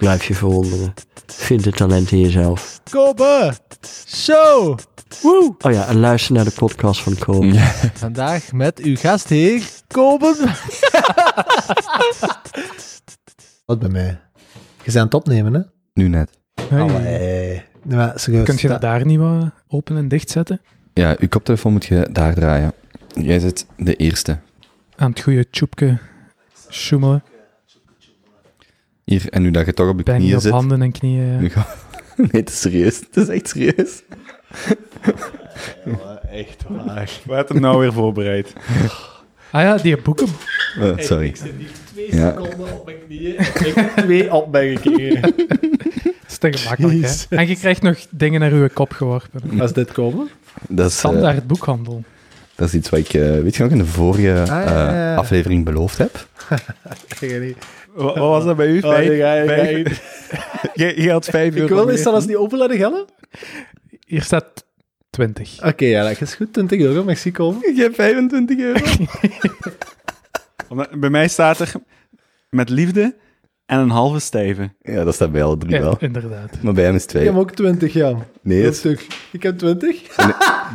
Blijf je verwonderen. Vind het talent in jezelf. Kobe Show. Woe. Oh ja, en luister naar de podcast van Kobe. Ja. Vandaag met uw gastheer, Kobe. Wat bij mij? Je bent aan het opnemen, hè? Nu net. Allee. Serieus. Kunt je dat daar niet wat open en dicht zetten? Ja, uw koptelefoon moet je daar draaien. Jij zit de eerste. Aan het goede tjoepje sjoemelen. Hier, en nu dat je toch op je Pijn knieën op zit. handen en knieën. Nu ga... Nee, het is serieus. Het is echt serieus. Echt waar. Wat had hem nou weer voorbereid? Ah ja, die boeken. Oh, sorry. Twee Ja. seconden op mijn knieën. Ik heb twee op mijn gekregen. Dat is te gemakkelijk, Jezus. hè? En je krijgt nog dingen naar je kop geworpen. Als dit komen? Dat is, eh, Standaard boekhandel. dat is iets wat ik, eh, weet je nog, in de vorige ja, ja, ja. eh, aflevering beloofd heb. Wat, wat was dat bij u? Oh, Vijf? nee, ga je- ga vijf? je- Je, je had 5 euro Ik wil eens alles niet open laten gaan. Hier staat 20. Oké, ja, dat is goed. 20 euro, komen. Ik heb 25 euro. Bij mij staat er met liefde en een halve stijve. Ja, dat staat bij alle drie Ja, wel. inderdaad. Maar bij hem is Ik twee. heb ook 20, ja. Nee, dat is, stuk. Ik heb 20. dan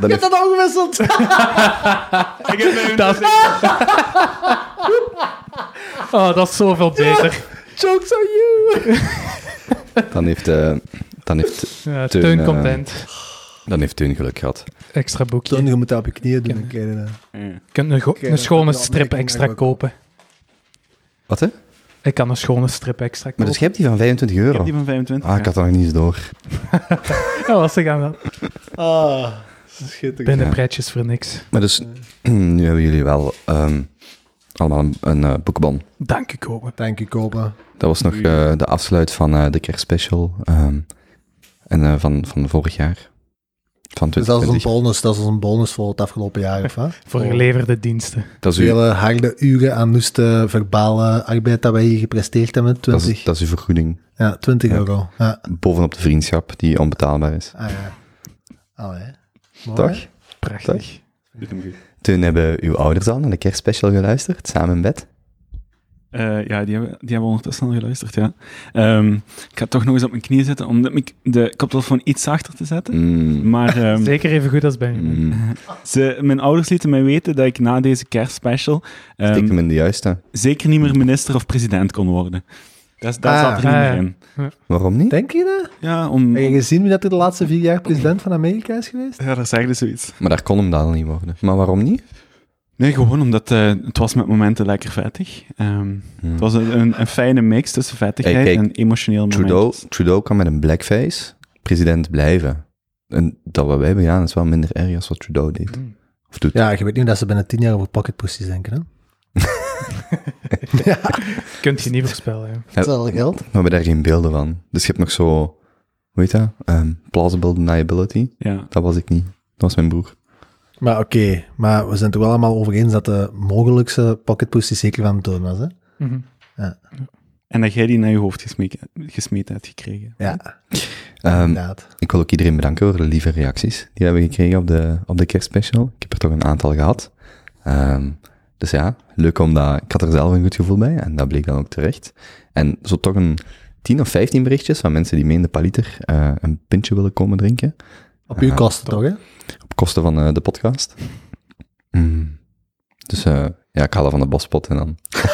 Ik heb dat al gewisseld. Ik heb Dat Oh, dat is zoveel beter. Jokes on you. dan heeft, eh, dan heeft, Ja, Teun, Teun eh, content. dan heeft Teun geluk gehad. Extra boekje. Toon, je moet dat op je knieën doen. Ken- Oké, dan. Je kunt een, go- Oké, een schone strip opmerking extra eigenlijk ook. kopen. Wat, hè? Ik kan een schone strip extra Maar kopen. dus jij hebt die van 25 Ik euro? heb die van 25. Ah, ik had dat nog niet eens door. Ja, was ze gaan dat. Ah, schitterend. Binnen prijtjes voor niks. Maar dus, nu hebben jullie wel ehm, allemaal een, een eh, boekbon. Dank u, Kopen. Dank je, Kopen. Dat was nog eh, de afsluit van eh, de kerstspecial ehm, en, eh, van, van vorig jaar. Van Dus dat is een 2020. bonus, dat is een bonus voor het afgelopen jaar, of wat? Voor geleverde diensten. Dat is, uw, Vele harde uren aan noeste verbale arbeid dat wij hier gepresteerd hebben. dat, 20, is, dat is uw vergoeding ja, 20 Ja. euro. Ja. bovenop de vriendschap die onbetaalbaar is. Ah ja. Allee. Mooi, Toch? hè? Prachtig. Doet hem goed. Toen hebben uw ouders al naar de kerstspecial geluisterd, samen in bed. Eh, ja, die hebben, die hebben ondertussen al geluisterd, ja. Ehm, ik ga toch nog eens op mijn knieën zitten om de, de koptelefoon iets zachter te zetten. Mm, Maar ehm, Zeker even goed als bij mm. ze, mijn ouders lieten mij weten dat ik na deze kerstspecial ehm, Stik hem in de juiste. zeker niet meer minister of president kon worden. Dat, dat Ah. zat er niet Ah, meer ja. in. Waarom niet? Denk je dat? Ja, om, Heb je gezien wie dat de laatste vier jaar president van Amerika is geweest? ja, daar zeggen ze zoiets. Maar daar kon hem dan niet worden. Maar waarom niet? Nee, gewoon omdat eh, het was met momenten lekker vettig. Ehm, Hmm. Het was een, een, een fijne mix tussen vettigheid Hey, kijk, en emotioneel Trudeau, momentjes. Trudeau kan met een blackface president blijven. En dat wat wij hebben gedaan is wel minder erg als wat Trudeau deed. Mm. Of doet. Ja, je weet niet dat ze binnen tien jaar over pocket pussies denken, hè? Kunt je niet voorspellen. Ja. Hetzelfde geld. We hebben daar geen beelden van. Dus je hebt nog zo, hoe heet dat? Ehm, plausible deniability. Ja. Dat was ik niet. Dat was mijn broer. Maar oké, maar we zijn het er wel allemaal over eens dat de mogelijkste pocket pussy zeker van toon was, hè? Mhm. En dat jij die naar je hoofd gesmeed, gesmeten hebt gekregen. Ja, Ehm, inderdaad. ik wil ook iedereen bedanken voor de lieve reacties die we hebben gekregen op de, op de kerstspecial. Ik heb er toch een aantal gehad. Ehm, dus ja, leuk omdat ik had er zelf een goed gevoel bij en dat bleek dan ook terecht. En zo toch een 10 of 15 berichtjes van mensen die mee in de paliter eh, een pintje willen komen drinken. Op uw Ah, kosten toch, hè? Op kosten van eh, de podcast. Mm. Dus eh, ja, ik haal er van de bospot en dan...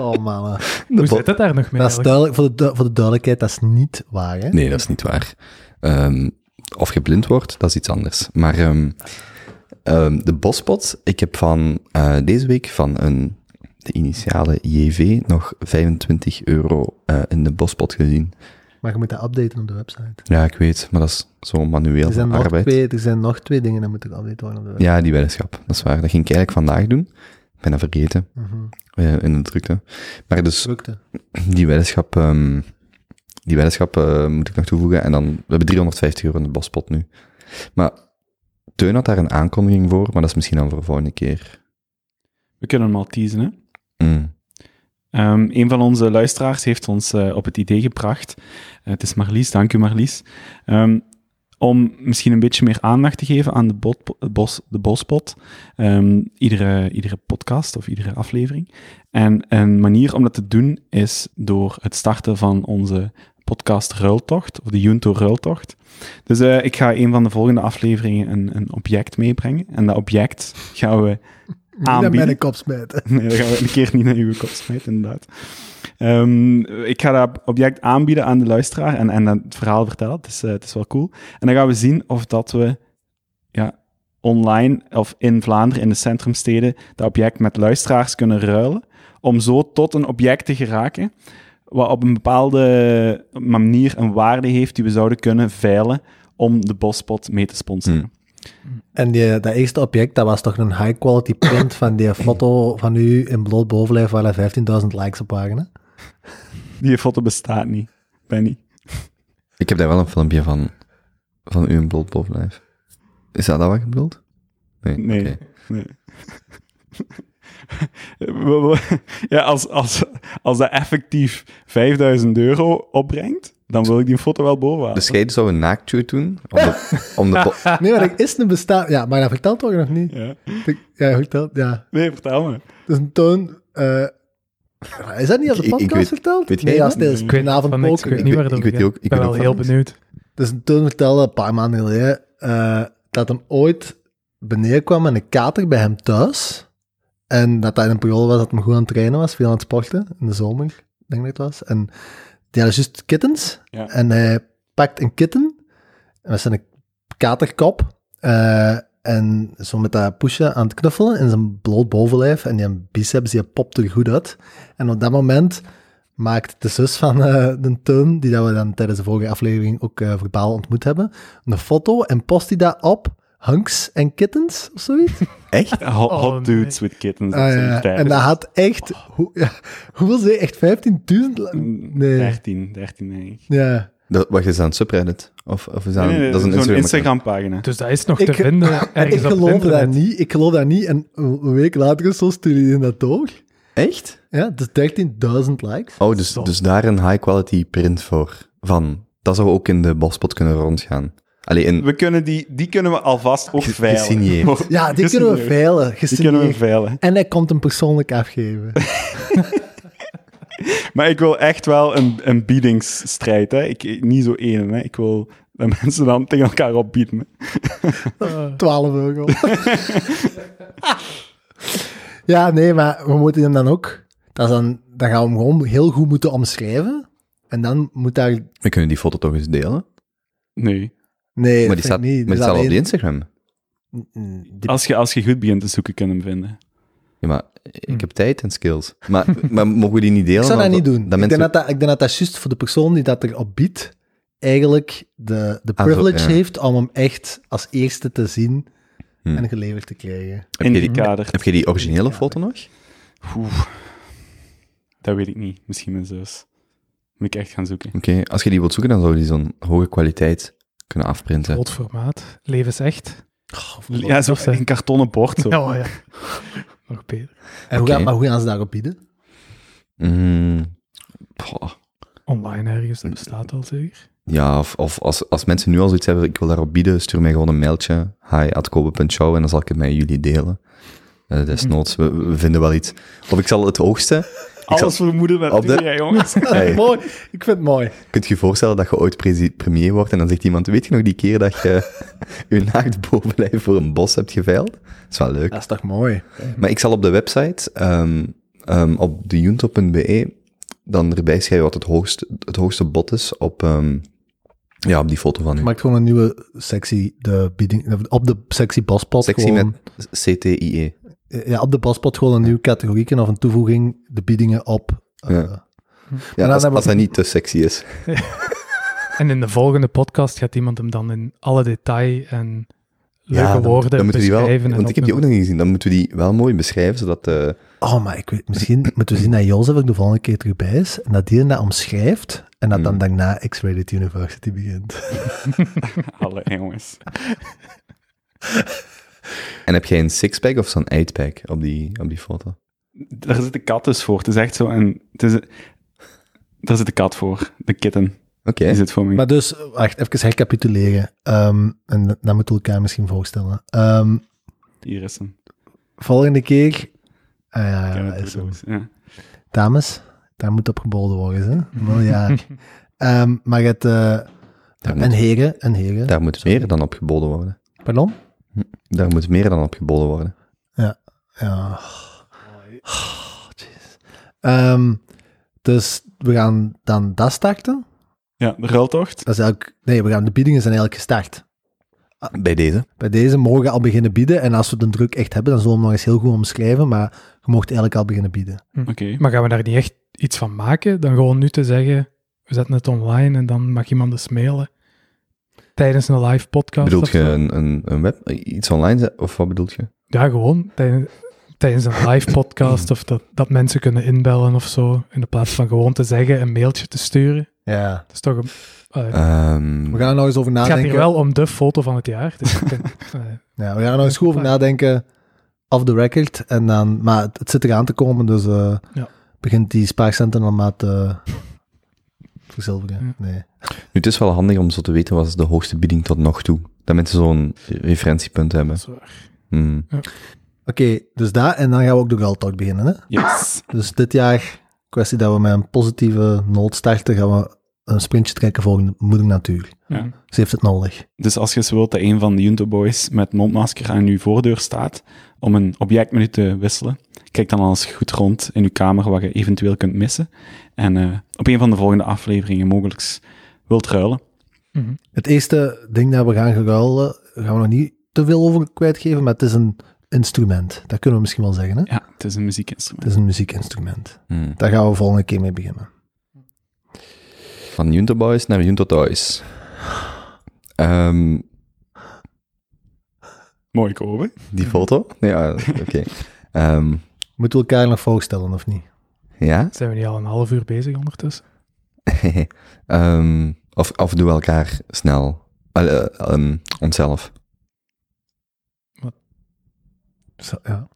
Oh, mannen. Hoe zit het daar nog mee? Dat is duidelijk, voor de, voor de duidelijkheid, dat is niet waar, hè? Nee, dat is niet waar. Ehm, of je blind wordt, dat is iets anders. Maar ehm, ehm, de bospot, ik heb van eh, deze week van een, de initiale JV nog 25 euro eh, in de bospot gezien. Maar je moet dat updaten op de website. Ja, ik weet, maar dat is zo manueel Er zijn, nog arbeid. twee, er zijn nog twee dingen die moeten updaten worden op de website. Ja, die weddenschap, dat is waar. Dat ging ik eigenlijk vandaag doen. Ik ben dat vergeten Mhm. eh, in de drukte. Maar dus Drukte. die weddenschap, ehm, die weddenschap moet ik nog toevoegen. En dan, we hebben 350 euro in de bospot nu. Maar Teun had daar een aankondiging voor, maar dat is misschien dan voor de volgende keer. We kunnen hem al teasen, hè. Mm. Ehm, een van onze luisteraars heeft ons eh, op het idee gebracht. Eh, het is Marlies, dank u Marlies. Ehm, om misschien een beetje meer aandacht te geven aan de, bot, bos, de bospot. Ehm, iedere, iedere podcast of iedere aflevering. En een manier om dat te doen is door het starten van onze podcast Ruiltocht, of de Junto Ruiltocht. Dus eh, ik ga een van de volgende afleveringen een, een object meebrengen. En dat object gaan we Niet naar aanbieden. mijn kop smijten. Nee, dan gaan we een keer niet naar uw kop smijten, inderdaad. Ehm, ik ga dat object aanbieden aan de luisteraar en, en het verhaal vertellen. Het is, eh, het is wel cool. En dan gaan we zien of dat we ja, online of in Vlaanderen, in de centrumsteden, dat object met luisteraars kunnen ruilen. Om zo tot een object te geraken, wat op een bepaalde manier een waarde heeft die we zouden kunnen veilen om de bospot mee te sponsoren. Hmm. En die, dat eerste object, dat was toch een high-quality print van die foto van u in bloot bovenlijf waar er 15.000 likes op waren. hè? Die foto bestaat niet, Benny. Ik heb daar wel een filmpje van, van u in bloot bovenlijf. Is dat dat wat je bedoelt? Nee. Nee. Nee. Ja, als, als, als dat effectief 5000 euro opbrengt, dan wil ik die foto wel boven. Dus jij zou een naaktshoot doen? Om de, om de Nee, maar er is een bestaan... Ja, maar dat vertelt toch nog niet? Ja. Ja, vertelt, ja. Nee, vertel me. Dus een toon... eh, is dat niet de Ik- ik podcast weet- verteld? weet nee, als Ik vanavond ik weet poker. niet Ik waar weet- het ik weet ook- Ik ik ben wel heel benieuwd. Dus een toon vertelde een paar maanden geleden eh, dat hem ooit beneden kwam met een kater bij hem thuis. En dat dat in een periode was dat hem goed aan het trainen was, veel aan het sporten, in de zomer, denk ik dat het was. En die hadden juist kittens. Ja. En hij pakt een kitten, met zijn katerkop, eh, en zo met dat pushen aan het knuffelen in zijn bloot bovenlijf. En die biceps, die popt er goed uit. En op dat moment maakt de zus van eh, de Teun, die dat we dan tijdens de vorige aflevering ook eh, verbaal ontmoet hebben, een foto en post die dat op Hunks en Kittens of zoiets. Echt? Hot, Oh, hot nee. dudes with kittens. Ah, ja. En dat had echt, hoe, ja, hoeveel zei? Echt 15.000? la- Nee. 13, 13 denk ik. Ja. Dat, wacht, is dat een subreddit? Of, of is Nee, nee, dat is een zo'n Instagram? Instagram-pagina. Dus dat is nog Ik- te vinden En ik het geloofde dat niet. Ik geloof dat niet. En een week later zo stuurde dat door. Echt? Ja, dus 13.000 likes. Oh, dus, dus daar een high quality print voor. Van. Dat zou ook in de bospot kunnen rondgaan. Allee, in We kunnen die, die kunnen we alvast ook veilen. gesigneerd. Ja, die kunnen we Gesigneerd. veilen. Die kunnen we veilen. En hij komt hem persoonlijk afgeven. Maar ik wil echt wel een, een biedingsstrijd. Hè. Ik, niet zo één. Hè. Ik wil dat mensen dan tegen elkaar opbieden. 12 euro. ja, nee, maar we moeten hem dan ook... Dat is dan, dan gaan we hem gewoon heel goed moeten omschrijven. En dan moet daar... We kunnen die foto toch eens delen? Nee. Nee, maar die staat, niet. maar die staat op Instagram. Mm, die- Als je, als je goed begint te zoeken, kun je hem vinden. Ja, maar ik heb tijd en skills. Maar, maar mogen we die niet delen? Ik zou dat Dan- niet doen. Dat ik, denk dat dat, ik denk dat dat juist voor de persoon die dat erop biedt, eigenlijk de, de Ah, zo, privilege ja. heeft om hem echt als eerste te zien Hmm. en geleverd te krijgen. heb, In je die kader. heb je die originele foto nog? Oeh. Dat weet ik niet. Misschien mijn zus. Moet ik echt gaan zoeken. Oké, als je die wilt zoeken, dan zou je die zo'n hoge kwaliteit kunnen afprinten. Groot formaat. Levensecht. Ja, zo een kartonnen bord. Zo. Ja, ja. Nog beter. En hoe gaan, maar hoe gaan ze daarop bieden? Mm. Online ergens, dat bestaat al zeker. Ja, of, of als, als mensen nu al zoiets hebben, ik wil daarop bieden, stuur mij gewoon een mailtje, hi.kobe.show, en dan zal ik het met jullie delen. Eh, desnoods, we, we vinden wel iets. Of ik zal het hoogste... Alles vermoeden met de- ja, jongens. Hey. mooi. Ik vind het mooi. kunt je je voorstellen dat je ooit premier wordt en dan zegt iemand, weet je nog die keer dat je je naakt bovenlijf voor een bos hebt geveild? Dat is wel leuk. Dat is toch mooi? Maar ik zal op de website, ehm, ehm, op dejunto.be, dan erbij schrijven wat het hoogste, het hoogste bod is op, ehm, ja, op die foto van u. Maak gewoon een nieuwe sectie, de bieding, op de sectie Bospot. Sectie gewoon, met CTIE. Ja, op de Bospot gewoon een nieuwe categorie of een toevoeging, de biedingen op. eh, Ja. dan Ja, als, als dat niet te sexy is. En in de volgende podcast gaat iemand hem dan in alle detail en leuke dan, woorden dan moeten we die wel, beschrijven. en want ik heb die ook nog niet gezien. Dan moeten we die wel mooi beschrijven, zodat... eh, Oh, maar ik weet, misschien moeten we zien dat Jozef ook de volgende keer terugbij is en dat die dat omschrijft en dat dan Hmm. daarna X-Rated University begint. Alle jongens. En heb jij een sixpack of zo'n eightpack op die, op die foto? Daar zit de kat dus voor. Het is echt zo een... Het is, daar zit de kat voor. De kitten. Oké. Die zit voor me. Maar dus, wacht, even recapituleren. Ehm, en dan moeten we elkaar misschien voorstellen. Ehm, Hier is hem. volgende keer... Ah, ja, ja, het is zo. bedoeld, ja. Dames, daar moet op geboden worden, hè? Wel ja. Ehm, maar het... eh, Daar en moet, heren, en heren. daar moet meer dan op geboden worden. Pardon? Daar moet meer dan op geboden worden. Ja. Oh, jeez. Ehm, dus we gaan dan dat starten. Ja, de ruiltocht. Dat is eigenlijk... Nee, we gaan, de biedingen zijn eigenlijk gestart. Bij deze. Bij deze mogen we al beginnen bieden. En als we de druk echt hebben, dan zullen we hem nog eens heel goed omschrijven. Maar je mocht eigenlijk al beginnen bieden. Oké. Maar gaan we daar niet echt iets van maken? Dan gewoon nu te zeggen, we zetten het online en dan mag iemand dus mailen. Tijdens een live podcast Bedoelt je een, een, een web, iets online? Of wat bedoelt je? Ja, gewoon tijdens, tijdens een live podcast of dat, dat mensen kunnen inbellen of zo. In de plaats van gewoon te zeggen, een mailtje te sturen. Ja. Dat is toch een... eh, Ehm, We gaan er nog eens over het gaat nadenken. hier wel om de foto van het jaar. Dus eh, Ja, we gaan er nog eens goed over nadenken. Off the record. En dan, maar het, het zit eraan te komen, dus eh, Ja. begint die spaarcenten dan maar te Ja. Nee. nu, het is wel handig om zo te weten wat is de hoogste bieding tot nog toe. Dat mensen zo'n referentiepunt hebben. dat is waar. Hmm. Oké, dus daar. En dan gaan we ook de Galtalk beginnen. Hè? Yes. Dus dit jaar, kwestie dat we met een positieve noot starten, gaan we een sprintje trekken voor de moeder natuur. Ja. Ze heeft het nodig. Dus als je zo wilt dat een van de Junto Boys met mondmasker aan uw voordeur staat om een objectmenu te wisselen, kijk dan al eens goed rond in uw kamer wat je eventueel kunt missen. En eh, op een van de volgende afleveringen mogelijk wilt ruilen. Mhm. Het eerste ding dat we gaan geruilen, gaan we nog niet te veel over kwijtgeven, maar het is een instrument. Dat kunnen we misschien wel zeggen. Hè? Ja, het is een Het muziekinstrument. is een muziekinstrument. Hmm. Daar gaan we volgende keer mee beginnen. Van Junto Boys naar Junto Toys. Ehm, Mooi Kobe. die foto? Ja, oké. Ehm, Moeten we elkaar nog voorstellen of niet? ja? Zijn we niet al een half uur bezig ondertussen? Ehm, of, of doen we elkaar snel? Eh, onszelf. Zo, ja.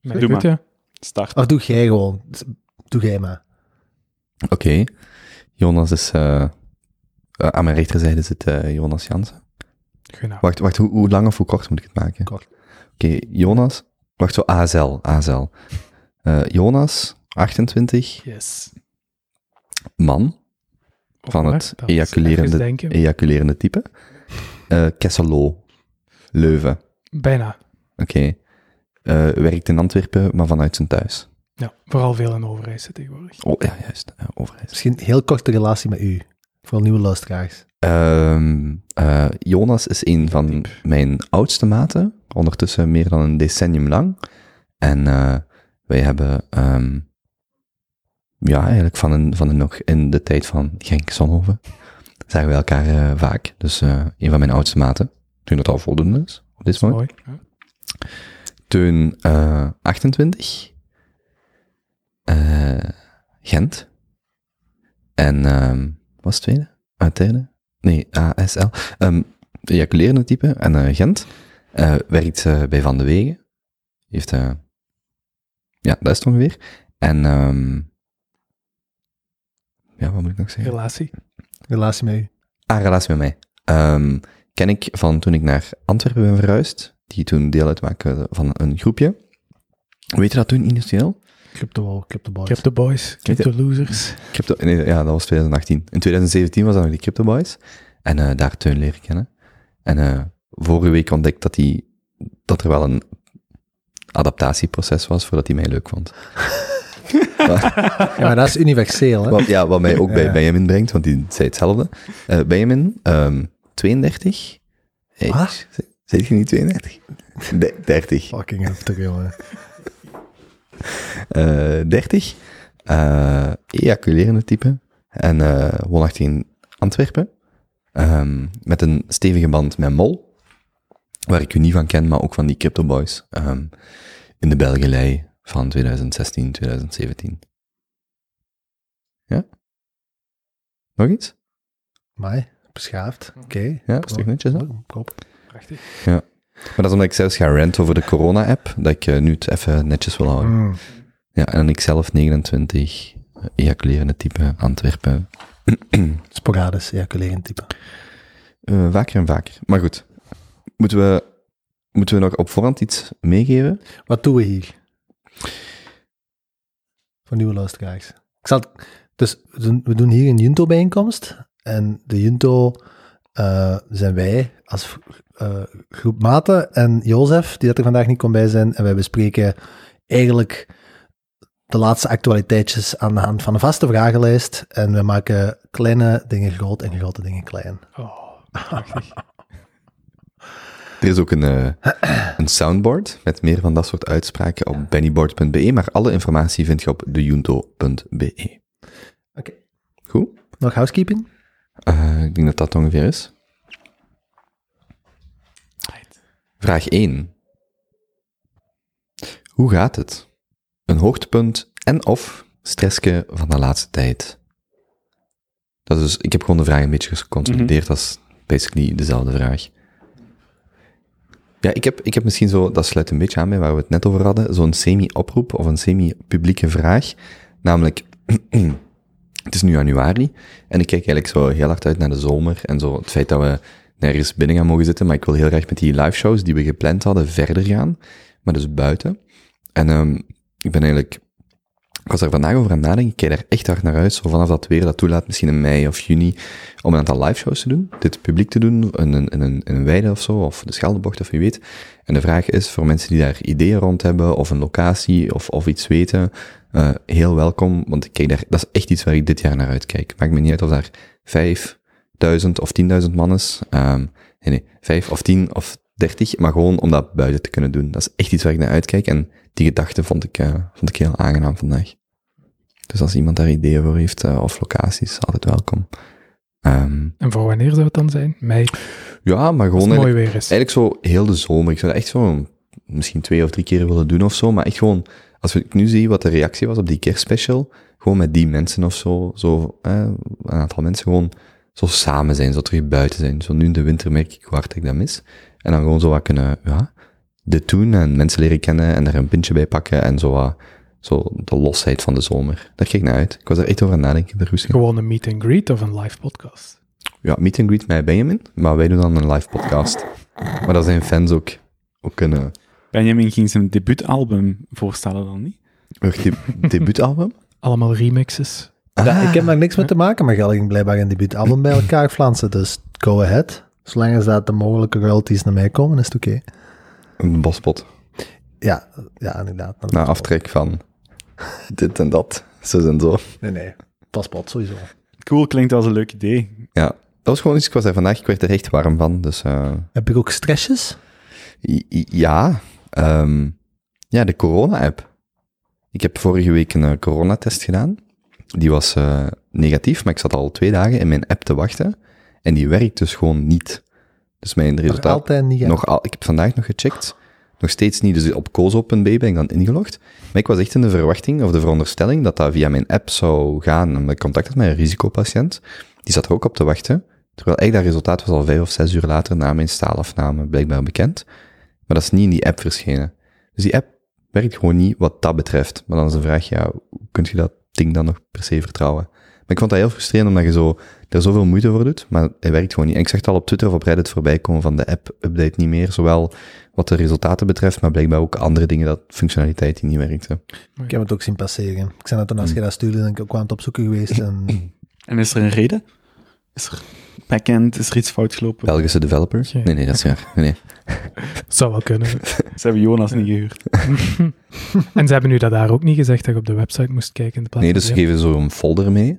Doe maar. ja. Start. Ach, doe jij gewoon. Doe jij maar. Oké. Jonas is... eh, eh, aan mijn rechterzijde zit eh, Jonas Jansen. Goedenavond. Wacht, wacht hoe, hoe lang of hoe kort moet ik het maken? Kort. Oké, Jonas. Wacht, zo. ASL. Eh, Jonas, 28, Yes. man, Of van het ejaculerende, ejaculerende type. Eh Kesselo, Leuven. Bijna. Oké. Werkt in Antwerpen, maar vanuit zijn thuis. Ja, vooral veel in Overijssel tegenwoordig. Oh, ja, juist. Uh, Overijs. Misschien een heel korte relatie met u. Voor nieuwe luisteraars. Ehm, eh, Jonas is een van mijn oudste maten, ondertussen meer dan een decennium lang. En eh, wij hebben, ehm, ja, eigenlijk van, een, van een, nog in de tijd van Genk Zonhoven, zagen we elkaar eh, vaak. Dus eh, een van mijn oudste maten, toen dat al voldoende is, op dit moment. Mooi. Ja. Toen eh 28. Eh, Gent. En ehm wat was het tweede? Ah, derde? Nee, ASL. Ehm ejaculerende type. En eh, Gent. Eh, werkt bij Van de Wegen. Heeft... ja, dat is het ongeveer. En... ehm ja, wat moet ik nog zeggen? Relatie. Relatie met u. Ah, relatie met mij. Ehm, ken ik van toen ik naar Antwerpen ben verhuisd, die toen deel uitmaakte van een groepje. Weet je dat toen initieel? Crypto, Crypto Boys. Crypto Boys, Crypto Losers. Crypto, nee, ja, dat was 2018. In 2017 was dat nog die Crypto Boys. En eh, daar Teun leren kennen. En eh, vorige week ontdekt dat, die, dat er wel een adaptatieproces was voordat hij mij leuk vond. Ja, maar dat is universeel, hè? Wat, ja, wat mij ook bij Ja. Benjamin brengt, want die zei hetzelfde. Eh, Benjamin, ehm 32. Hey, Wat? Zeg je niet 32? De- 30. Fucking heftig, jongen. Eh 30. eh ejaculerende type. En eh woonachtig in Antwerpen. Ehm, met een stevige band met Mol. Waar ik u niet van ken, maar ook van die Crypto Boys. ehm, in de Belgelei van 2016, 2017. Ja? Nog iets? Maar, beschaafd. Oké. Ja, is toch netjes, hè? Kop. Prachtig. Maar dat is omdat ik zelfs ga ranten over de corona-app, dat ik eh, nu het even netjes wil houden. Mm. Ja, en ik zelf 29, ejaculerende type, Antwerpen. Sporadisch ejaculerend type. Eh, vaker en vaker. Maar goed, moeten we, moeten we nog op voorhand iets meegeven? Wat doen we hier? Voor nieuwe luisteraars. Ik zal, dus we doen, we doen hier een Junto-bijeenkomst. En de Junto eh, zijn wij als eh, groep maten en Jozef, die dat er vandaag niet kon bij zijn. En wij bespreken eigenlijk de laatste actualiteitjes aan de hand van een vaste vragenlijst. En we maken kleine dingen groot en grote dingen klein. Oh, Er is ook een, eh, een soundboard met meer van dat soort uitspraken op bennyboard.be, maar alle informatie vind je op dejunto.be. Oké. Goed? Nog housekeeping? Eh, ik denk dat dat ongeveer is. Vraag 1. Hoe gaat het? Een hoogtepunt en of stressje van de laatste tijd? Dat is dus, ik heb gewoon de vraag een beetje geconsolideerd als basically dezelfde vraag. Ja, ik heb, ik heb misschien zo, dat sluit een beetje aan bij waar we het net over hadden, zo'n semi-oproep of een semi-publieke vraag. Namelijk, het is nu januari en ik kijk eigenlijk zo heel hard uit naar de zomer en zo het feit dat we nergens binnen gaan mogen zitten, maar ik wil heel graag met die live shows die we gepland hadden verder gaan, maar dus buiten. En ehm, ik ben eigenlijk, was er vandaag over aan nadenken, ik kijk daar echt hard naar uit, zo vanaf dat weer dat toelaat, misschien in mei of juni, om een aantal live shows te doen, dit publiek te doen, in een, in een, in een weide of zo, of de Scheldebocht of wie weet. En de vraag is, voor mensen die daar ideeën rond hebben, of een locatie, of, of iets weten, eh, heel welkom, want ik kijk daar, dat is echt iets waar ik dit jaar naar uitkijk. Maakt me niet uit of daar vijfduizend of tienduizend man is, Ehm, nee, nee, vijf of tien of dertig, maar gewoon om dat buiten te kunnen doen. Dat is echt iets waar ik naar uitkijk, en die gedachte vond ik, eh, vond ik heel aangenaam vandaag. Dus als iemand daar ideeën voor heeft, eh, of locaties, altijd welkom. Ehm, en voor wanneer zou het dan zijn? Mei, ja, maar gewoon het mooi eigenlijk, weer is. eigenlijk zo heel de zomer. Ik zou dat echt zo misschien twee of drie keer willen doen of zo, maar echt gewoon, als ik nu zie wat de reactie was op die kerstspecial, gewoon met die mensen of zo, zo eh, een aantal mensen gewoon zo samen zijn, zo terug buiten zijn. Zo nu in de winter merk ik hoe hard ik dat mis. En dan gewoon zo wat kunnen, ja, dit doen en mensen leren kennen en er een pintje bij pakken en zo wat, zo de losheid van de zomer. Daar kijk ik naar uit. Ik was er echt over aan het nadenken. In. Gewoon een meet and greet of een live podcast. Ja, meet and greet met Benjamin, maar wij doen dan een live podcast. Maar dat zijn fans ook, ook kunnen... Benjamin ging zijn debuutalbum voorstellen dan niet? Wacht, de debuutalbum? Allemaal remixes. Ja, Ah. ik heb daar niks mee te maken, maar Gal ging blijkbaar een debuutalbum bij elkaar flansen, dus go ahead. Zolang als dat de mogelijke royalties naar mij komen, is het oké. Een bospot. Ja, ja, inderdaad. Na aftrek van dit en dat. Zo en zo. Nee, nee. Paspoort, sowieso. Cool, klinkt als een leuk idee. Ja, dat was gewoon iets, ik was daar vandaag, ik werd er echt warm van. Dus eh, Heb ik ook stressjes? ja, ehm, ja, de corona-app. Ik heb vorige week een eh, coronatest gedaan. Die was eh, negatief, maar ik zat al twee dagen in mijn app te wachten. En die werkt dus gewoon niet. Dus mijn Nog resultaat... altijd niet. ja. Nog al, ik heb vandaag nog gecheckt. Nog steeds niet. Dus op kozo.b ben ik dan ingelogd. Maar ik was echt in de verwachting of de veronderstelling dat dat via mijn app zou gaan. Omdat ik contact had met een risicopatiënt. Die zat er ook op te wachten. Terwijl eigenlijk dat resultaat was al vijf of zes uur later na mijn staalafname blijkbaar bekend. Maar dat is niet in die app verschenen. Dus die app werkt gewoon niet wat dat betreft. Maar dan is de vraag, ja, hoe kun je dat ding dan nog per se vertrouwen? Maar ik vond dat heel frustrerend, omdat je zo, er zoveel moeite voor doet, maar hij werkt gewoon niet. En ik zag het al op Twitter of op Reddit voorbij komen van de app update niet meer, zowel wat de resultaten betreft, maar blijkbaar ook andere dingen, dat functionaliteit die niet werkte. Ik heb het ook zien passeren. Ik zei dat toen als je dat stuurde, ben ik ook aan het opzoeken geweest. En En is er een reden? Is er backend, is er iets fout gelopen? Belgische developers? Ja. Nee, nee, dat is waar. Nee. Zou wel kunnen. Ze hebben Jonas niet gehuurd. en ze hebben nu dat daar ook niet gezegd dat je op de website moest kijken in de plaats Nee, dus ze geven zo een folder mee.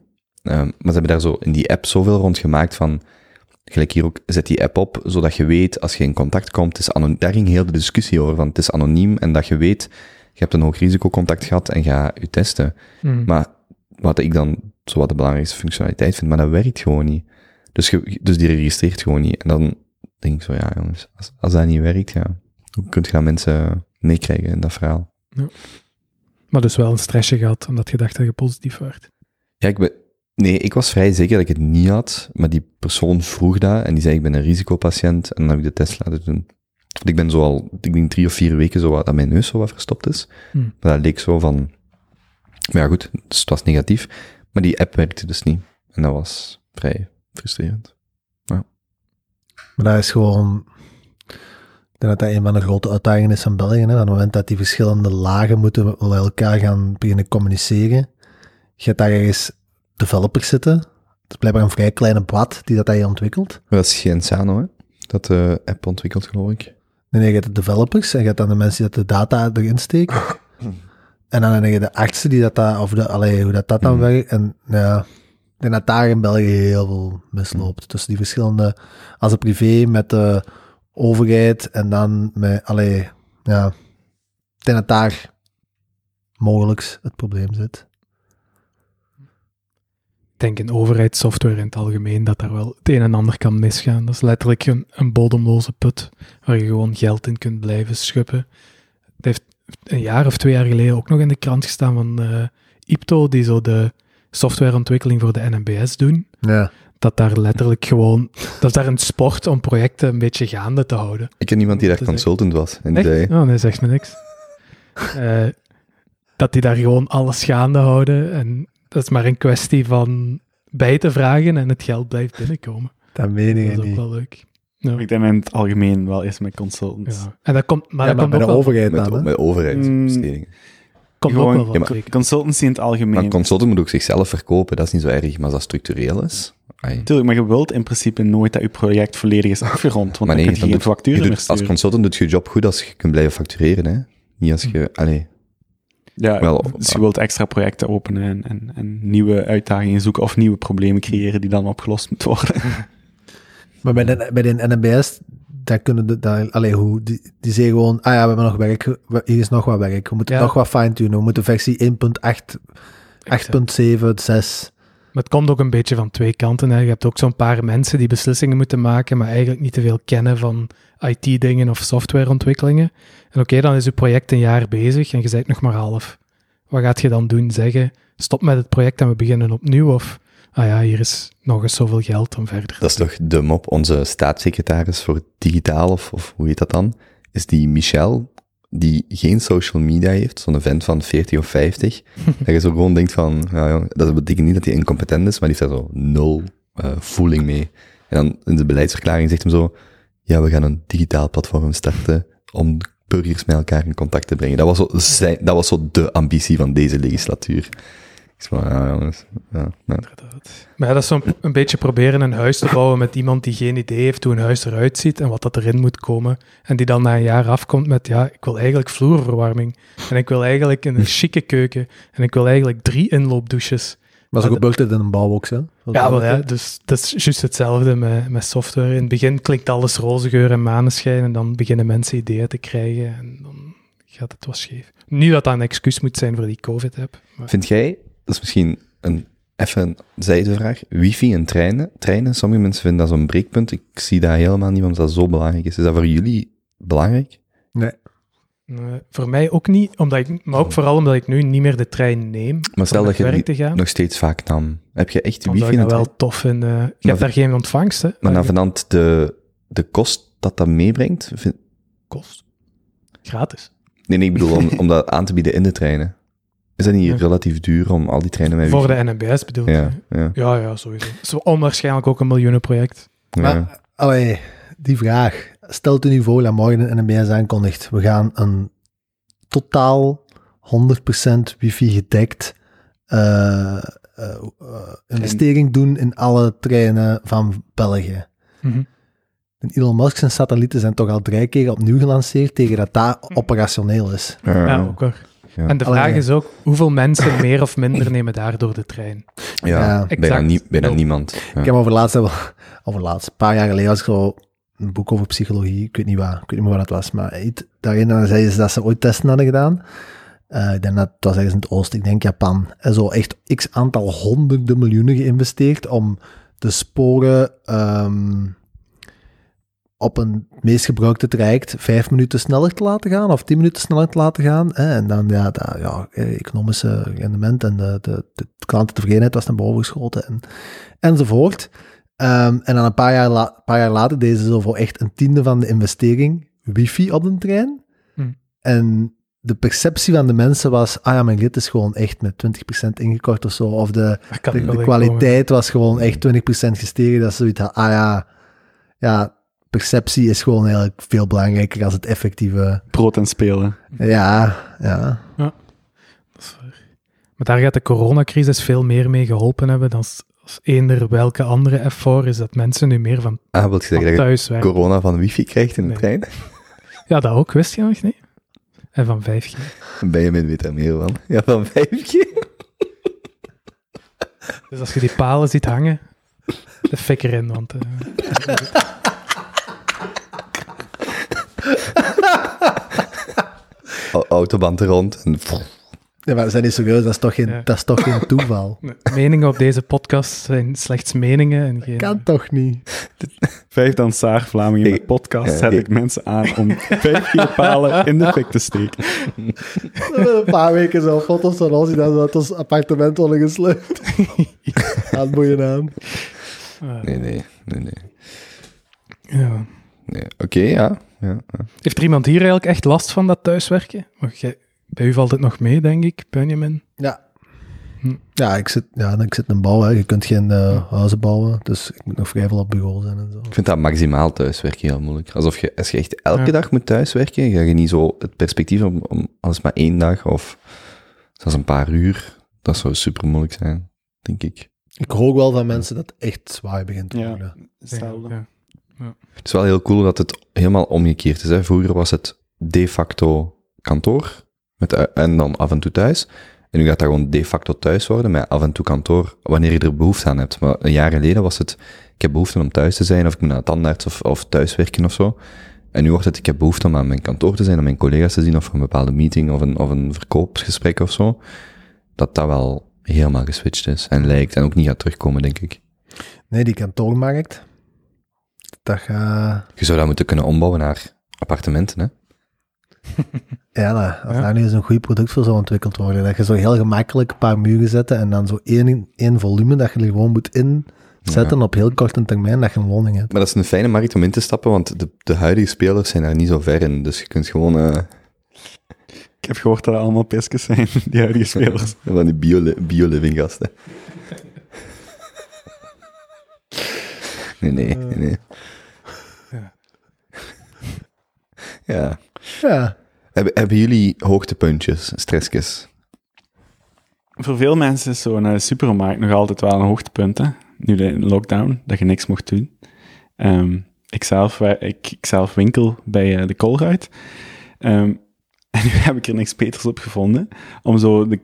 Ehm, maar ze hebben daar zo in die app zoveel rond gemaakt van, gelijk hier ook, zet die app op, zodat je weet, als je in contact komt, het is anoniem, daar ging heel de discussie over, van het is anoniem en dat je weet, je hebt een hoog risicocontact gehad en ga je testen. Hmm. Maar wat ik dan zo wat de belangrijkste functionaliteit vind, maar dat werkt gewoon niet. Dus, je, dus die registreert gewoon niet. En dan denk ik zo, ja jongens, als, als dat niet werkt, ja, hoe kun je dat mensen meekrijgen in dat verhaal? Maar dus wel een stressje gehad, omdat je dacht dat je positief werd. Ja, ik ben, nee, ik was vrij zeker dat ik het niet had, maar die persoon vroeg dat en die zei, ik ben een risicopatiënt en dan heb ik de test laten doen. Want ik ben zo al, ik denk drie of vier weken zo wat, dat mijn neus zo wat verstopt is. Hm. Maar dat leek zo van, maar ja goed, dus het was negatief. Maar die app werkte dus niet. En dat was vrij frustrerend. Maar dat is gewoon... Ik denk dat dat een van de grote uitdagingen is van België. Hè? Op het moment dat die verschillende lagen moeten met elkaar gaan beginnen communiceren. Je hebt daar ergens developers zitten. Het is blijkbaar een vrij kleine blad die dat hier ontwikkelt. Maar dat is geen Sano, hè? Dat de app ontwikkelt, geloof ik. Nee, nee, je hebt de developers en je hebt dan de mensen die dat de data erin steken. en dan heb je de artsen die dat, daar- of de, allee, hoe dat, dat dan Mhm. werkt. En ja, ik denk dat daar in België heel veel misloopt. Tussen die verschillende, als de privé met de overheid en dan met, allee, ja, ik denk dat daar mogelijk het probleem zit. Denk in overheidssoftware in het algemeen dat daar wel het een en ander kan misgaan. Dat is letterlijk een, een bodemloze put waar je gewoon geld in kunt blijven schuppen. Het heeft een jaar of twee jaar geleden ook nog in de krant gestaan van eh Ipto, die zo de softwareontwikkeling voor de NMBS doen. Ja, Dat daar letterlijk gewoon, dat is daar een sport om projecten een beetje gaande te houden. Ik ken iemand die daar consultant was. Echt? zei, Oh, nee, zegt me niks. Eh, dat die daar gewoon alles gaande houden. En dat is maar een kwestie van bij te vragen en het geld blijft binnenkomen. dat meen Dat ik is ook niet. wel leuk. Ja. Ik denk in het algemeen wel eens met consultants. Ja. En dat komt, maar Ja, dat maar komt de wel, overheid met, dan, hè? met overheidsbestedingen. komt ook wel van Ja, maar- zeker. Consultancy in het algemeen. Maar een consultant moet ook zichzelf verkopen, dat is niet zo erg. Maar als dat structureel is... ai. Tuurlijk, maar je wilt in principe nooit dat je project volledig is afgerond, want Maar dan nee, kun je dan facturen je meer doet, als consultant doet je je job goed als je kunt blijven factureren, hè. Niet als je... Allee, Ja, wel- dus je wilt extra projecten openen en, en, en nieuwe uitdagingen zoeken of nieuwe problemen creëren die dan opgelost moeten worden. Maar bij de, bij de NMBS, daar kunnen de, daar, allee, hoe, die, die zeggen gewoon, ah ja, we hebben nog werk, we- hier is nog wat werk, we moeten Ja. nog wat fine-tunen, we moeten versie 1.8, 8.7, 6. Maar het komt ook een beetje van twee kanten. Hè. Je hebt ook zo'n paar mensen die beslissingen moeten maken, maar eigenlijk niet te veel kennen van IT-dingen of softwareontwikkelingen. En oké, dan is je project een jaar bezig en je bent nog maar half. Wat gaat je dan doen? Zeggen, stop met het project en we beginnen opnieuw? Of, ah ja, hier is nog eens zoveel geld om verder. dat is toch de mop. Onze staatssecretaris voor digitaal, of, of hoe heet dat dan, is die Michel, die geen social media heeft, zo'n vent van 40 of 50, dat je zo gewoon denkt van, ja, joh, dat betekent niet dat hij incompetent is, maar die heeft daar zo nul eh, voeling mee. En dan in de beleidsverklaring zegt hem zo, ja, we gaan een digitaal platform starten om burgers met elkaar in contact te brengen. Dat was zo, dat was zo de ambitie van deze legislatuur. Ik zei ja, jongens, ja. Maar dat is zo'n een beetje proberen een huis te bouwen met iemand die geen idee heeft hoe een huis eruit ziet en wat dat erin moet komen. En die dan na een jaar afkomt met, ja, ik wil eigenlijk vloerverwarming. En ik wil eigenlijk een chique keuken. En ik wil eigenlijk drie inloopdouches. Maar zo gebeurt het in een bouwbox, hè? Ja, wel, ja, dus dat is juist hetzelfde met, met software. In het begin klinkt alles roze geur en maneschijn en dan beginnen mensen ideeën te krijgen en dan gaat het wat scheef. Niet dat dat een excuus moet zijn voor die COVID-app. maar- Vind jij, dat is misschien een even een zijdevraag, wifi en treinen? Treinen, sommige mensen vinden dat zo'n breekpunt. Ik zie dat helemaal niet, omdat dat zo belangrijk is. Is dat voor jullie belangrijk? Nee. Nee, voor mij ook niet, omdat ik, maar ook vooral omdat ik nu niet meer de trein neem Maar stel om dat je die nog steeds vaak nam. Heb je echt wifi ik en dat trein? wel tof eh, je Maar hebt daar geen ontvangst, hè? Maar vanand de, de kost dat dat meebrengt? vind- kost. Gratis. Nee, nee, ik bedoel om, om dat aan te bieden in de treinen. Is dat niet Ja. relatief duur om al die treinen met Voor de NMBS bedoel je? Ja, ja, Ja, ja, sowieso. Het is onwaarschijnlijk ook een miljoenenproject. ja. Maar, allee, die vraag. Stelt u nu voor dat morgen een NMBS aankondigt. We gaan een totaal 100% wifi gedekt eh, eh, investering doen in alle treinen van België. Mhm. En Elon Musk zijn satellieten zijn toch al drie keer opnieuw gelanceerd tegen dat dat operationeel is. Ja. Ja, ook hoor. Ja. En de Allee. vraag is ook, hoeveel mensen meer of minder nemen daardoor de trein? Ja, Ja, bijna, nie- niemand. Ja. Ik heb over laatst, over laatst, een paar jaar geleden was ik zo een boek over psychologie, ik weet niet waar, ik weet niet meer wat het was, maar daarin zeiden ze dat ze ooit testen hadden gedaan. Eh, ik denk dat het was ergens in het oosten, ik denk Japan. En zo echt x aantal honderden miljoenen geïnvesteerd om de sporen ehm, op een meest gebruikte traject vijf minuten sneller te laten gaan of tien minuten sneller te laten gaan. En dan ja, dat, ja, economische rendement en de, de, de klantentevredenheid was naar boven geschoten en, enzovoort. Ehm, en dan een paar jaar, la- paar jaar later deden ze zo voor echt een tiende van de investering wifi op de trein. Hm. En de perceptie van de mensen was, ah ja, mijn lid is gewoon echt met 20% ingekort of zo. Of de, de, kwaliteit was gewoon echt 20% gestegen. Dat ze zoiets had, ah ja, ja, perceptie is gewoon eigenlijk veel belangrijker als het effectieve. Brood en spelen. Ja, ja. Dat is waar. Maar daar gaat de coronacrisis veel meer mee geholpen hebben dan als eender welke andere F4 is dat mensen nu meer van, Ah, wil je zeggen dat je corona van wifi krijgt in de Nee. trein? Ja, dat ook, wist je nog niet? En van 5G. Benjamin weet er meer van. Ja, van 5G. Dus als je die palen ziet hangen, de fik erin, want... Au- Autoband er rond. En ja maar we zijn niet serieus, dat is toch geen, Ja. dat is toch geen toeval. meningen op deze podcast zijn slechts meningen en geen... Kan toch niet? Vijf dan Saar Vlamingen met podcast zet ik- ik mensen aan om vijf keer palen in de fik te steken. Een paar weken zo foto's van ons die dan uit ons appartement worden gesleurd. Aan. Eh, Nee, nee, nee, nee. ja. nee. Oké, ja. ja. ja. Heeft er iemand hier eigenlijk echt last van dat thuiswerken? Want jij, bij u valt het nog mee, denk ik, Benjamin. Ja. Hm. Ja, ik zit, ja, ik zit in een bouw. Hè. Je kunt geen eh, huizen bouwen, dus ik moet nog vrij veel op bureau zijn en zo. Ik vind dat maximaal thuiswerken heel moeilijk. Alsof je, als je echt elke Ja. dag moet thuiswerken, ga je niet zo het perspectief om, om alles maar één dag of zelfs een paar uur. Dat zou super moeilijk zijn, denk ik. Ik hoor ook wel van mensen dat het echt zwaar begint te Ja. worden. Hetzelfde. Ja. Het is wel heel cool dat het helemaal omgekeerd is. Hè. Vroeger was het de facto kantoor met, u- en dan af en toe thuis. En nu gaat dat gewoon de facto thuis worden met af en toe kantoor, wanneer je er behoefte aan hebt. Maar een jaar geleden was het, ik heb behoefte om thuis te zijn, of ik moet naar de tandarts of, of thuiswerken of zo. En nu wordt het, ik heb behoefte om aan mijn kantoor te zijn, om mijn collega's te zien, of voor een bepaalde meeting, of een, of een verkoopsgesprek of zo. Dat dat wel helemaal geswitcht is en lijkt, en ook niet gaat terugkomen, denk ik. Nee, die kantoormarkt, dat gaat... Je zou dat moeten kunnen ombouwen naar appartementen, hè. Ja, dat, als Ja. daar nu eens een goed product voor zou ontwikkeld worden, dat je zo heel gemakkelijk een paar muren zetten en dan zo één, één volume dat je er gewoon moet inzetten op heel korte termijn, dat je een woning hebt. Maar dat is een fijne markt om in te stappen, want de, de huidige spelers zijn daar niet zo ver in. Dus je kunt gewoon eh, Ik heb gehoord dat er allemaal pisjes zijn, die huidige spelers. van die bio- bio-living gasten. Nee, nee, nee. nee. Ja. Ja. Ja, Hebben, hebben jullie hoogtepuntjes, stressjes? Voor veel mensen is zo naar de supermarkt nog altijd wel een hoogtepunt, hè. Nu de lockdown, dat je niks mocht doen. Ehm, ik, zelf, wer- ik, ik zelf winkel bij eh, de Colruyt. Ehm, en nu heb ik er niks beters op gevonden. Om zo de,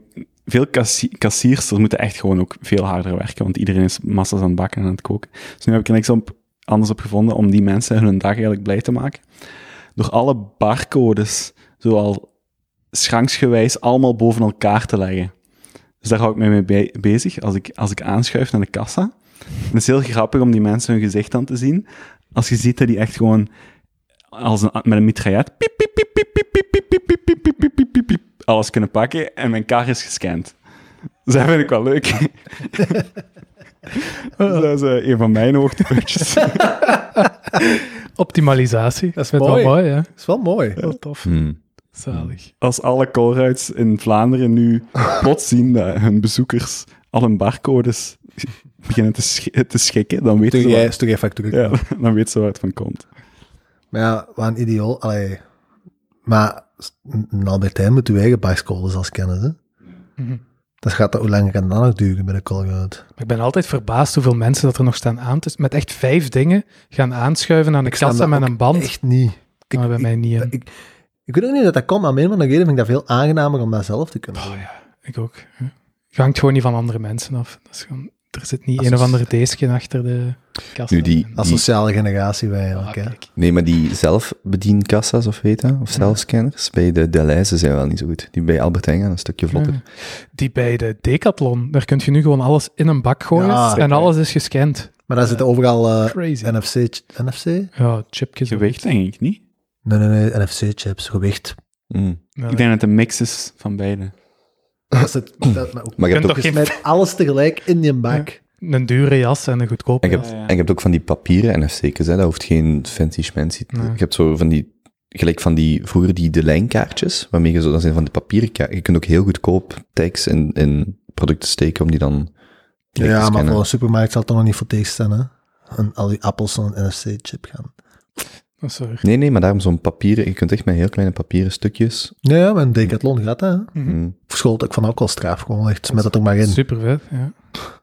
veel kassi kassiers, er moeten echt gewoon ook veel harder werken, want iedereen is massa's aan het bakken en aan het koken. Dus nu heb ik er niks op, anders op gevonden om die mensen hun dag eigenlijk blij te maken. Door alle barcodes, zoal schranksgewijs, allemaal boven elkaar te leggen. Dus daar hou ik mij mee bezig als ik, als ik aanschuif naar de kassa. En het is heel grappig om die mensen hun gezicht aan te zien. Als je ziet dat die echt gewoon als met een mitraillet alles kunnen pakken en mijn kar is gescand. Dus dat vind ik wel leuk. Dus dat is eh, een van mijn hoogtepuntjes. Optimalisatie. Dat is mooi. wel mooi, ja. dat is wel mooi. Heel tof. Hmm. Zalig. Als alle Colruyts in Vlaanderen nu plots zien dat hun bezoekers al hun barcodes beginnen te, sch- te schikken, dan weten ze jij, factuur. ja, dan weten ze waar het van komt. Maar ja, wat een idioot. Allee. Maar een Albert Heijn moet uw eigen barcodes als kennen, hè? Mhm. Dat gaat dat, hoe lang kan dat nog duren bij de? Maar ik ben altijd verbaasd hoeveel mensen dat er nog staan aan te... Met echt vijf dingen gaan aanschuiven aan de kassa met een band. Echt niet. Ik, Maar bij mij niet ik, ik weet ook niet dat dat komt, maar een van de reden vind ik dat veel aangenamer om dat zelf te kunnen doen. Oh ja, ik ook. Je hangt gewoon niet van andere mensen af. Dat is gewoon, er zit niet een of andere deesje achter de kassa. Nu die- Als sociale generatie wij eigenlijk, Ah, hè. Nee, maar die zelfbedienkassa's of weet dat, of zelfscanners, bij de Deleuze zijn wel niet zo goed. Die bij Albert Heijn gaan een stukje vlotter. Ja. Die bij de Decathlon, daar kun je nu gewoon alles in een bak gooien Ja, en alles is gescand. Maar daar zitten overal eh. NFC... NFC? Nee, Ja, chipjes. Gewicht denk ik niet. nee, nee. NFC-chips, gewicht. Mm. Ja. Ik denk dat het een mix is van beide. Dat dat, maar ook, Maar je hebt, kunt ook, toch je geen smijt alles tegelijk in die bak. Een dure jas en een goedkope en je jas. hebt, Ja, ja. en je hebt ook van die papieren NFC's, hè, dat hoeft geen fancy schmancy. Je hebt zo van die gelijk van die, vroeger die de lijnkaartjes, waarmee je zo, dat zijn van de papieren. Je kunt ook heel goedkoop tags in, in producten steken om die dan Ja, maar voor een supermarkt zal het toch nog niet voor tegenstaan, hè? En al die appels aan een NFC-chip gaan. Dat is waar. Nee, nee, maar daarom zo'n papieren, je kunt echt met heel kleine papieren stukjes. Ja, ja, maar een decathlon gaat dat, hè? Mm, ik van ook wel straf, gewoon echt, smet het er maar in. Super vet, ja.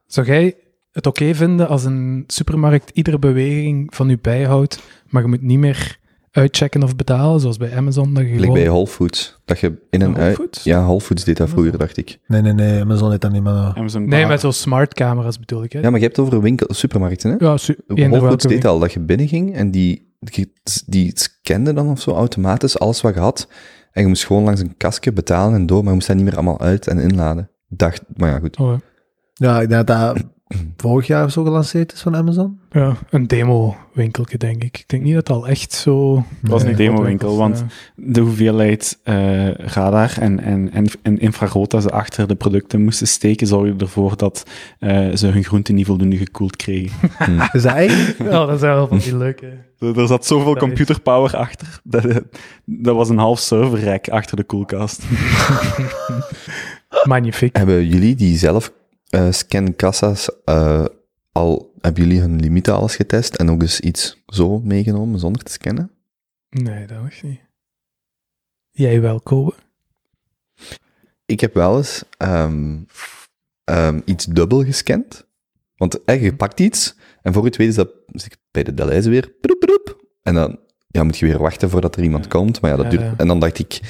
Zou jij het oké vinden als een supermarkt iedere beweging van u bijhoudt, maar je moet niet meer uitchecken of betalen, zoals bij Amazon? Dat je bij Whole Foods, dat je in en Whole. Foods? Ja, Whole Foods deed dat vroeger, dacht ik. Nee, nee, nee, Amazon heeft dat niet meer. Amazon Nee, met zo'n smart camera's bedoel ik, hè? Ja, maar je hebt het over winkel, supermarkten, hè? Ja, su- Whole Foods deed al dat je binnenging en die, die, die scande dan of zo automatisch alles wat je had. En je moest gewoon langs een kastje betalen en door, maar je moest dat niet meer allemaal uit- en inladen. Dacht, maar ja, goed. Oh, ja. Ja, ik denk dat dat vorig jaar of zo gelanceerd is van Amazon. ja, een demo-winkeltje, denk ik. Ik denk niet dat het al echt zo... Het was een demo-winkel, want ja. de hoeveelheid eh, radar en, en, en, en infrarood dat ze achter de producten moesten steken, zorgde ervoor dat eh, ze hun groenten niet voldoende gekoeld kregen. Eigenlijk? Ja, dat zijn wel van die leuke... er zat zoveel Dat is- computerpower achter. Dat, eh, dat was een half serverrack achter de koelkast. Magnifiek. Hebben jullie die zelf eh scankassa's eh, al, hebben jullie hun limieten alles getest en ook eens iets zo meegenomen zonder te scannen? Nee, dat was niet. Jij wel, Kobe? Ik heb wel eens ehm, ehm, iets dubbel gescand. Want eh, je pakt iets en voor je het weet is dat bij de Deleuze weer. proep, proep, en dan ja, moet je weer wachten voordat er iemand komt. Maar ja, dat duurt. ja. En dan dacht ik,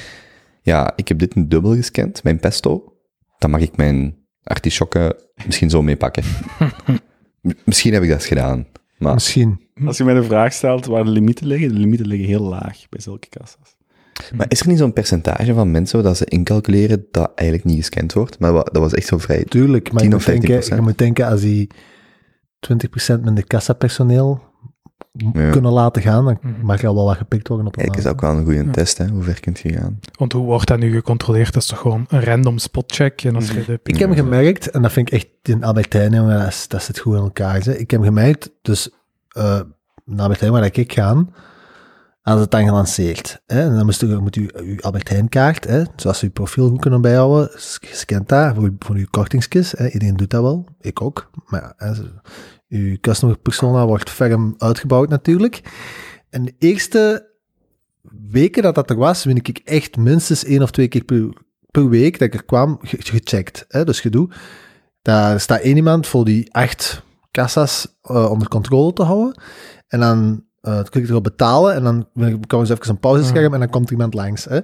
ja, ik heb dit nu dubbel gescand, mijn pesto. Dan mag ik mijn artisjokken misschien zo meepakken. Misschien heb ik dat gedaan. Maar Misschien. Als je mij de vraag stelt waar de limieten liggen, de limieten liggen heel laag bij zulke kassa's. Maar is er niet zo'n percentage van mensen dat ze incalculeren dat eigenlijk niet gescand wordt? Maar dat was echt zo vrij. Tuurlijk, maar je 10 moet, of 15%. denken, je moet denken als die 20% minder kassapersoneel Ja. kunnen laten gaan, dan Mhm. mag er al wel wat gepikt worden op een Eigenlijk is dat ook wel een goede Ja. test, hè? Hoe ver kunt je gaan? Want hoe wordt dat nu gecontroleerd? Dat is toch gewoon een random spotcheck? En als je de Ik heb gemerkt, en dat vind ik echt in Albertijn, dat, is, dat zit goed in elkaar. Hè. Ik heb gemerkt, dus uh, naar Albertijn waar ik ga, hadden het dan gelanceerd. Hè. En dan moest u, moet u uw Albertijn-kaart, hè, zoals u uw profiel goed kunnen bijhouden, je scant dat voor, uw- voor uw kortingskist. Hè. Iedereen doet dat wel, ik ook. Maar ja, uw customer persona wordt ferm uitgebouwd natuurlijk. En de eerste weken dat dat er was, win ik echt minstens één of twee keer per, per week dat ik er kwam, ge- gecheckt. Hè? Dus je doet, daar staat één iemand voor die acht kassa's eh, onder controle te houden. En dan eh klik je erop betalen en dan kan ze even een pauzescherm en dan komt er iemand langs. Hè?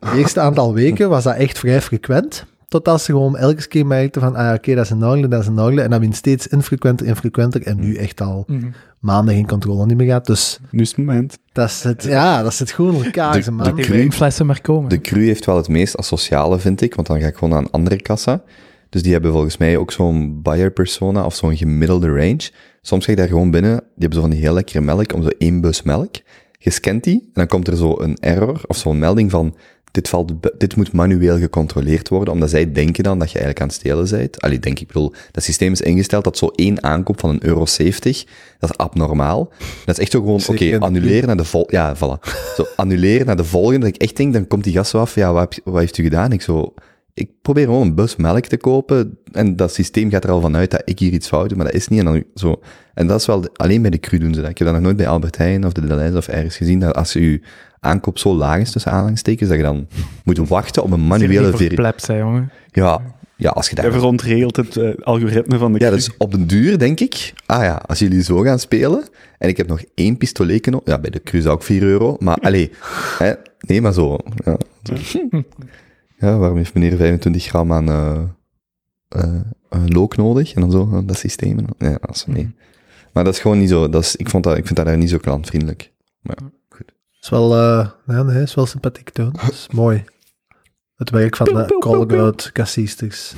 De eerste aantal weken was dat echt vrij frequent. Tot als ze gewoon elke keer merkte van, ah oké, dat is een orle, dat is een orle. En dan wint steeds infrequenter, infrequenter. En nu echt al Mhm. maanden geen controle niet meer gaat. Dus Nu is het moment. dat zit, ja, dat zit gewoon in elkaar, De- de cru- wijnflessen maar komen. De cru heeft wel het meest asociale, vind ik, want dan ga ik gewoon naar een andere kassa. Dus die hebben volgens mij ook zo'n buyer persona of zo'n gemiddelde range. Soms ga ik daar gewoon binnen, die hebben zo van die heel lekkere melk, om zo één bus melk. Je scant die, en dan komt er zo een error, of zo'n melding van, dit, valt, dit moet manueel gecontroleerd worden, omdat zij denken dan dat je eigenlijk aan het stelen bent. Allee, denk ik, bedoel, dat systeem is ingesteld dat zo één aankoop van een euro 70, dat is abnormaal. Dat is echt zo gewoon, oké, annuleren naar de vol, ja, voilà. Zo, annuleren naar de volgende, dat ik echt denk, dan komt die gast zo af, ja, wat, heb wat heeft u gedaan? Ik zo, ik probeer gewoon een bus melk te kopen en dat systeem gaat er al vanuit dat ik hier iets fout doe, maar dat is niet. En, dan, zo. en dat is wel, de- alleen bij de cru doen ze dat. Ik heb dat nog nooit bij Albert Heijn of de Deleuze of ergens gezien, dat als je aankoop zo laag is tussen aanhalingstekens, dat je dan moet wachten op een manuele verificatie. jongen. Ja, ja, als je Hij daar... verontregelt het eh, algoritme van de Ja, dus op den duur denk ik, ah ja, als jullie zo gaan spelen, en ik heb nog één pistoletje nog, ja, bij de cru zou ook 4 euro, maar allee, hè, nee, maar zo. Ja, ja, waarom heeft meneer 25 gram aan eh eh, eh, look nodig? En dan zo, dat systeem. en- Ja, dat is, nee. Maar dat is gewoon niet zo, dat is, ik, vond dat, ik vind dat daar niet zo klantvriendelijk. Maar goed. Is wel, eh nee, nee, is wel sympathiek doen. Dat is mooi. Het werk van de call-out kassisters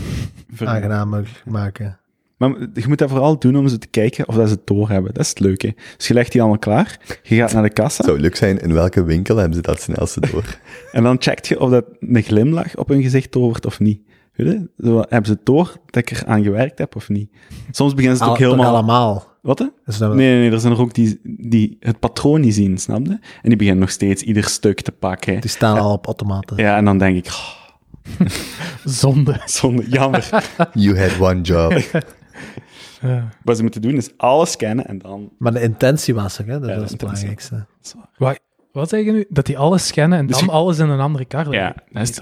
Ver- aangenamer maken. Maar je moet dat vooral doen om ze te kijken of dat ze het doorhebben. Dat is het leuke. Dus je legt die allemaal klaar, je gaat naar de kassa Het zou leuk zijn, in welke winkel hebben ze dat snelste door? en dan checkt je of dat een glimlach op hun gezicht tovert of niet. Weet je? Zo, hebben ze het door dat ik er aan gewerkt heb of niet? Soms beginnen ze het ook Al- toch helemaal... allemaal. Wat? hè? Dus Nee, nee, nee, er zijn er ook die, die het patroon niet zien, snap je? En die beginnen nog steeds ieder stuk te pakken. Die staan al op automaten. Ja, en dan denk ik, oh, Zonde. zonde, jammer. You had one job. Ja. Wat ze moeten doen is alles scannen en dan... Maar de intentie was er, hè? Dat Ja, is het belangrijkste. Wat, wat zeg je nu? Dat die alles scannen en Dus dan je- alles in een andere kar leggen? Ja, dat is...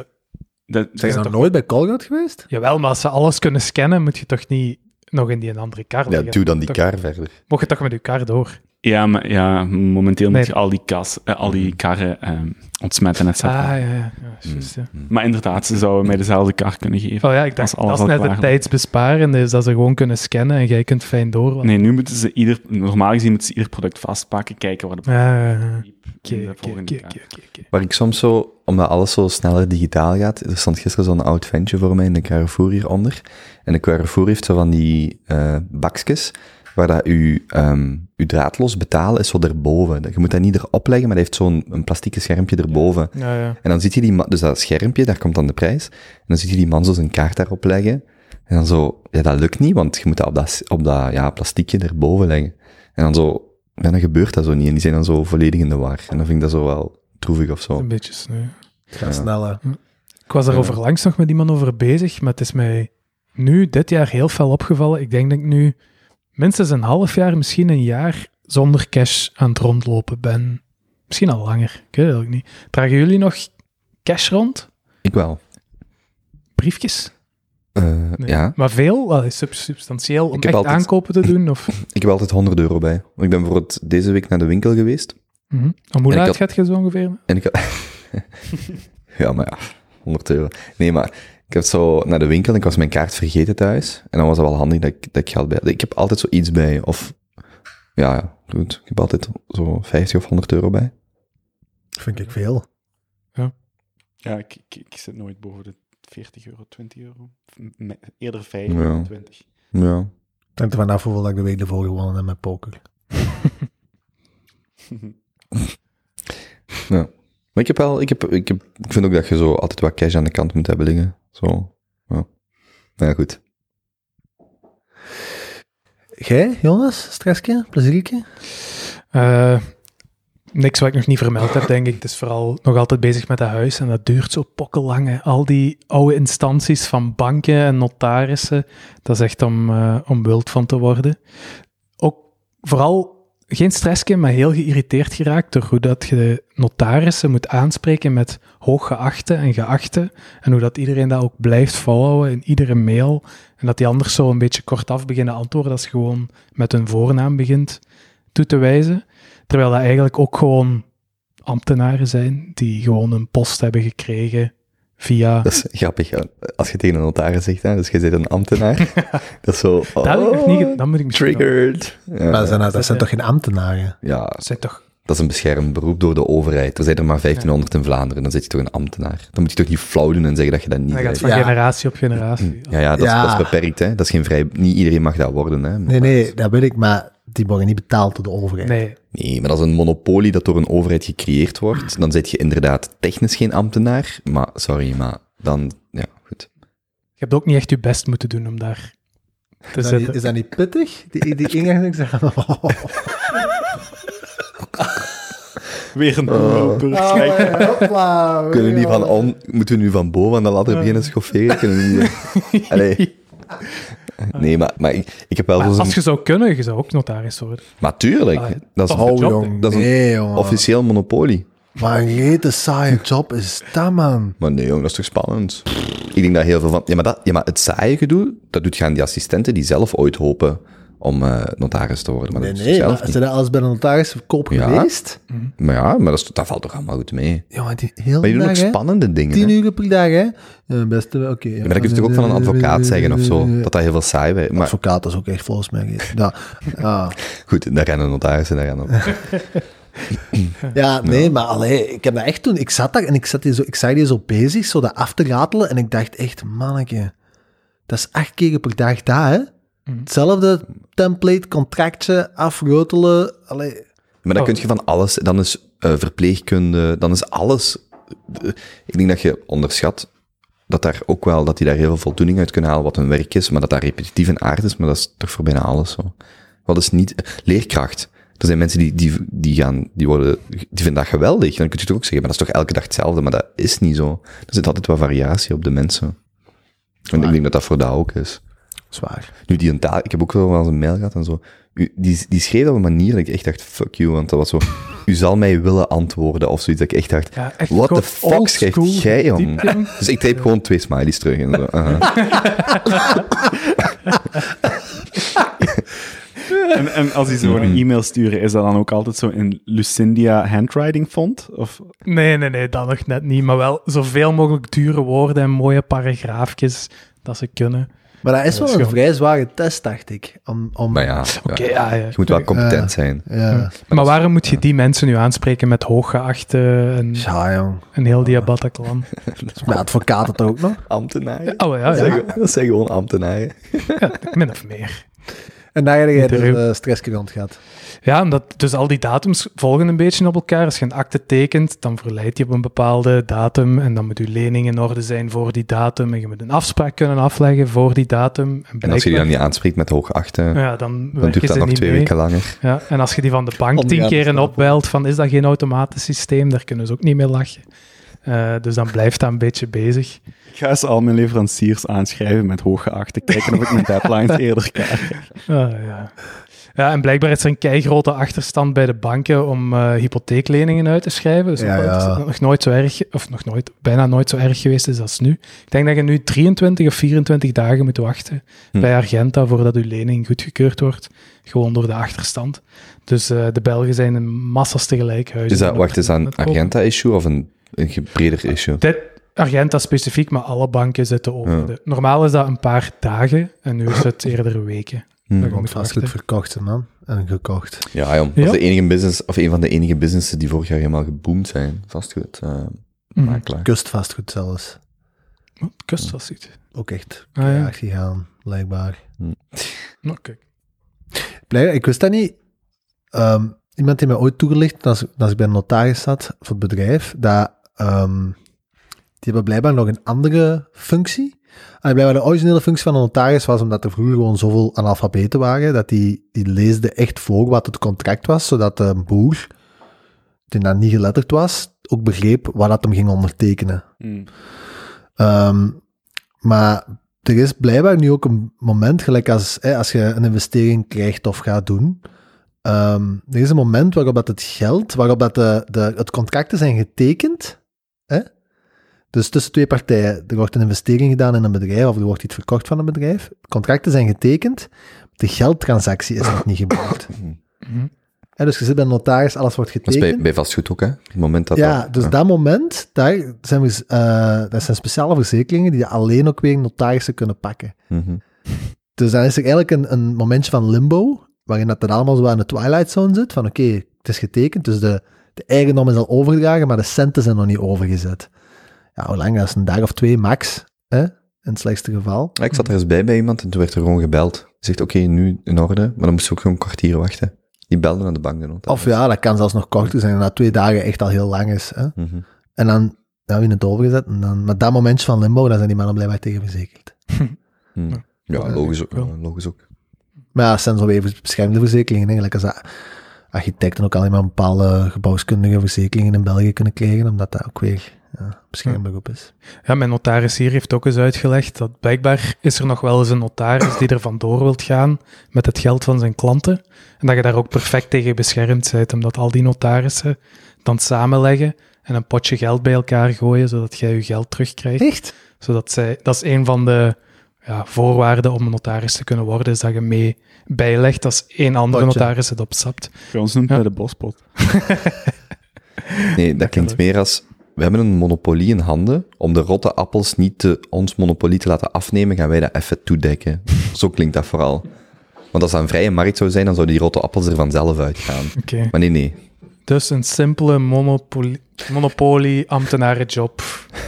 Dat, Zijn dat, nog nooit bij Colgate geweest? Jawel, maar als ze alles kunnen scannen, moet je toch niet nog in die een andere kar Ja, doe dan die Toch- kar verder. Mocht je toch met je kar door? ja, maar ja, momenteel Nee. moet je al die, kas, eh, al die karren ehm, ontsmetten, et Ah, cetera. ja, ja. ja, juist, ja. Maar inderdaad, ze zouden mij dezelfde kar kunnen geven. Oh ja, ik dacht, Als alles dat is net het tijdsbesparende, is dat ze gewoon kunnen scannen en jij kunt fijn door. Nee, nu moeten ze ieder... Normaal gezien moeten ze ieder product vastpakken, kijken waar de... Oké, oké. Waar ik soms zo, omdat alles zo sneller digitaal gaat, er stond gisteren zo'n oud ventje voor mij in de Carrefour hieronder. En de Carrefour heeft zo van die eh bakjes, waar dat u, ehm uw draadloos betalen is zo erboven. Je moet dat niet erop leggen, maar dat heeft zo'n een plastieke schermpje erboven. Ja, ja. En dan ziet je die man, dus dat schermpje, daar komt dan de prijs. En dan ziet je die man zo zijn kaart daarop leggen. En dan zo, ja, dat lukt niet, want je moet dat op dat, op dat ja, plastiekje erboven leggen. En dan zo, ja, dan gebeurt dat zo niet. En die zijn dan zo volledig in de war. En dan vind ik dat zo wel droevig of zo. Een beetje sneu. Het gaat sneller. Ik was er over langs nog met iemand over bezig, maar het is mij nu, dit jaar, heel fel opgevallen. Ik denk dat ik nu minstens een half jaar, misschien een jaar, zonder cash aan het rondlopen ben. Misschien al langer, ik weet het ook niet. Dragen jullie nog cash rond? Ik wel. Briefjes? Eh, Nee. Ja, Maar veel? Wel, substantieel om echt altijd- aankopen te doen? Of, ik heb altijd 100 euro bij. Ik ben bijvoorbeeld deze week naar de winkel geweest. Om hoe laat had- gaat je zo ongeveer? En ik had... ja, maar ja, 100 euro. Nee, maar ik heb zo naar de winkel en ik was mijn kaart vergeten thuis. En dan was het wel handig dat ik, dat ik geld bij had. Ik heb altijd zoiets bij. Of, ja, ja, goed. Ik heb altijd zo 50 of 100 euro bij. Vind ik veel. Ja, ik, ik, ik zit nooit boven de 40 euro, 20 euro. Eerder 5 Ja. dan 20. Ja. Het hangt er vanaf hoeveel ik de week ervoor gewonnen heb met poker. Ja. Maar ik heb wel, ik, heb, ik, heb, ik vind ook dat je zo altijd wat cash aan de kant moet hebben liggen. Zo, ja. Nou ja, goed. Jij, Jonas? Stressje? Pleziertje? Eh, niks wat ik nog niet vermeld heb, denk ik. Het is vooral nog altijd bezig met dat huis en dat duurt zo pokkellang. hè. Al die oude instanties van banken en notarissen, dat is echt om, eh, om wild van te worden. Ook vooral geen stressje, maar heel geïrriteerd geraakt door hoe dat je notarissen moet aanspreken met hooggeachte en geachte. En hoe dat iedereen dat ook blijft volhouden in iedere mail. En dat die anders zo een beetje kortaf beginnen antwoorden als gewoon met hun voornaam begint toe te wijzen. Terwijl dat eigenlijk ook gewoon ambtenaren zijn die gewoon een post hebben gekregen via... Dat is grappig. Als je tegen een notaris zegt, hè, dus je bent een ambtenaar. dat is zo... Dat heb ik niet... oh, Dat moet ik Triggered. Ja, maar dat zijn, dat dat zijn toch geen ambtenaren? ja, Dat zijn toch... dat is een beschermd beroep door de overheid. Er zijn er maar 1500 in Vlaanderen, dan zit je toch een ambtenaar. Dan moet je toch niet flauw doen en zeggen dat je dat niet Dat gaat van Ja. generatie op generatie. Ja, ja, dat, Ja. Is, dat is beperkt, hè. Dat is geen vrij... Niet iedereen mag dat worden, hè. Nee, nee, dat weet ik, maar die worden niet betaald door de overheid. Nee, Nee, maar als een monopolie dat door een overheid gecreëerd wordt, dan zit je inderdaad technisch geen ambtenaar, maar sorry, maar dan... Ja, goed. je hebt ook niet echt je best moeten doen om daar te Is dat, niet, zitten. is dat niet pittig? Die, die ingang zeggen. Oh, Weer een Oh. loper. oh, hopla, Kunnen we niet van on, moeten we nu van boven aan de ladder beginnen schofferen? Kunnen we niet... Allee. Nee, maar, maar ik, ik heb wel Maar zo'n... als je zou kunnen, je zou ook notaris worden. Maar tuurlijk, Ah, dat is. Oh, job, jong. Dat is een jongen. officieel monopolie. Wat een rete saaie job is dat, man. Maar nee, jong, dat is toch spannend? Ik denk dat heel veel van... Ja, maar, dat, ja, maar het saaie gedoe, dat doet gaan die assistenten die zelf ooit hopen om eh, notaris te worden. Maar Nee, dat nee, is zelf maar niet. zijn dat als bij de notaris verkoop Ja. geweest? Maar ja, maar dat, is, dat valt toch allemaal goed mee. Jongen, die heel Maar je doet ook spannende dingen, Tien uur per dag, hè? Ja, beste, oké. Ja, maar dat kun je toch ook van een advocaat zeggen of zo, dat dat heel veel saai werkt. Maar Advocaat is ook echt volgens mij. Ja, ja. goed, daar gaan de notarissen, daar gaan de... ja nee, maar allee, ik heb dat echt toen... Ik zat daar en ik, zat die zo, ik zag die zo bezig, zo dat af te ratelen, en ik dacht echt, manneke, dat is acht keer per dag dat, hè? Mhm. Hetzelfde template, contractje, afrotelen, allee... Maar dan Oh. kun je van alles, dan is eh, verpleegkunde, dan is alles. eh, ik denk dat je onderschat dat daar ook wel, dat die daar heel veel voldoening uit kunnen halen wat hun werk is, maar dat dat repetitief in aard is, maar dat is toch voor bijna alles zo. Wat is niet... Leerkracht. Er zijn mensen die, die, die gaan, die worden, die vinden dat geweldig. Dan kun je toch ook zeggen, maar dat is toch elke dag hetzelfde? Maar dat is niet zo. Er zit altijd wat variatie op de mensen. En ik denk dat dat voor dat ook is. Zwaar. Nu, die een taal, ik heb ook wel eens een mail gehad en zo. U, die, die schreef op een manier dat ik echt dacht, fuck you, want dat was zo, u zal mij willen antwoorden of zoiets. Dat ik echt dacht, Ja, echt what the fuck schrijft school jij, jong? Dus ik type gewoon twee smileys terug en zo. En, en als die zo een e-mail sturen, is dat dan ook altijd zo in Lucindia handwriting font? Of, Nee, nee, nee, dat nog net niet. Maar wel zoveel mogelijk dure woorden en mooie paragraafjes dat ze kunnen. Maar dat is Ja, wel een vrij zware test, dacht ik. Om, om, Maar ja, Oké, ja, ja, ja. je moet wel competent zijn. Ja. Maar waarom moet je die mensen nu aanspreken met hooggeachte en, Ja, jong. en heel die Bataclan? Mijn advocaat het ook nog. Ambtenaren? Oh ja, Dat ja. zijn- Dat zijn gewoon ambtenaren. min of meer. En daar heb jij Interview. de stresskrant gehad. Ja, omdat dus al die datums volgen een beetje op elkaar. Als je een akte tekent, dan verleidt je op een bepaalde datum en dan moet je lening in orde zijn voor die datum en je moet een afspraak kunnen afleggen voor die datum. En, En als je die dan niet aanspreekt met hoogachte, ja, dan, duurt dat nog niet twee mee. weken langer. Ja, en als je die van de bank tien keer stapelen. opbelt van is dat geen automatisch systeem, daar kunnen ze ook niet mee lachen. Eh, dus dan blijft dat een beetje bezig. ik ga eens al mijn leveranciers aanschrijven met hooggeachte, kijken of ik mijn deadlines eerder krijg. Ah, ja. ja, en blijkbaar is er een keigrote achterstand bij de banken om eh, hypotheekleningen uit te schrijven. Dus Ja, nog, ja. nog nooit zo erg, of nog nooit, bijna nooit zo erg geweest is als nu. Ik denk dat je nu 23 of 24 dagen moet wachten Hm. bij Argenta voordat je lening goedgekeurd wordt. Gewoon door de achterstand. Dus eh, de Belgen zijn een massas tegelijk huizen. Is dat, wacht, is dat aan een. Argenta-issue of een, een breder issue? Dit, Argenta specifiek, maar alle banken zitten over Ja. de... Normaal is dat een paar dagen en nu is het eerder weken. Hmm. Dat Want verkocht, man. En gekocht. Ja, jong. Dat Ja? is de enige business, of een van de enige businessen die vorig jaar helemaal geboomd zijn. Vastgoed, eh Mhm. makelaar. Kustvastgoed zelfs. Oh, Kust was het. Ook echt Ah, ja. gegaan, blijkbaar. Nou, kijk. Blijkbaar, ik wist dat niet. Ehm, iemand heeft mij ooit toegelicht, als, als ik bij een notaris zat voor het bedrijf, dat ehm, die hebben blijkbaar nog een andere functie. En blijkbaar de originele functie van een notaris was omdat er vroeger gewoon zoveel analfabeten waren, dat die, die leesde echt voor wat het contract was, zodat een boer, die dan niet geletterd was, ook begreep wat dat hem ging ondertekenen. Ehm, maar er is blijkbaar nu ook een moment, gelijk als, hè, als je een investering krijgt of gaat doen. ehm, er is een moment waarop dat het geld, waarop dat de, de, het contracten zijn getekend. Hè? Dus tussen twee partijen. Er wordt een investering gedaan in een bedrijf of er wordt iets verkocht van een bedrijf. Contracten zijn getekend. De geldtransactie is nog niet gebeurd. Mhm. Hè, dus je zit bij een notaris, alles wordt Dat is getekend. bij, bij vastgoed ook, hè? Het moment dat Ja, dat, dus dat moment, daar zijn, we, dat zijn speciale verzekeringen die alleen ook weer notarissen kunnen pakken. Mhm. Dus dan is er eigenlijk een, een momentje van limbo, waarin dat dan allemaal zo aan de twilight zone zit, van oké, het is getekend, dus de, de eigendom is al overgedragen, maar de centen zijn nog niet overgezet. Ja, hoe lang? Dat is een dag of twee max, hè? in het slechtste geval. Ja, ik zat er eens bij bij iemand en toen werd er gewoon gebeld. Die zegt, oké, nu in orde, maar dan moest je ook gewoon een kwartier wachten. Die belde naar de bank. Of ja, dat kan zelfs nog korter zijn, na twee dagen echt al heel lang is. Hè? Mhm. En dan ja, wie het overgezet, en dan, maar dat momentje van limbo, daar zijn die mannen blijkbaar tegen verzekerd. Mhm. Ja, logisch, ook, ja, logisch ook. Maar ja, dat zijn zo even beschermde verzekeringen. Eigenlijk als dat architecten ook alleen maar bepaalde gebouwskundige verzekeringen in België kunnen krijgen, omdat dat ook weer ja, beschermberoep is. Ja, mijn notaris hier heeft ook eens uitgelegd dat blijkbaar is er nog wel eens een notaris die er vandoor wilt gaan met het geld van zijn klanten. En dat je daar ook perfect tegen beschermd bent, omdat al die notarissen dan samenleggen en een potje geld bij elkaar gooien, zodat jij je geld terugkrijgt. Echt? Zodat zij, dat is een van de ja, voorwaarden om een notaris te kunnen worden, is dat je mee bijlegt als één andere Potje. notaris het opstapt. Bij ons noemt Ja. hij de bospot. Nee, dat klinkt meer als... We hebben een monopolie in handen. Om de rotte appels niet te, ons monopolie te laten afnemen, gaan wij dat even toedekken. Zo klinkt dat vooral. Want als dat een vrije markt zou zijn, dan zouden die rotte appels er vanzelf uitgaan. Oké. Maar nee, nee. Dus een simpele monopolie, monopolie ambtenarenjob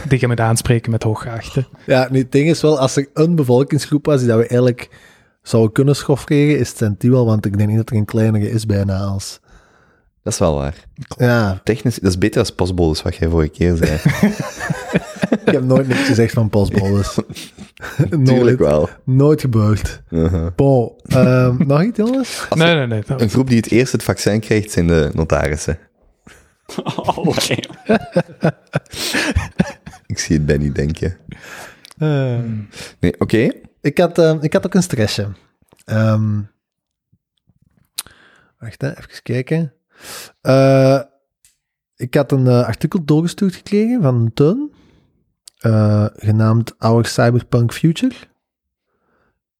die je moet aanspreken met hooggeachte. Ja, nu het ding is wel, als er een bevolkingsgroep was die dat we eigenlijk zouden kunnen schofferen, is het zijn die wel, want ik denk niet dat er een kleinere is bijna als... Dat is wel waar. Ja, Technisch, dat is beter als postbol, is wat jij vorige keer zei. ik heb nooit niks gezegd van postbodes. nooit, Tuurlijk wel. nooit gebeurd. Uh-huh. Bon, ehm, nog iets, jongens? Nee, nee, nee. Een groep die het eerst het vaccin krijgt, zijn de notarissen. Allee. Ik zie het Benny denken. Eh, Nee, oké. Ik, had, ehm, ik had ook een stressje. Ehm, wacht, hè, even kijken. Eh, ik had een eh, artikel doorgestuurd gekregen van een teun, eh, genaamd Our Cyberpunk Future.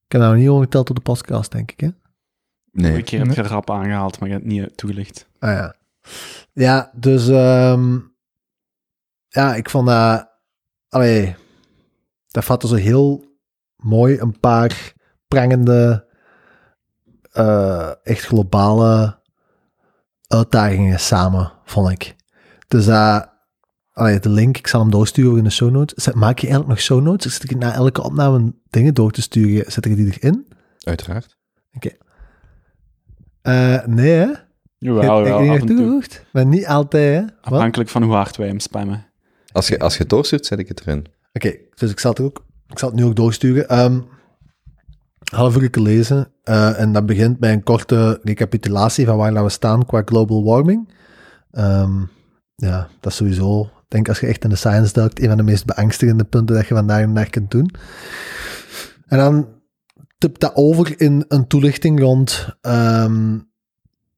Ik heb nog niet verteld op de podcast, denk ik, hè? Nee. Ik heb je rap aangehaald, maar je hebt het niet toegelicht. Ah ja. Ja, dus ehm, ja, ik vond dat, allee, dat vatte zo heel mooi een paar prangende, eh, echt globale uitdagingen samen, vond ik. Dus dat, allee, de link, ik zal hem doorsturen in de show notes. Zet- Maak je eigenlijk nog show notes? Zit ik na elke opname dingen door te sturen, zet ik die erin? Uiteraard. Eh, nee, hè? Jawel, Heb ik toegevoegd? Maar niet altijd, hè? Wat? Afhankelijk van hoe hard wij hem spammen. Als je, als je het doorstuurt, zet ik het erin. Oké, dus ik zal het ook, ik zal het nu ook doorsturen. Ehm half uur lezen. eh, en dat begint bij een korte recapitulatie van waar we staan qua global warming. Ehm, ja, dat is sowieso, ik denk als je echt in de science duikt, een van de meest beangstigende punten dat je vandaag de dag kunt doen. En dan tipt dat over in een toelichting rond ehm,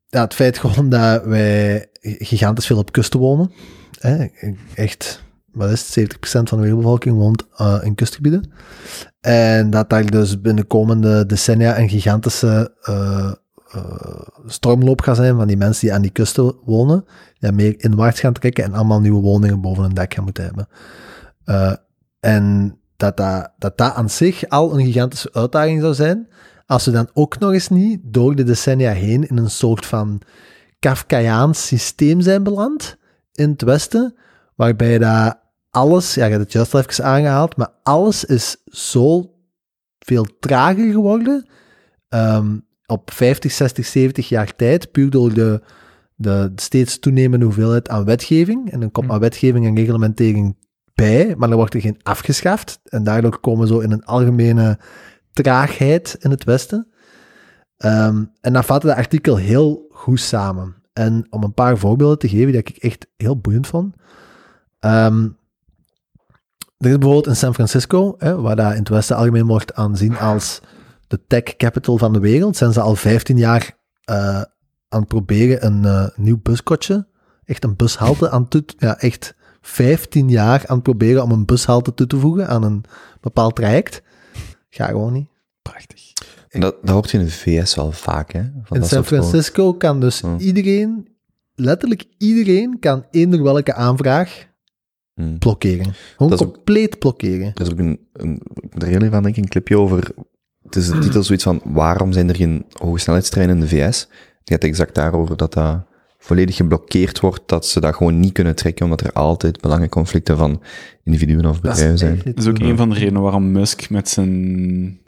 ja, het feit gewoon dat wij gigantisch veel op kusten wonen. Hè? Echt wat is het, 70% van de wereldbevolking woont eh, in kustgebieden. En dat daar dus binnen de komende decennia een gigantische eh, eh, stormloop gaat zijn van die mensen die aan die kusten wonen, die meer inwaarts gaan trekken en allemaal nieuwe woningen boven hun dak gaan moeten hebben. En dat dat, dat dat aan zich al een gigantische uitdaging zou zijn, als we dan ook nog eens niet door de decennia heen in een soort van Kafkaiaans systeem zijn beland in het Westen, waarbij dat alles, ja, je hebt het juist al even aangehaald, maar alles is zo veel trager geworden ehm, op 50, 60, 70 jaar tijd, puur door de, de steeds toenemende hoeveelheid aan wetgeving. En dan komt maar wetgeving en reglementering bij, maar dan wordt er geen afgeschaft. En daardoor komen we zo in een algemene traagheid in het Westen. Ehm, en dan vatte dat artikel heel goed samen. En om een paar voorbeelden te geven die ik echt heel boeiend vond. Ehm, er is bijvoorbeeld in San Francisco, hè, waar dat in het Westen algemeen wordt aanzien als de tech capital van de wereld, zijn ze al 15 jaar eh, aan het proberen een eh, nieuw buskotje, echt een bushalte aan toe, ja, echt 15 jaar aan het proberen om een bushalte toe te voegen aan een bepaald traject. Ga gewoon niet. Prachtig. En dat, dat hoort je in de VS wel vaak, hè? Van In San gewoon- Francisco kan dus Hmm. iedereen, letterlijk iedereen, kan eender welke aanvraag Hmm. blokkeren. Gewoon Dat is ook- compleet blokkeren. Er is ook een, een, ik moet er heel even aan denken, een clipje over, het is de titel zoiets van, waarom zijn er geen hoge snelheidstreinen in de VS? Het gaat exact daarover dat dat volledig geblokkeerd wordt, dat ze dat gewoon niet kunnen trekken, omdat er altijd belangenconflicten van individuen of bedrijven zijn. Dat is ook een van de redenen waarom Musk met zijn,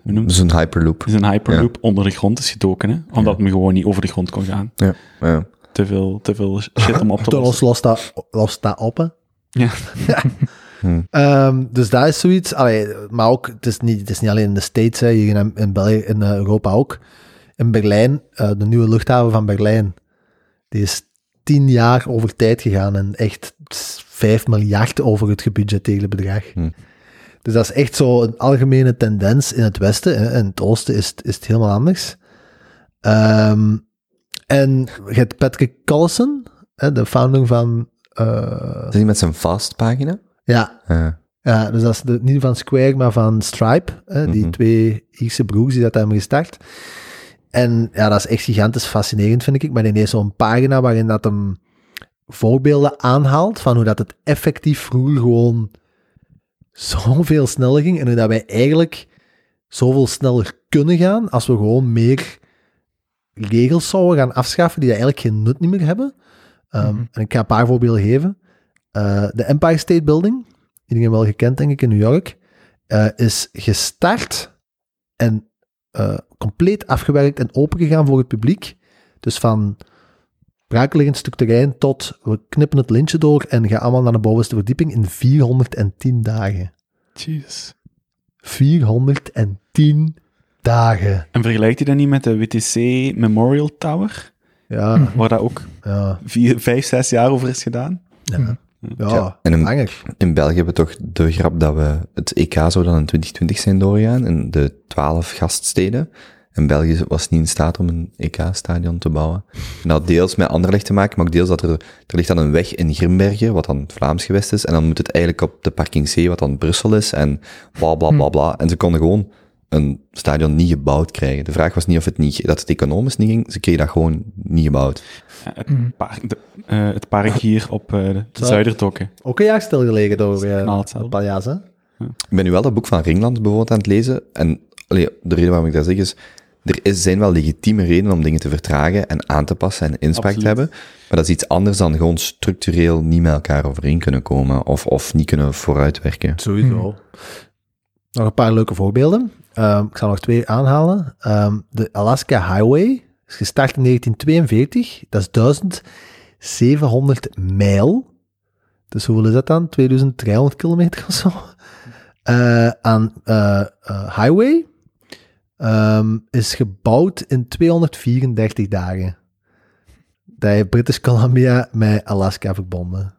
hoe noemt een hyperloop. zijn hyperloop onder de grond is gedoken. Hè? Omdat hem gewoon niet over de grond kon gaan. Ja, ja. Te veel, te veel shit om op te lossen. lost dat, lost dat op, Ja. Hmm. Ehm, dus dat is zoiets. Allee, maar ook, het is, niet, het is niet alleen in de States, hè, hier in, in België, in eh, Europa ook. In Berlijn, eh, de nieuwe luchthaven van Berlijn, die is tien jaar over tijd gegaan en echt 5 miljard over het gebudgeteerde bedrag. Hmm. Dus dat is echt zo een algemene tendens in het Westen. Hè. In het Oosten is, het- is het helemaal anders. Ehm, en je hebt Patrick Collison, hè, de founder van... eh, Is die met zijn fast pagina? ja, Ja. ja, dus dat is de, niet van Square, maar van Stripe. Hè, die Mhm. twee Ierse broers die dat hebben gestart. En ja, dat is echt gigantisch fascinerend, vind ik. Maar heeft zo'n pagina waarin dat hem voorbeelden aanhaalt van hoe dat het effectief vroeger gewoon zoveel sneller ging. En hoe dat wij eigenlijk zoveel sneller kunnen gaan als we gewoon meer regels zouden gaan afschaffen die eigenlijk geen nut niet meer hebben. Ehm, En ik ga een paar voorbeelden geven. Eh, de Empire State Building, iedereen wel gekend denk ik in New York, eh, is gestart en eh, compleet afgewerkt en opengegaan voor het publiek. Dus van braakliggend stuk terrein tot we knippen het lintje door en gaan allemaal naar de bovenste verdieping in 410 dagen. Jezus. 410 dagen. En vergelijkt hij dat niet met de WTC Memorial Tower? Ja, Waar dat ook ja, vier, vijf, zes jaar over is gedaan? ja. Ja, ja en. In België hebben we toch de grap dat we het EK zou dan in 2020 zijn doorgegaan, in de 12 gaststeden. En België was niet in staat om een EK-stadion te bouwen. En dat had deels met Anderlecht te maken, maar ook deels dat er, er ligt dan een weg in Grimbergen, wat dan het Vlaams gewest is, en dan moet het eigenlijk op de parking C, wat dan Brussel is, en bla bla bla bla. En ze konden gewoon een stadion niet gebouwd krijgen. De vraag was niet of het niet, dat het economisch niet ging, ze kregen dat gewoon niet gebouwd. Ja, het, park, de- eh, het park hier op eh, de Zo. Zuiderdokken. Ook een jaar stilgelegen door zelf. een paar jaar, hè? Ik ben nu wel dat boek van Ringland bijvoorbeeld aan het lezen. En allee, de reden waarom ik dat zeg is, er is, zijn wel legitieme redenen om dingen te vertragen en aan te passen en inspraak te hebben. Maar dat is iets anders dan gewoon structureel niet met elkaar overeen kunnen komen of, of niet kunnen vooruitwerken. Sowieso. Nog een paar leuke voorbeelden. Ehm, ik zal nog twee aanhalen. Ehm, de Alaska Highway is gestart in 1942. Dat is 1700 mijl. Dus hoeveel is dat dan? 2300 kilometer of zo? Eh, aan eh, eh, highway ehm, is gebouwd in 234 dagen. Dat heeft British Columbia met Alaska verbonden.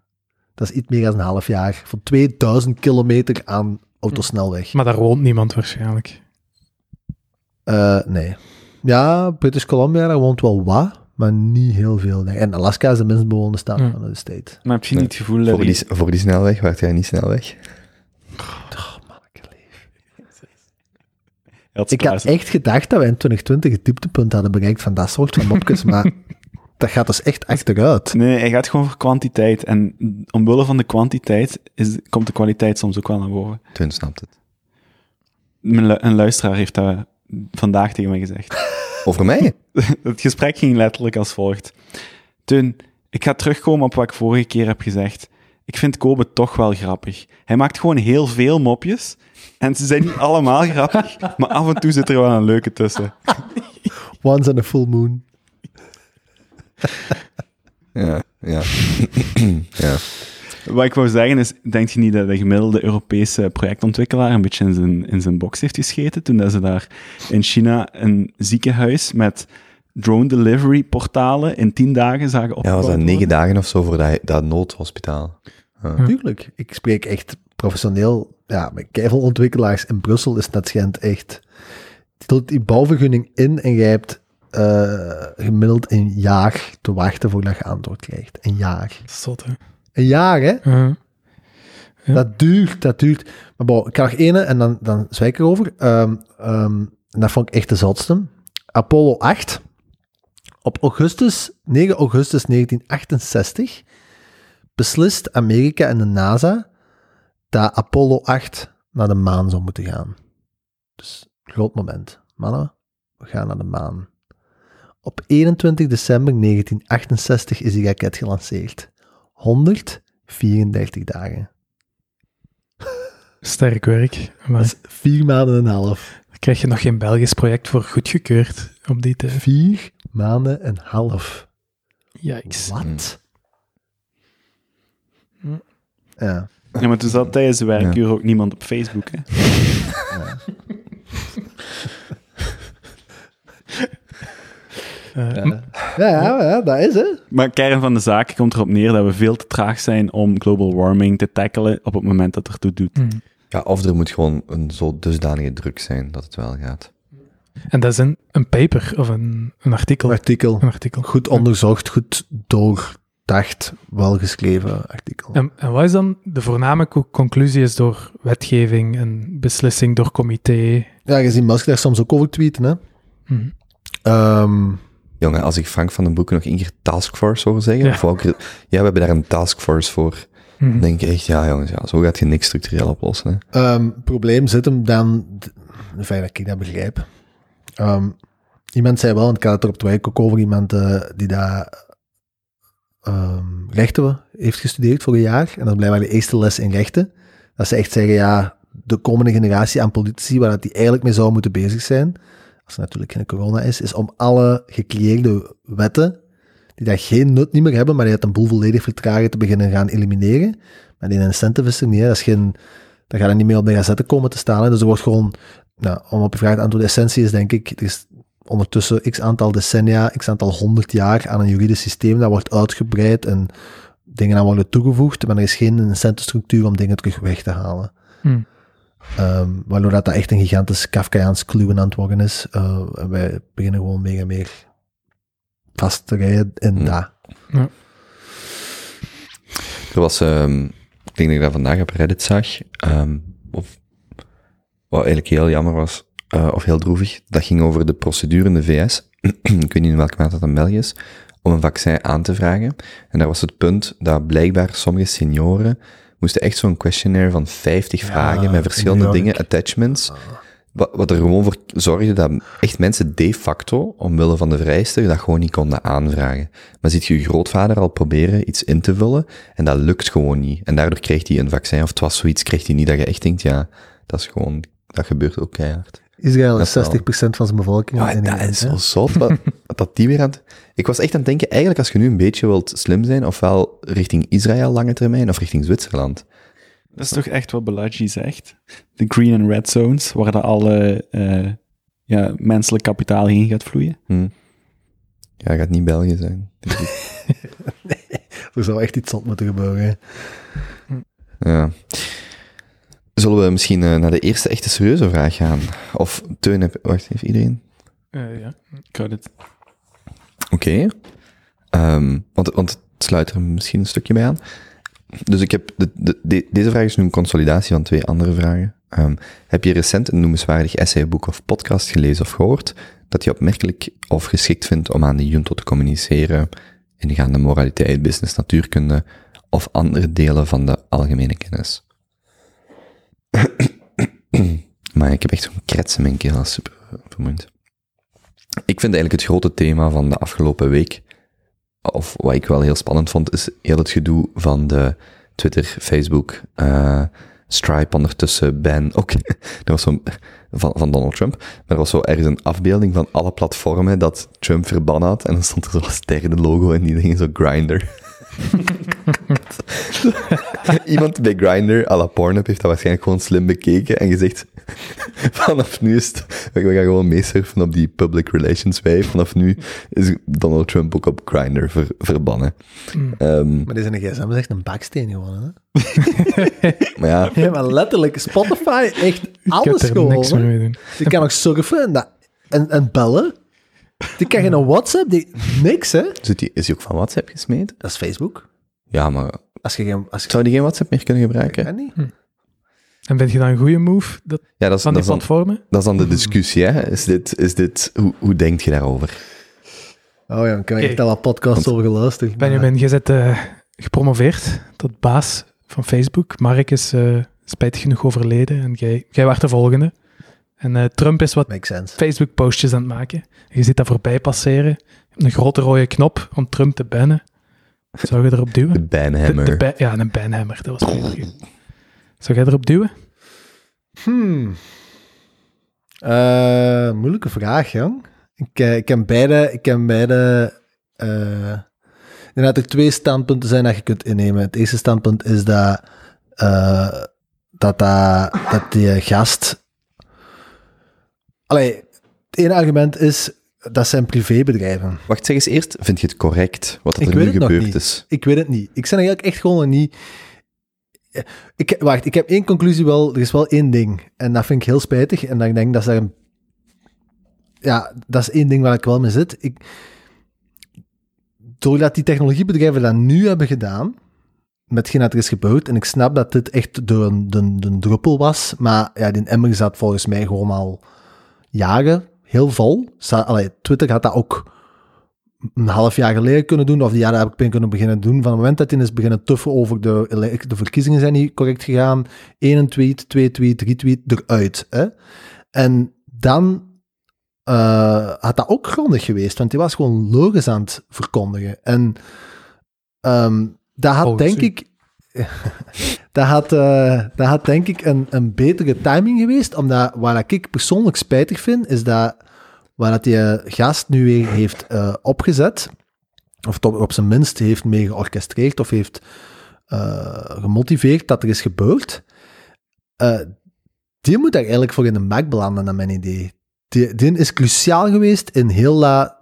Dat is iets meer dan een half jaar. Van 2000 kilometer aan autosnelweg. Maar daar woont niemand waarschijnlijk. Eh, nee. Ja, British Columbia, daar woont wel wat, maar niet heel veel. En Alaska is de minst bewoonde staat van de state. Maar heb je Nee. niet het gevoel dat Voor die, voor die snelweg werd jij niet snel weg. je had Ik had echt gedacht dat wij in 2020 het dieptepunt hadden bereikt van dat soort van mopjes, maar dat gaat dus echt achteruit. Nee, hij gaat gewoon voor kwantiteit. En omwille van de kwantiteit is, komt de kwaliteit soms ook wel naar boven. Toen snapt het. Een luisteraar heeft dat vandaag tegen mij gezegd. Over mij? Het gesprek ging letterlijk als volgt. Teun, ik ga terugkomen op wat ik vorige keer heb gezegd. Ik vind Kobe toch wel grappig. Hij maakt gewoon heel veel mopjes. En ze zijn niet allemaal grappig, maar af en toe zit er wel een leuke tussen. Once in a full moon. Ja, ja. ja. Wat ik wou zeggen is, denk je niet dat de gemiddelde Europese projectontwikkelaar een beetje in zijn, in zijn box heeft gescheten toen dat ze daar in China een ziekenhuis met drone delivery portalen in tien dagen zagen Ja, opgebouwd was dat negen dagen of zo voor dat, dat noodhospitaal? Ja. Tuurlijk. Ik spreek echt professioneel. Ja, met keiveel ontwikkelaars in Brussel is dat schijnt echt. Die doet die bouwvergunning in en jij hebt eh, gemiddeld een jaar te wachten voordat je antwoord krijgt. Een jaar. Zot, hè? Een jaar, hè? Uh, Ja. Dat duurt, dat duurt. Maar bon, ik ga ene en dan, dan zwijg ik erover. En dat vond ik echt de zotste. Apollo 8. Op augustus, 9 augustus 1968 beslist Amerika en de NASA dat Apollo 8 naar de maan zou moeten gaan. Dus groot moment. Mannen, we gaan naar de maan. Op 21 december 1968 is die raket gelanceerd. 134 dagen. sterk werk. Maar Dat is vier maanden en een half. dan krijg je nog geen Belgisch project voor goedgekeurd op die tijd. Vier maanden en een half. Yikes. Wat? Hm. Ja. Ja, maar toen zat tijdens de werkuur ook niemand op Facebook, hè? Eh, Ja, ja, ja, dat is het. Maar kern van de zaak komt erop neer dat we veel te traag zijn om global warming te tackelen op het moment dat er toe doet. hm. Ja, of er moet gewoon een zo dusdanige druk zijn dat het wel gaat. En dat is een, een paper of een, een artikel. Artikel. Een artikel. Goed onderzocht, goed doordacht, welgeschreven artikel. En, en wat is dan de voorname co- conclusie? Is door wetgeving en beslissing door comité? Ja, gezien Musk daar soms ook over tweeten, hè. Hm. Ehm, Jongen, als ik Frank van den Broeke nog één keer taskforce hoor zeggen, Ja. of ja, we hebben daar een taskforce voor. Hm. Dan denk ik echt, ja jongens, ja, zo gaat je niks structureel oplossen. Hè. ehm, probleem zit hem dan, de feit dat ik dat begrijp. Ehm, iemand zei wel, en ik had het er op het werk ook over, iemand eh, die daar ehm, rechten heeft gestudeerd voor een jaar. En dat is blijkbaar de eerste les in rechten. Dat ze echt zeggen, ja, de komende generatie aan politici, waar dat die eigenlijk mee zou moeten bezig zijn, als er natuurlijk geen corona is, is om alle gecreëerde wetten, die daar geen nut niet meer hebben, maar die het een boel volledig vertragen te beginnen gaan elimineren. Maar die incentive is er niet, dat is geen dan gaat het niet meer op de gazette komen te staan. Dus er wordt gewoon, nou, om op je vraag te antwoorden, de essentie is denk ik, er is ondertussen x aantal decennia, x aantal honderd jaar aan een juridisch systeem dat wordt uitgebreid en dingen aan worden toegevoegd, maar er is geen incentenstructuur om dingen terug weg te halen. Hmm. Ehm, waardoor dat, dat echt een gigantisch Kafkaiaans kluwen aan het worden is. Uh, en wij beginnen gewoon meer en meer vast te rijden in Hmm. dat. Er was, ehm, ik denk dat ik dat vandaag op Reddit zag, ehm, of, wat eigenlijk heel jammer was, eh, of heel droevig, dat ging over de procedure in de VS, ik weet niet in welke maat dat in België is, om een vaccin aan te vragen. En daar was het punt dat blijkbaar sommige senioren moesten echt zo'n questionnaire van 50 Ja, vragen met verschillende dingen, attachments, wat, wat er gewoon voor zorgde dat echt mensen de facto, omwille van de vrijster, dat gewoon niet konden aanvragen. Maar ziet je je grootvader al proberen iets in te vullen, en dat lukt gewoon niet. En daardoor krijgt hij een vaccin, of het was zoiets, krijgt hij niet dat je echt denkt, ja, dat is gewoon, dat gebeurt ook keihard. Israël is wel. 60% van zijn bevolking. Ja, in dat is zo zot, wat, dat die weer aan het... Ik was echt aan het denken, eigenlijk als je nu een beetje wilt slim zijn, ofwel richting Israël lange termijn, of richting Zwitserland. Dat is toch echt wat Balaji zegt? De green and red zones, waar dat alle eh, ja, menselijk kapitaal heen gaat vloeien. Hm. Ja, dat gaat niet België zijn. ik. Er zou echt iets zot moeten gebeuren. Ja. Zullen we misschien eh, naar de eerste echte serieuze vraag gaan? Of Teun, heb... wacht, heeft iedereen? Eh, ja. Ik had het. Oké. Ehm, want, want het sluit er misschien een stukje bij aan. Dus ik heb de, de, de- deze vraag is nu een consolidatie van twee andere vragen. Ehm, heb je recent een noemenswaardig essayboek of podcast gelezen of gehoord dat je opmerkelijk of geschikt vindt om aan de junto te communiceren ingaande moraliteit, business, natuurkunde of andere delen van de algemene kennis? maar ik heb echt zo'n krets in mijn keel, dat is super vermoeiend. Ik vind eigenlijk het grote thema van de afgelopen week, of wat ik wel heel spannend vond, is heel het gedoe van de Twitter, Facebook, eh, Stripe ondertussen, Ben, ook, er was zo'n, van, van Donald Trump, maar er was zo ergens een afbeelding van alle platformen dat Trump verbannen had, en dan stond er zo als derde logo en die ging zo Grindr. Iemand bij Grindr, à la Pornhub, heeft dat waarschijnlijk gewoon slim bekeken en gezegd, vanaf nu is het, we gaan gewoon meesurfen op die public relations wave, vanaf nu is Donald Trump ook op Grindr ver- verbannen. Mm. Ehm, Maar deze gsm is echt een baksteen gewoon, hè? maar ja, Ja, maar letterlijk, Spotify, echt Ik heb alles er gewoon. niks meer mee doen. Die kan nog surfen en, dat, en, en bellen. Die kan geen WhatsApp, die, niks, hè? zit die, is hij ook van WhatsApp gesmeten? Dat is Facebook. Ja, maar Als je geen... Als je, zou die geen WhatsApp meer kunnen gebruiken? Kan niet. En vind je dat een goede move dat, Ja, dat is, van dat die is, dan, platformen? dat is dan de discussie, hè. Is dit, is dit, hoe, hoe denkt je daarover? Oh ja, dan kan ik Oké. echt al wat podcasts over geluisterd. Benjamin, je bent eh, gepromoveerd tot baas van Facebook. Mark is eh, spijtig genoeg overleden en jij, jij werd de volgende. En eh, Trump is wat. Facebook-postjes aan het maken. Je ziet dat voorbij passeren. Je hebt een grote rode knop om Trump te bannen. Zou je erop duwen? De banhammer. de ba- ja, een banhammer. Dat was. Zou jij erop duwen? Hmm. Eh, moeilijke vraag, jong. Ik, eh, ik heb beide... Ik heb beide eh, ik denk dat er twee standpunten zijn dat je kunt innemen. Het eerste standpunt is dat... eh, dat, dat, dat die gast... Allee, het ene argument is... Dat zijn privébedrijven. Wacht, zeg eens eerst, vind je het correct wat er nu gebeurd niet. is? Ik weet het niet. Ik ben eigenlijk echt gewoon niet... Ik, wacht, ik heb één conclusie wel. Er is wel één ding. En dat vind ik heel spijtig. En dat ik denk dat is daar een... Ja, dat is één ding waar ik wel mee zit. Ik... Doordat die technologiebedrijven dat nu hebben gedaan, met hetgeen dat er is gebeurd, en ik snap dat dit echt de, de, de druppel was, maar ja, die emmer zat volgens mij gewoon al jaren heel vol. Allee, Twitter had dat ook een half jaar geleden kunnen doen, of die jaren heb ik kunnen beginnen doen. Van het moment dat hij is beginnen tuffen over de, de verkiezingen zijn niet correct gegaan, één tweet, twee tweet, drie tweet, eruit. Hè? En dan eh, had dat ook grondig geweest, want die was gewoon logos aan het verkondigen. En ehm dat had denk ik... dat, had, dat had denk ik een, een betere timing geweest, omdat waar ik persoonlijk spijtig vind, is dat dat die gast nu weer heeft eh, opgezet, of toch op zijn minst heeft mee georchestreerd of heeft eh, gemotiveerd dat er is gebeurd, die moet daar eigenlijk voor in de Mac belanden, naar mijn idee. Die, die is cruciaal geweest in heel dat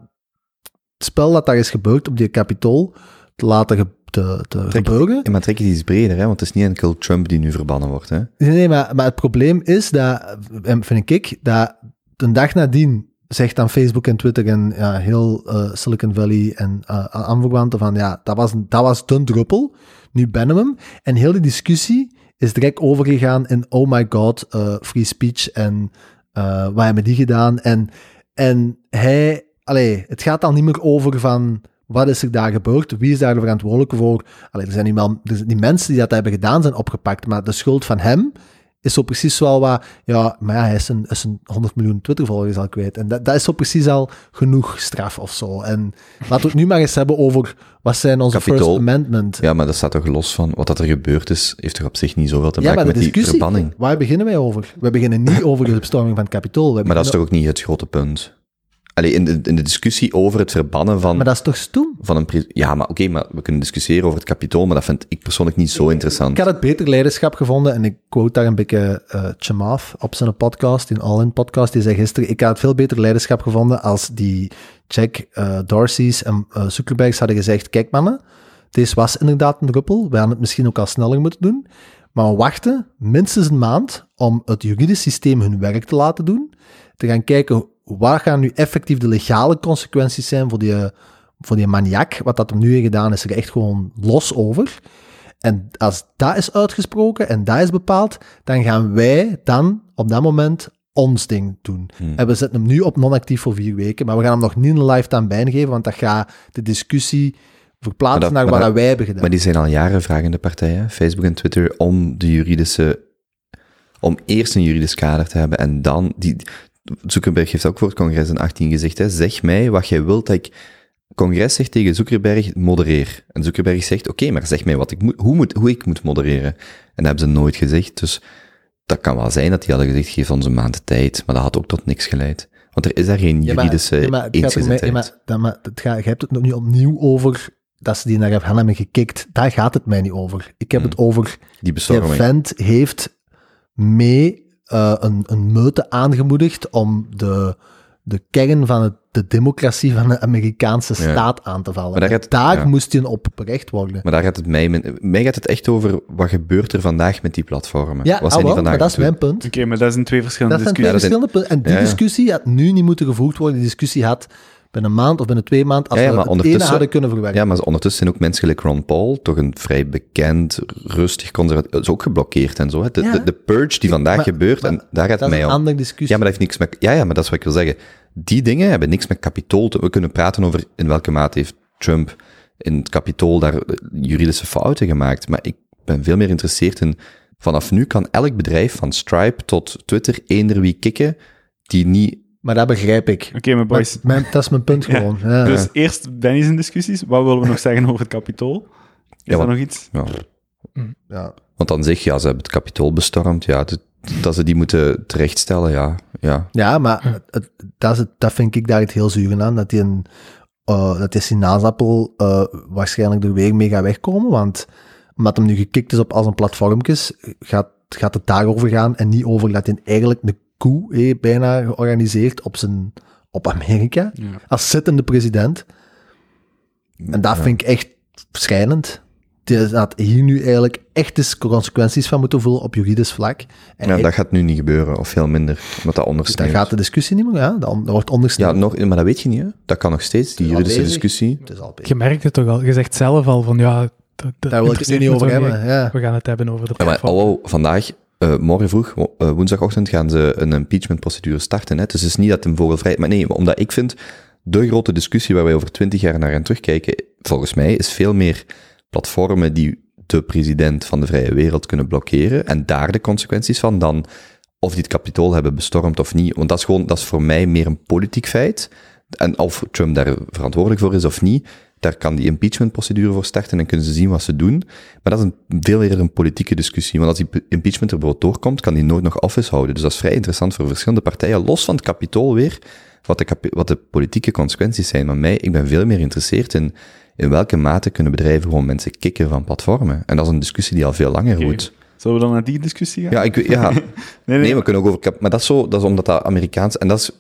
spel dat daar is gebeurd op die kapitool te laten ge- te, te Trek- gebeuren. Maar trek je die iets breder, hè? want het is niet enkel Trump die nu verbannen wordt. Hè? Nee, nee maar, maar het probleem is dat, vind ik, dat de dag nadien zegt dan Facebook en Twitter en ja, heel eh, Silicon Valley en uh, aanverwanten van ja, dat was, dat was de druppel. Nu bannen we hem. En heel die discussie is direct overgegaan in oh my god, eh, free speech en eh, wat hebben die gedaan? En, en hij, allee, het gaat dan niet meer over van wat is er daar gebeurd, wie is daar de verantwoordelijke voor? Allee, er zijn er zijn die mensen die dat hebben gedaan zijn opgepakt, maar de schuld van hem is zo precies wel wat, ja, maar ja, hij is een, is een 100 miljoen Twitter-volgers al kwijt. En dat, dat is zo precies al genoeg straf of zo. En laten we het nu maar eens hebben over wat zijn onze Kapitool. First Amendment. Ja, maar dat staat toch los van wat dat er gebeurd is, heeft toch op zich niet zoveel te Ja, maken maar de met die discussie, verbanning. waar beginnen wij over? We beginnen niet over de bestorming van het Capitool. We Maar dat is toch ook niet het grote punt? Allee, in de, in de discussie over het verbannen van, Maar dat is toch stoem? van een... Ja, maar oké, maar we kunnen discussiëren over het kapitool, maar dat vind ik persoonlijk niet zo interessant. Ik had het beter leiderschap gevonden en ik quote daar een beetje uh, op zijn podcast, in All In podcast, die zei gisteren, ik had het veel beter leiderschap gevonden als die Jack uh, Dorsey's en uh, Zuckerbergs hadden gezegd, kijk mannen, deze was inderdaad een druppel, we hadden het misschien ook al sneller moeten doen, maar we wachten minstens een maand om het juridisch systeem hun werk te laten doen, te gaan kijken wat gaan nu effectief de legale consequenties zijn voor die, voor die maniak. Wat dat hem nu heeft gedaan, is er echt gewoon los over. En als dat is uitgesproken en dat is bepaald, dan gaan wij dan op dat moment ons ding doen. Hmm. En we zetten hem nu op non-actief voor vier weken, maar we gaan hem nog niet een lifetime ban geven, want dat gaat de discussie verplaatsen dat- naar wat dat- wij hebben gedaan. Maar die zijn al jaren vragende partijen, Facebook en Twitter, om de juridische... Om eerst een juridisch kader te hebben en dan... Die, Zuckerberg heeft ook voor het congres in 18 gezegd, hè, zeg mij wat jij wilt dat ik... Congres zegt tegen Zuckerberg, modereer. En Zuckerberg zegt, oké, maar zeg mij wat ik moet, hoe, moet, hoe ik moet modereren. En dat hebben ze nooit gezegd, dus dat kan wel zijn dat die hadden gezegd, geef ons een maand de tijd, maar dat had ook tot niks geleid. Want er is daar geen Ja, maar- juridische ja, maar mee- ja, maar, dat- maar het gaat, je hebt het nog niet opnieuw over dat ze die naar hem hebben gekikt. Daar gaat het mij niet over. Ik heb Hmm. het over Die De bestorming. vent heeft mee uh, een, een meute aangemoedigd om de, de kern van het, de democratie van de Amerikaanse Ja. staat aan te vallen. Maar daar En gaat- daar ja. moest hij op berecht worden. Maar daar gaat het mij, mij gaat het echt over wat gebeurt er vandaag met die platformen. Ja, wat ah, zijn die wel, maar vandaag dat is mijn punt. Oké, maar dat zijn twee verschillende Dat zijn twee. Ja, zijn- verschillende punten. En die Ja, ja. discussie had nu niet moeten gevoerd worden. Die discussie had binnen een maand of binnen twee maanden, als Ja, ja, we het ene hadden kunnen verwerken. Ja, maar ondertussen zijn ook mensen gelijk Ron Paul, toch een vrij bekend, rustig conservatief, is ook geblokkeerd en zo. Hè. De, Ja. de, de purge die vandaag Maar- gebeurt, maar en daar gaat dat het is mij een om. andere discussie. Ja, maar dat heeft niks met, ja, ja, maar dat is wat ik wil zeggen. Die dingen hebben niks met kapitool te, we kunnen praten over in welke mate heeft Trump in het kapitool daar eh, juridische fouten gemaakt, maar ik ben veel meer geïnteresseerd in, vanaf nu kan elk bedrijf, van Stripe tot Twitter, eender wie kikken, die niet Maar dat begrijp ik. Oké, Maar boys. mijn- dat is mijn punt gewoon. Ja. Dus eerst Benny's in discussies. Wat willen we nog zeggen over het kapitool? Is Ja, er wat- nog iets? ja, Ja. Want dan zeg je, ja, ze hebben het kapitool bestormd, ja, dat, dat ze die moeten terechtstellen, ja, ja. Ja, maar het- het- dat, is het, dat vind ik daar het heel zuur aan, dat die, een, uh, dat die sinaasappel uh, waarschijnlijk er weer mee gaat wegkomen, want omdat hem nu gekikt is op als een platformjes, gaat, gaat het daarover gaan en niet over dat hij eigenlijk een coup eh, bijna georganiseerd op, zijn, op Amerika, Ja. als zittende president. En dat vind ik echt schrijnend. Die had hier nu eigenlijk echt eens consequenties van moeten voelen op juridisch vlak. En ja dat gaat nu niet gebeuren, of veel minder, omdat dat dan ondersteunt. gaat de discussie niet meer, ja, dan wordt Ja, ondersneeuwd. nog, maar dat weet je niet, hè. Dat kan nog steeds, die juridische bezig. discussie. Het is al bezig. Je merkt het toch al. Je zegt zelf al van ja, dat, dat Daar wil ik het nu niet over hebben. Ja. We gaan het hebben over de Ja, maar vandaag, eh, morgen vroeg, eh, woensdagochtend, gaan ze een impeachmentprocedure starten. Hè. Dus het is niet dat hem vogelvrij... Maar nee, omdat ik vind, de grote discussie waar wij over twintig jaar naar gaan terugkijken, volgens mij, is veel meer platformen die de president van de vrije wereld kunnen blokkeren en daar de consequenties van dan of die het kapitool hebben bestormd of niet. Want dat is gewoon, dat is voor mij meer een politiek feit. En of Trump daar verantwoordelijk voor is of niet, daar kan die impeachmentprocedure voor starten en kunnen ze zien wat ze doen. Maar dat is een, veel eerder een politieke discussie. Want als die impeachment er bijvoorbeeld doorkomt, kan die nooit nog office houden. Dus dat is vrij interessant voor verschillende partijen, los van het kapitool weer, wat de, wat de politieke consequenties zijn. Maar mij, ik ben veel meer geïnteresseerd in in welke mate kunnen bedrijven gewoon mensen kicken van platformen. En dat is een discussie die al veel langer Oké. moet. Zullen we dan naar die discussie gaan? Ja, ik, ja. nee, nee, nee, we kunnen ook over... Maar dat is zo, dat is omdat dat Amerikaans... En dat is...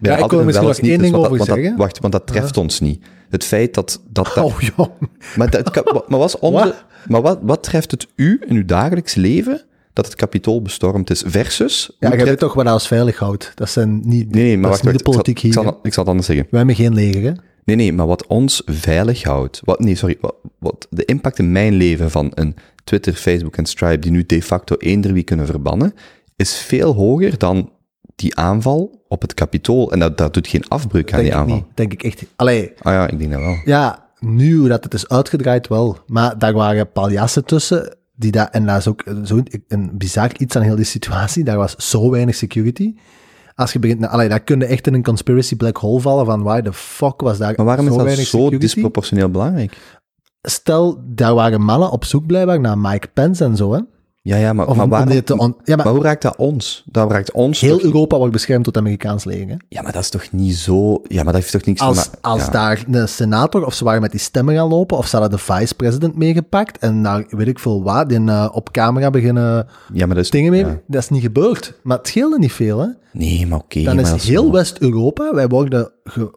Ja, ik wil er misschien nog één ding over dat- zeggen. Wacht, want dat treft ons niet. Het feit dat... dat, dat Oh, joh. maar, dat, maar, was onze, maar wat, wat treft het u in uw dagelijks leven dat het kapitool bestormd is versus... Ja, je weet treft- toch wat als veilig houdt. Dat zijn niet, Nee, nee, maar wacht, wacht, de politiek ik zal, hier. ik, zal, ik zal het anders zeggen. We hebben geen leger, hè? Nee, nee, maar wat ons veilig houdt... Wat, nee, sorry. Wat, wat de impact in mijn leven van een Twitter, Facebook en Stripe, die nu de facto eender wie kunnen verbannen, is veel hoger dan die aanval op het kapitool. En dat, dat doet geen afbreuk aan Denk die aanval. niet. Denk ik echt. Allee, Ah ja, ik denk dat wel. ja, nu dat het is uitgedraaid wel. Maar daar waren paljassen tussen. Die dat, en dat is ook zo een bizar iets aan heel die situatie. Daar was zo weinig security. Als je begint, allee, daar kun je echt in een conspiracy black hole vallen van why the fuck was daar Maar waarom zo is dat weinig zo security? disproportioneel belangrijk? Stel, daar waren mannen op zoek blijkbaar naar Mike Pence en zo, hè? Ja, ja, maar, Of maar, om waarom- dit te on- ja, maar maar hoe raakt dat ons? Dat raakt ons heel toch- Europa wordt beschermd door het Amerikaans leger. hè? Ja, maar dat is toch niet zo... Ja, maar dat heeft toch niks Als, als ja. daar een senator, of ze waren met die stemmen gaan lopen, of ze hadden de vice-president meegepakt en naar, weet ik veel wat, die eh, op camera beginnen Ja, maar dat is... dingen mee, ja. dat is niet gebeurd. Maar het scheelde niet veel, hè. Nee, maar oké. Dan is heel West-Europa, wij worden ge-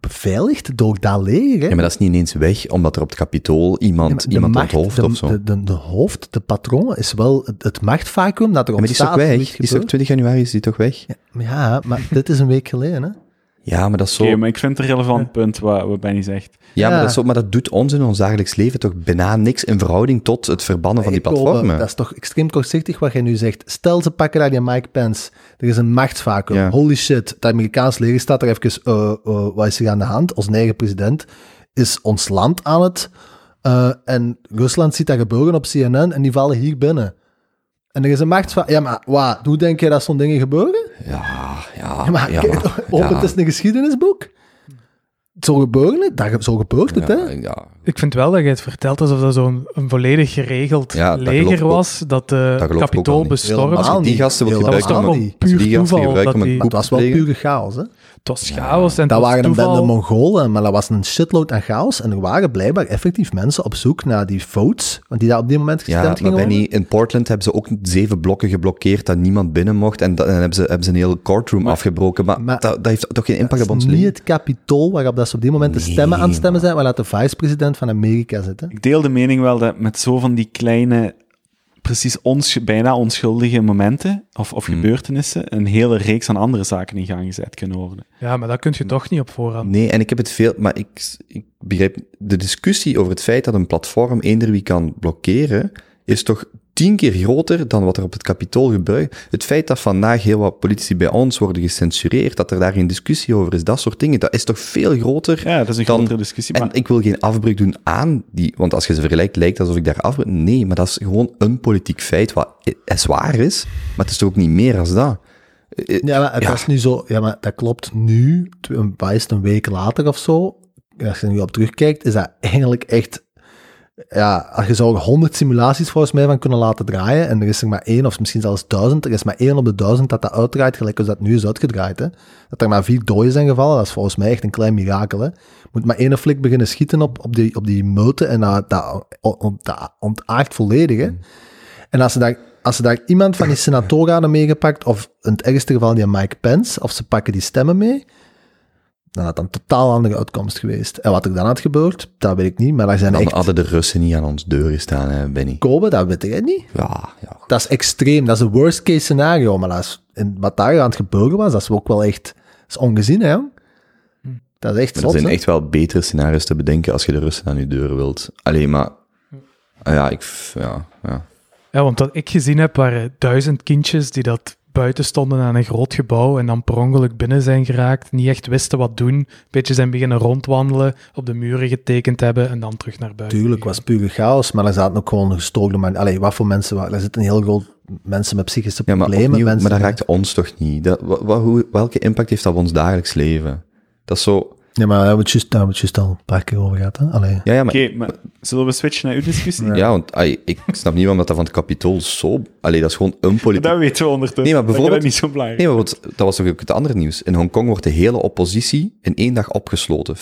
beveiligd door dat leger, hè. Ja, maar dat is niet ineens weg, omdat er op het kapitool iemand, iemand macht, onthoofd de, of zo. De, de, de hoofd, de patroon, is wel het, het machtvacuum dat er Ja, maar die is toch ontstaat. weg? Die is toch gebeurt. 20 januari is die toch weg? Ja, maar dit is een week geleden, hè. Ja, maar dat is zo... Oké, maar ik vind het een relevant punt wat, wat Benny zegt. ja, maar dat is zo, maar dat doet ons in ons dagelijks leven toch bijna niks in verhouding tot het verbannen van die platformen. Dat is toch extreem kortzichtig wat jij nu zegt. Stel, ze pakken daar die Mike Pence. Er is een machtsvacuum. Ja. Holy shit. Het Amerikaans leger staat er even... eh, eh, wat is er aan de hand? Onze eigen president is ons land aan het... eh, en Rusland ziet dat gebeuren op CNN en die vallen hier binnen. En er is een machtsvacuum. Ja, maar wat? Hoe denk je dat zo'n dingen gebeuren? Ja, ja, Ja, maar ja, kijk, open, ja. het is een geschiedenisboek. Zo gebeuren het. Dat, zo gebeurt het, hè? Ja, ja. Ik vind wel dat je het vertelt alsof dat zo'n een volledig geregeld dat leger was, dat de ook wel kapitool niet. bestormd. Helemaal Als je die gasten wil Helemaal gebruiken om, Puur toeval dat die- Het was wel pure chaos, hè? Het was chaos en Dat waren een toeval. bende Mongolen, maar dat was een shitload aan chaos. En er waren blijkbaar effectief mensen op zoek naar die votes, want die daar op die moment gestemd Ja, maar gingen worden. Benny, in Portland hebben ze ook zeven blokken geblokkeerd dat niemand binnen mocht. En dan hebben ze, hebben ze een hele courtroom afgebroken. Maar, maar- dat, dat heeft toch geen impact op ons is niet leven? het kapitool waarop dat ze op die moment de stemmen aan het stemmen zijn, waar dat de vice-president van Amerika zit. Hè? Ik deel de mening wel dat met zo van die kleine, precies ons, bijna onschuldige momenten of, of Hmm. gebeurtenissen een hele reeks aan andere zaken in gang gezet kunnen worden. Ja, maar dat kun je toch niet op voorhand. Nee, en ik heb het veel, maar ik, ik begrijp, de discussie over het feit dat een platform eender wie kan blokkeren, is toch tien keer groter dan wat er op het kapitool gebeurt. Het feit dat vandaag heel wat politici bij ons worden gecensureerd, dat er daar geen discussie over is, dat soort dingen, dat is toch veel groter. Ja, dat is een Dan- grotere discussie. En Maar ik wil geen afbreuk doen aan die, want als je ze vergelijkt, lijkt alsof ik daar afbreuk. Nee, maar dat is gewoon een politiek feit wat i- zwaar is, maar het is toch ook niet meer als dat. Eh, Ja, maar het Ja. was nu zo, ja, maar dat klopt nu, een, is een week later of zo, als je er nu op terugkijkt, is dat eigenlijk echt, ja, je zou er honderd simulaties volgens mij van kunnen laten draaien, en er is er maar één, of misschien zelfs duizend, er is maar één op de duizend dat dat uitdraait, gelijk als dat nu is uitgedraaid, hè. Dat er maar vier doden zijn gevallen, dat is volgens mij echt een klein mirakel, hè. Moet maar één flik beginnen schieten op, op, die, op die meute, en dat, dat, dat ontaart volledig. En als ze daar, als ze daar iemand van die senatoren hadden meegepakt, of in het ergste geval die Mike Pence, of ze pakken die stemmen mee, dan had dat een totaal andere uitkomst geweest. En wat er dan had gebeurd, dat weet ik niet, maar daar zijn Dan echt hadden de Russen niet aan ons deur gestaan, hè, Benny. komen, dat weet ik niet. Ja, ja. Dat is extreem, dat is een worst case scenario, maar dat is, en wat daar aan het gebeuren was, dat is ook wel echt, dat is ongezien, hè? Dat is echt Maar er zot, zijn hè? echt wel betere scenario's te bedenken als je de Russen aan je deur wilt. Alleen maar... ah Ja, ik... Ja, ja. Ja, want wat ik gezien heb, waren duizend kindjes die dat buiten stonden aan een groot gebouw en dan per ongeluk binnen zijn geraakt, niet echt wisten wat doen, een beetje zijn beginnen rondwandelen, op de muren getekend hebben en dan terug naar buiten. Tuurlijk, was pure chaos, maar er zaten ook gewoon gestoorde man. Allee, wat voor mensen waren? Er zitten een heel groot mensen met psychische ja maar problemen. opnieuw, mensen maar dat raakt ons toch niet? Dat, wa- wa- hoe, welke impact heeft dat op ons dagelijks leven? Dat is zo... Ja, maar daar hebben we het juist- al een paar keer over gehad. Hè? Allee. Ja, ja, maar... Oké, maar zullen we switchen naar uw discussie? Ja, want ai, ik snap niet waarom dat, dat van het kapitool zo... Allee, dat is gewoon een politiek... Dat weten we ondertussen. Nee, maar bijvoorbeeld- dat niet zo belangrijk. Nee, maar wat, dat was toch ook het andere nieuws. In Hongkong wordt de hele oppositie in één dag opgesloten. 50%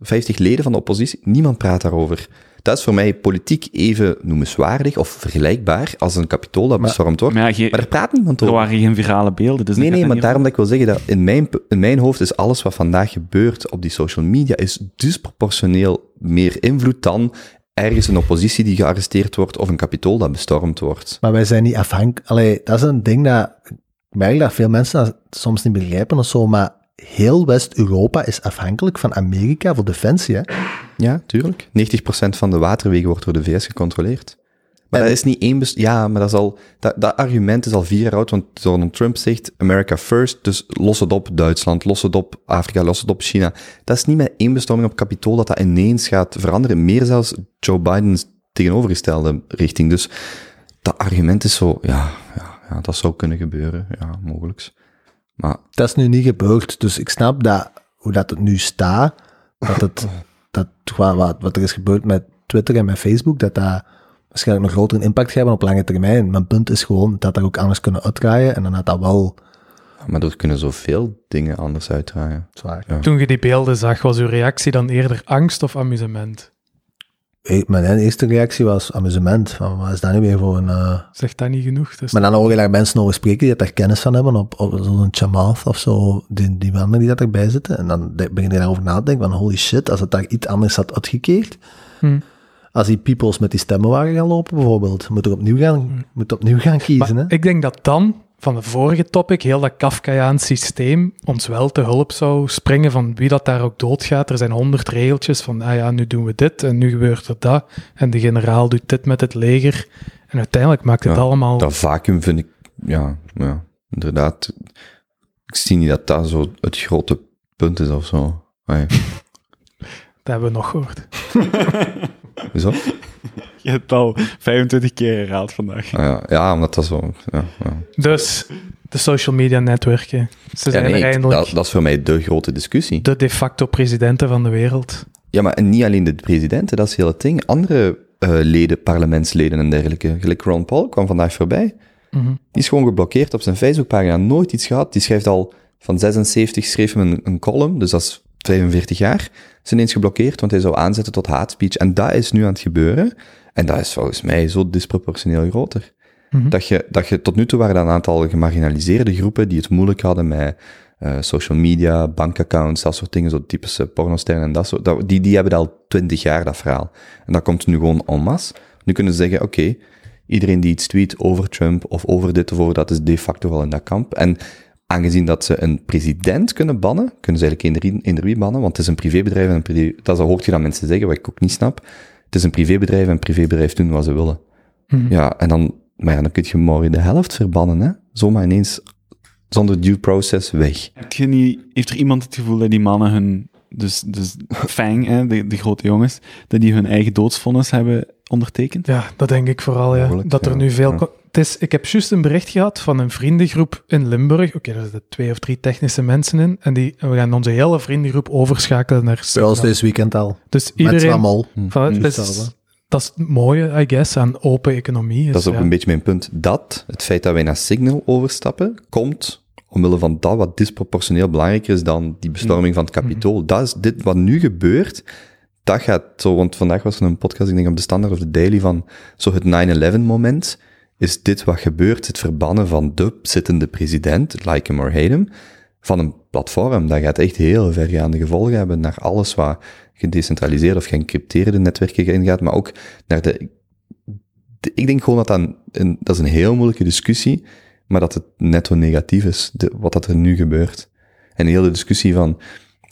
50 leden van de oppositie, niemand praat daarover. Dat is voor mij politiek even noemenswaardig of vergelijkbaar als een kapitool dat bestormd wordt. Maar ja, daar praat niemand er over. waren geen virale beelden. Dus Nee, nee, maar daarom dat ik wil zeggen dat in mijn, in mijn hoofd is alles wat vandaag gebeurt op die social media is disproportioneel meer invloed dan ergens een oppositie die gearresteerd wordt of een kapitool dat bestormd wordt. Maar wij zijn niet afhankelijk. Allee, dat is een ding dat ik merk dat veel mensen dat soms niet begrijpen of zo, maar heel West-Europa is afhankelijk van Amerika voor defensie. Hè? Ja, tuurlijk. 90% van de waterwegen wordt door de VS gecontroleerd. Maar En- dat is niet één... best- Ja, maar dat, is al, dat, dat argument is al vier jaar oud, want Donald Trump zegt America first, dus los het op Duitsland, los het op Afrika, los het op China. Dat is niet met één bestorming op kapitool dat dat ineens gaat veranderen. Meer zelfs Joe Biden's tegenovergestelde richting. Dus dat argument is zo... Ja, ja, ja dat zou kunnen gebeuren. Ja, mogelijk. Maar Dat is nu niet gebeurd, dus ik snap dat, hoe dat het nu staat, dat het, dat wat, wat, er is gebeurd met Twitter en met Facebook, dat dat waarschijnlijk nog groter impact gaat hebben op lange termijn. Mijn punt is gewoon dat dat ook anders kunnen uitdraaien en dan had dat wel Maar er kunnen zoveel dingen anders uitdraaien. zwaar. Ja. Toen je die beelden zag, was uw reactie dan eerder angst of amusement? Eh, Mijn eerste reactie was amusement. Van, wat is dat nu weer voor een... eh, Zegt dat niet genoeg? Dus Maar dan hoor je daar mensen over spreken die daar kennis van hebben, op, op zo'n Chamath of zo, die, die mannen die dat erbij zitten. En dan begin je daarover na te denken van, holy shit, als het daar iets anders had uitgekeerd. Hm. Als die peoples met die stemmen waren gaan lopen bijvoorbeeld, moet er opnieuw gaan, moet opnieuw gaan kiezen. Maar hè? ik denk dat dan, van de vorige topic, heel dat Kafkaiaans systeem ons wel te hulp zou springen van wie dat daar ook doodgaat. Er zijn honderd regeltjes van, ah ja, nu doen we dit en nu gebeurt er dat. En de generaal doet dit met het leger. En uiteindelijk maakt het Ja, allemaal... Dat vacuüm vind ik, ja, ja, inderdaad. Ik zie niet dat dat zo het grote punt is of zo. Nee. Dat hebben we nog gehoord. Hoezo? Je hebt het al 25 keer herhaald vandaag. Ah, ja, ja, omdat dat zo, ja, ja. Dus, de social media netwerken. Ze ja zijn nee, er ik- eindelijk dat, dat is voor mij de grote discussie. de de facto presidenten van de wereld. Ja, maar niet alleen de presidenten, dat is heel het ding. Andere eh, leden, parlementsleden en dergelijke, gelijk Ron Paul, kwam vandaag voorbij. Mhm. Die is gewoon geblokkeerd op zijn Facebookpagina. Nooit iets gehad. Die schrijft al van 76, schreef hem een, een column, dus dat is 45 jaar. Is ineens geblokkeerd, want hij zou aanzetten tot hate speech. En dat is nu aan het gebeuren. En dat is volgens mij zo disproportioneel groter. Mhm. Dat, je, dat je tot nu toe waren er een aantal gemarginaliseerde groepen die het moeilijk hadden met eh, social media, bankaccounts, dat soort dingen, zo typische pornosterren en dat soort. Dat, die, die hebben dat al 20 jaar, dat verhaal. En dat komt nu gewoon en masse. Nu kunnen ze zeggen, oké, iedereen die iets tweet over Trump of over dit of over dat is de facto wel in dat kamp. En aangezien dat ze een president kunnen bannen, kunnen ze eigenlijk eender, eender wie bannen, want het is een privébedrijf en een privé, dat hoort je dan mensen zeggen, wat ik ook niet snap. Het is een privébedrijf en een privébedrijf doen wat ze willen. Mhm. Ja, en dan, maar ja, dan kun je morgen de helft verbannen, hè. Zomaar ineens, zonder due process, weg. Heb je niet, heeft er iemand het gevoel dat die mannen hun, dus, dus Fang, hè, de, de grote jongens, dat die hun eigen doodsvonnis hebben ondertekend? Ja, dat denk ik vooral, ja. Mogelijk, dat er ja. nu veel... Ja. Het is, ik heb juist een bericht gehad van een vriendengroep in Limburg. Oké, daar zitten twee of drie technische mensen in. En die, we gaan onze hele vriendengroep overschakelen naar Zoals deze weekend al. Dus Met iedereen... Swamol. Van, het is- Hetzelfde. dat is het mooie, I guess, aan open economie. Dat is ook ja. een beetje mijn punt. Dat, het feit dat wij naar Signal overstappen, komt omwille van dat wat disproportioneel belangrijker is dan die bestorming van het kapitool. Dat is dit wat nu gebeurt. Dat gaat zo, want vandaag was er een podcast, ik denk op de Standard of de Daily, van zo het 9-11 moment. Is dit wat gebeurt, het verbannen van de zittende president, like him or hate him, van een platform. Dat gaat echt heel vergaande gevolgen hebben naar alles wat gedecentraliseerde of geëncrypteerde netwerken ingaat, maar ook naar de de- ik denk gewoon dat dat een, dat is een heel moeilijke discussie, maar dat het netto negatief is, de, wat dat er nu gebeurt. En de hele discussie van,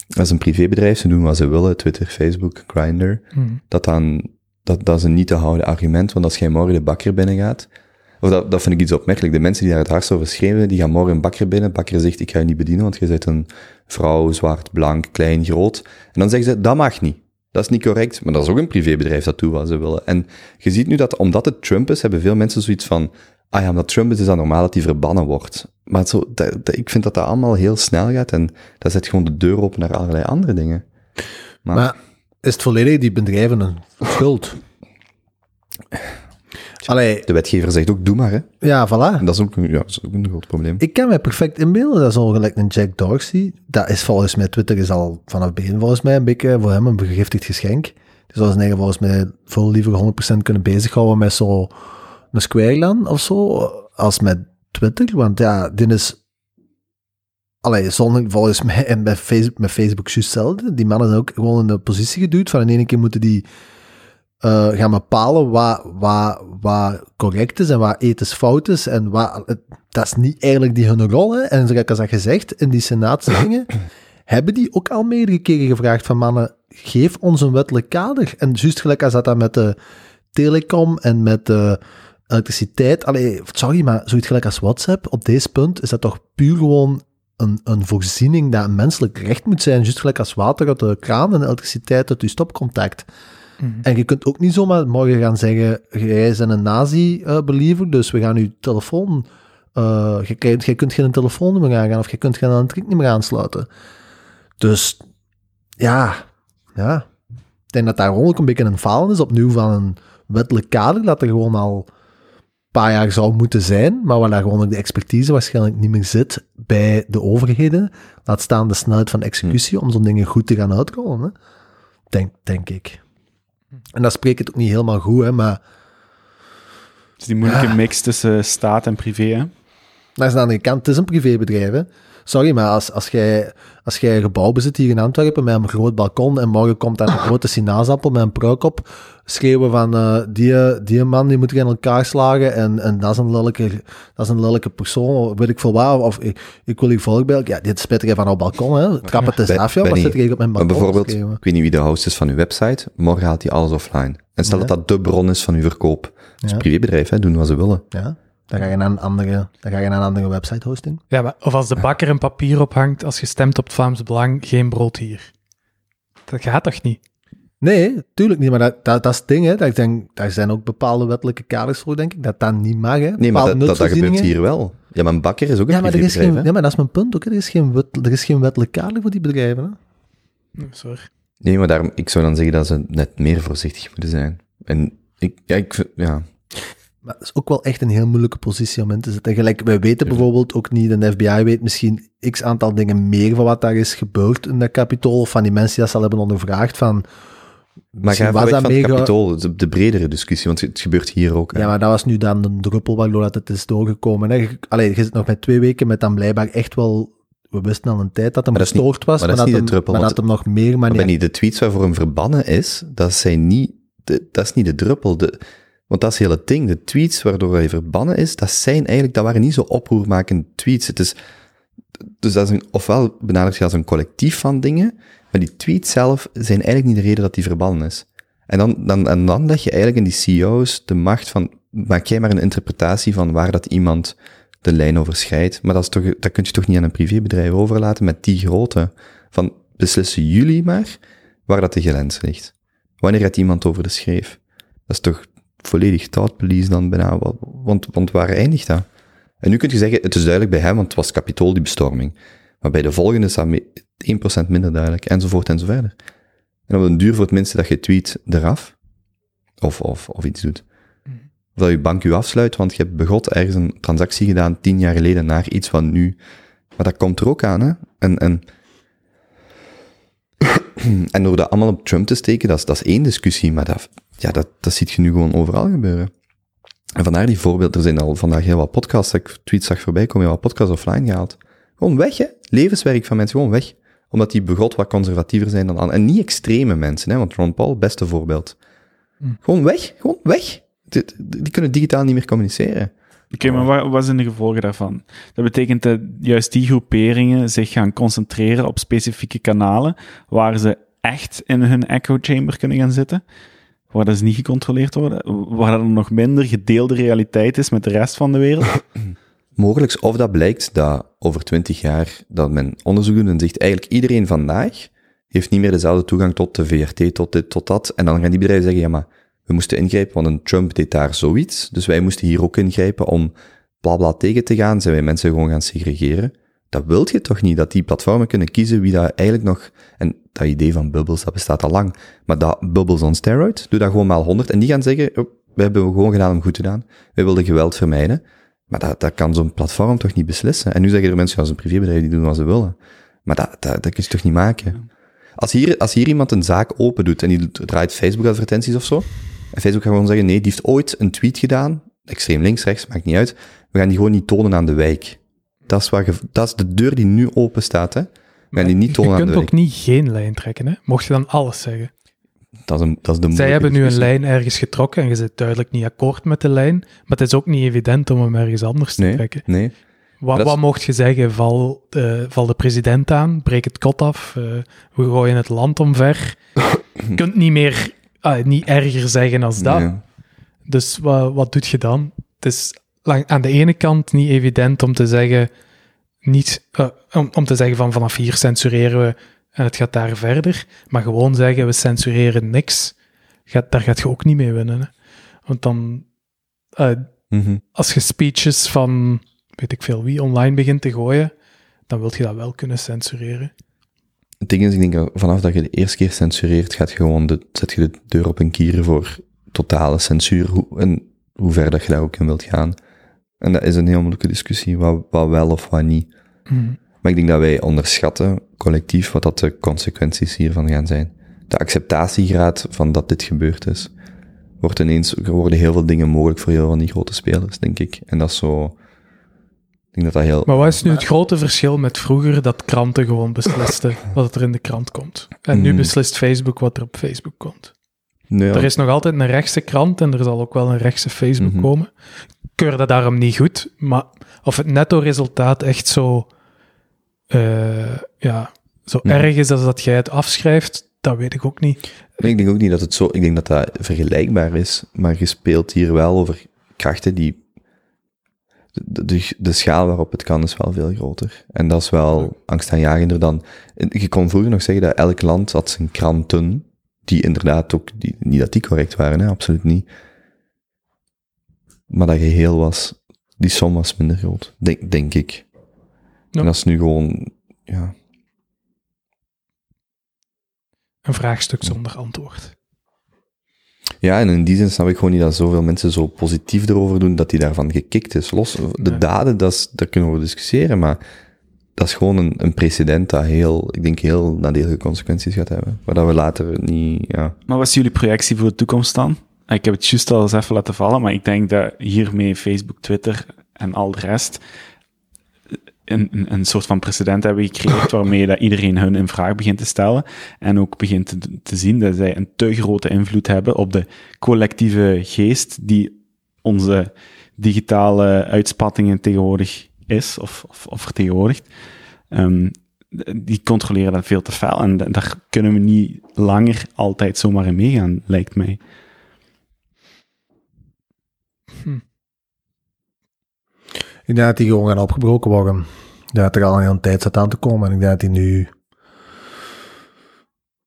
dat is een privébedrijf, ze doen wat ze willen, Twitter, Facebook, Grindr, Mhm. dat, dan, dat, dat is een niet te houden argument, want als jij morgen de bakker binnen gaat, of dat, dat vind ik iets opmerkelijk, de mensen die daar het hardst over schreeuwen, die gaan morgen een bakker binnen, bakker zegt, ik ga je niet bedienen, want je bent een vrouw, zwart, blank, klein, groot. En dan zeggen ze, dat mag niet. Dat is niet correct, maar dat is ook een privébedrijf dat doet wat ze willen. En je ziet nu dat, omdat het Trump is, hebben veel mensen zoiets van, ah ja, omdat Trump is, is dat normaal dat hij verbannen wordt. Maar zo, ik vind dat dat allemaal heel snel gaat en dat zet gewoon de deur open naar allerlei andere dingen. Maar, Maar is het volledig die bedrijven een schuld? Allee, de wetgever zegt ook, doe maar, hè. ja, voilà. En dat is ook, een- ja, dat is ook een groot probleem. Ik kan me perfect inbeelden dat zo gelijk een Jack Dorsey, dat is volgens mij, Twitter is al vanaf het begin volgens mij een beetje voor hem een begiftigd geschenk. Zouden zijn eigen volgens mij veel liever 100% kunnen bezighouden met zo een Squareland of zo, als met Twitter. Want ja, dit is... Allee, zonder, volgens mij, en bij Facebook, met Facebook juist hetzelfde. Die mannen zijn ook gewoon in de positie geduwd. Van in ene keer moeten die eh, gaan bepalen wat, wat, wat correct is en wat ethisch fout is. En wat, het- dat is niet eigenlijk die hun rol. Hè. En zoals ik al gezegd, in die senaatszittingen hebben die ook al meerdere keren gevraagd van mannen, geef ons een wettelijk kader. En juist gelijk als dat dan met de telecom en met de elektriciteit, allee, sorry, maar zoiets gelijk als WhatsApp, op deze punt is dat toch puur gewoon een, een voorziening dat een menselijk recht moet zijn, juist gelijk als water uit de kraan en elektriciteit uit je stopcontact. En je kunt ook niet zomaar morgen gaan zeggen, jij bent een nazi-believer, dus we gaan je telefoon, eh je, kunt geen telefoonnummer aangaan of je kunt geen elektrieknummer aansluiten. Dus, ja, ja. Ik denk dat daar ook een beetje een falen is, opnieuw van een wettelijk kader, dat er gewoon al een paar jaar zou moeten zijn, maar waar daar gewoon ook de expertise waarschijnlijk niet meer zit bij de overheden. Laat staan de snelheid van executie om zo'n dingen goed te gaan uitrollen. Hè. Denk, denk ik. En dat spreekt het ook niet helemaal goed, hè, maar Dus die moeilijke Ja. mix tussen staat en privé, hè? Langs de andere kant, het is een privébedrijf. Hè. Sorry, maar als, als, jij, als jij een gebouw bezit hier in Antwerpen met een groot balkon en morgen komt daar een grote sinaasappel met een pruik op, schreeuwen van eh, die, die man die moet je in elkaar slagen en, en dat, is een lelijke, dat is een lelijke persoon, of weet ik veel wat, of ik, ik wil hier volk Ja, dit spit er van op balkon, hè. trap het eens Ben- af, joh, wat zit er op mijn balkon te bijvoorbeeld, ik weet niet wie de host is van uw website, morgen haalt hij alles offline. En stel Ja. dat dat de bron is van uw verkoop. Dat is Ja. een privébedrijf, hè, doen wat ze willen. Ja, dan ga je naar een andere, dan ga je naar een andere website hosting. Ja, maar of als de bakker een papier ophangt als je stemt op het Vlaams Belang, geen brood hier. Dat gaat toch niet? Nee, tuurlijk niet, maar dat, dat, dat is het ding, hè. Dat ik denk, daar zijn ook bepaalde wettelijke kaders voor, denk ik, dat dat niet mag, hè. Nee, maar dat, dat, dat gebeurt hier wel. Ja, maar een bakker is ook een Ja, maar, er is geen, hè. ja, maar dat is mijn punt ook. hè. Er is geen, wet, er is geen wettelijk kader voor die bedrijven. Hè. Sorry. Nee, maar daarom, ik zou dan zeggen dat ze net meer voorzichtig moeten zijn. En ik, ja, ik, ja. Maar het is ook wel echt een heel moeilijke positie om in te zitten. Gelijk, wij weten bijvoorbeeld ook niet, de FBI weet misschien x aantal dingen meer van wat daar is gebeurd in dat kapitool, of van die mensen die dat ze al hebben ondervraagd, van... Maar ga was dat van het mega- kapitool, de, de bredere discussie, want het gebeurt hier ook. hè. Ja, maar dat was nu dan de druppel waardoor dat het is doorgekomen. Hè. Je- Allee, je zit nog met twee weken met dan blijkbaar echt wel... We wisten al een tijd dat hem Maar dat niet- gestoord was, maar maar, dat is dat, niet hem, de druppel, maar dat hem nog meer Maar. Benny, de tweets waarvoor hem verbannen is, dat zijn niet, de, dat is niet de druppel. De, want dat is heel het ding. De tweets waardoor hij verbannen is, dat zijn eigenlijk, dat waren niet zo oproermakende tweets. Het is, dus dat is een, ofwel benadert je als een collectief van dingen, maar die tweets zelf zijn eigenlijk niet de reden dat die verbannen is. En dan, dan, en dan leg je eigenlijk in die CEO's de macht van, maak jij maar een interpretatie van waar dat iemand de lijn overschrijdt. Maar dat, is toch, dat kun je toch niet aan een privébedrijf overlaten met die grootte. Van, beslissen jullie maar waar dat de grens ligt. Wanneer gaat iemand over de schreef? Dat is toch volledig thoughtpolice dan bijna, wa- want, want waar eindigt dat? En nu kun je zeggen, het is duidelijk bij hem, want het was kapitool die bestorming. Maar bij de volgende is dat me- 1% minder duidelijk, enzovoort en zo verder. En op een duur voor het minste dat je tweet eraf, of, of, of iets doet. Of dat je bank je afsluit, want je hebt begot ergens een transactie gedaan tien jaar geleden naar iets van nu. Maar dat komt er ook aan, hè. En, en, en door dat allemaal op Trump te steken, dat is, dat is één discussie, maar dat, ja, dat, dat ziet je nu gewoon overal gebeuren. En vandaar die voorbeeld, er zijn al vandaag heel wat podcasts, ik tweets zag voorbij komen, heel wat podcasts offline gehaald. Gewoon weg, hè. Levenswerk van mensen, gewoon weg. Omdat die begot wat conservatiever zijn dan anderen. En niet extreme mensen, hè, want Ron Paul, beste voorbeeld. Gewoon weg, gewoon weg. Die, die kunnen digitaal niet meer communiceren. Oké, maar wat, wat zijn de gevolgen daarvan? Dat betekent dat juist die groeperingen zich gaan concentreren op specifieke kanalen, waar ze echt in hun echo chamber kunnen gaan zitten, waar dat ze niet gecontroleerd worden, waar er nog minder gedeelde realiteit is met de rest van de wereld. Mogelijk, of dat blijkt dat over twintig jaar dat men onderzoek doet en zegt eigenlijk iedereen vandaag heeft niet meer dezelfde toegang tot de VRT, tot dit, tot dat. En dan gaan die bedrijven zeggen, ja maar we moesten ingrijpen, want een Trump deed daar zoiets. Dus wij moesten hier ook ingrijpen om bla bla tegen te gaan. Zijn wij mensen gewoon gaan segregeren? Dat wilt je toch niet, dat die platformen kunnen kiezen wie dat eigenlijk nog... En dat idee van bubbels, dat bestaat al lang. Maar dat bubbels on steroids, doe dat gewoon maal 100. En die gaan zeggen, oh, we hebben gewoon gedaan om goed te doen. Wij wilden geweld vermijden. Maar dat, dat kan zo'n platform toch niet beslissen? En nu zeggen er mensen, als een privébedrijf, die doen wat ze willen. Maar dat, dat, dat kun je toch niet maken? Als hier, als hier iemand een zaak open doet en die draait Facebook-advertenties of zo, en Facebook gaat gewoon zeggen, nee, die heeft ooit een tweet gedaan, extreem links, rechts, maakt niet uit, we gaan die gewoon niet tonen aan de wijk. Dat is, waar je- dat is de deur die nu open staat, hè. We gaan die niet tonen Je aan de kunt wijk. ook niet geen lijn trekken, hè? Mocht je dan alles zeggen. Dat is, een, dat is de Zij hebben nu een lijn ergens getrokken en je zit duidelijk niet akkoord met de lijn, maar het is ook niet evident om hem ergens anders te Nee, trekken. nee. Wat, is- wat mocht je zeggen? Val, val de president aan, breek het kot af, eh, we gooien het land omver. je kunt niet meer, ah, niet erger zeggen als dat. Nee. Dus wat, wat doe je dan? Het is lang, aan de ene kant niet evident om te zeggen, niet, eh, om, om te zeggen van vanaf hier censureren we en het gaat daar verder, maar gewoon zeggen we censureren niks, gaat, daar gaat je ook niet mee winnen. Hè? Want dan, eh, Mhm. als je speeches van weet ik veel wie online begint te gooien, dan wil je dat wel kunnen censureren. Het ding is, ik denk, vanaf dat je de eerste keer censureert, gaat je gewoon de, zet je de deur op een kier voor totale censuur, hoe, en hoe ver dat je daar ook in wilt gaan. En dat is een heel moeilijke discussie, wat, wat wel of wat niet. Maar ik denk dat wij onderschatten, collectief, wat dat de consequenties hiervan gaan zijn. De acceptatiegraad van dat dit gebeurd is, wordt ineens, er worden heel veel dingen mogelijk voor heel van die grote spelers, denk ik. En dat is zo, ik denk dat dat heel... Maar wat is nu het grote verschil met vroeger dat kranten gewoon beslisten wat er in de krant komt? En nu Hmm. beslist Facebook wat er op Facebook komt. Nee, Er is nog altijd een rechtse krant en er zal ook wel een rechtse Facebook Mhm. komen. Ik keur dat daarom niet goed, maar of het netto-resultaat echt zo, eh, ja, zo erg is als dat jij het afschrijft, dat weet ik ook niet. Nee, ik denk ook niet dat het zo... Ik denk dat dat vergelijkbaar is, maar je speelt hier wel over krachten die... De, de, de schaal waarop het kan is wel veel groter. En dat is wel angstaanjagender dan... Je kon vroeger nog zeggen dat elk land had zijn kranten, die inderdaad ook... Die, niet dat die correct waren, hè, absoluut niet. Maar dat geheel was... Die som was minder groot, denk, denk ik. Ja. En dat is nu gewoon... Ja, Een vraagstuk zonder antwoord. Ja, en in die zin snap ik gewoon niet dat zoveel mensen zo positief erover doen dat die daarvan gekikt is. Los, de Nee. daden, dat is, daar kunnen we discussiëren, maar dat is gewoon een, een precedent dat heel, ik denk, heel nadelige consequenties gaat hebben. Waar dat we later niet, ja. Maar wat is jullie projectie voor de toekomst dan? Ik heb het juist al eens even laten vallen, maar ik denk dat hiermee Facebook, Twitter en al de rest een, een, een soort van precedent hebben gecreëerd waarmee dat iedereen hun in vraag begint te stellen en ook begint te, te zien dat zij een te grote invloed hebben op de collectieve geest die onze digitale uitspattingen tegenwoordig is of, of, of vertegenwoordigt. Ehm, die controleren dat veel te fel. En da- daar kunnen we niet langer altijd zomaar in meegaan, lijkt mij. Ik denk dat die gewoon gaan opgebroken worden. Dat er al een hele tijd zat aan te komen. En ik denk dat die nu...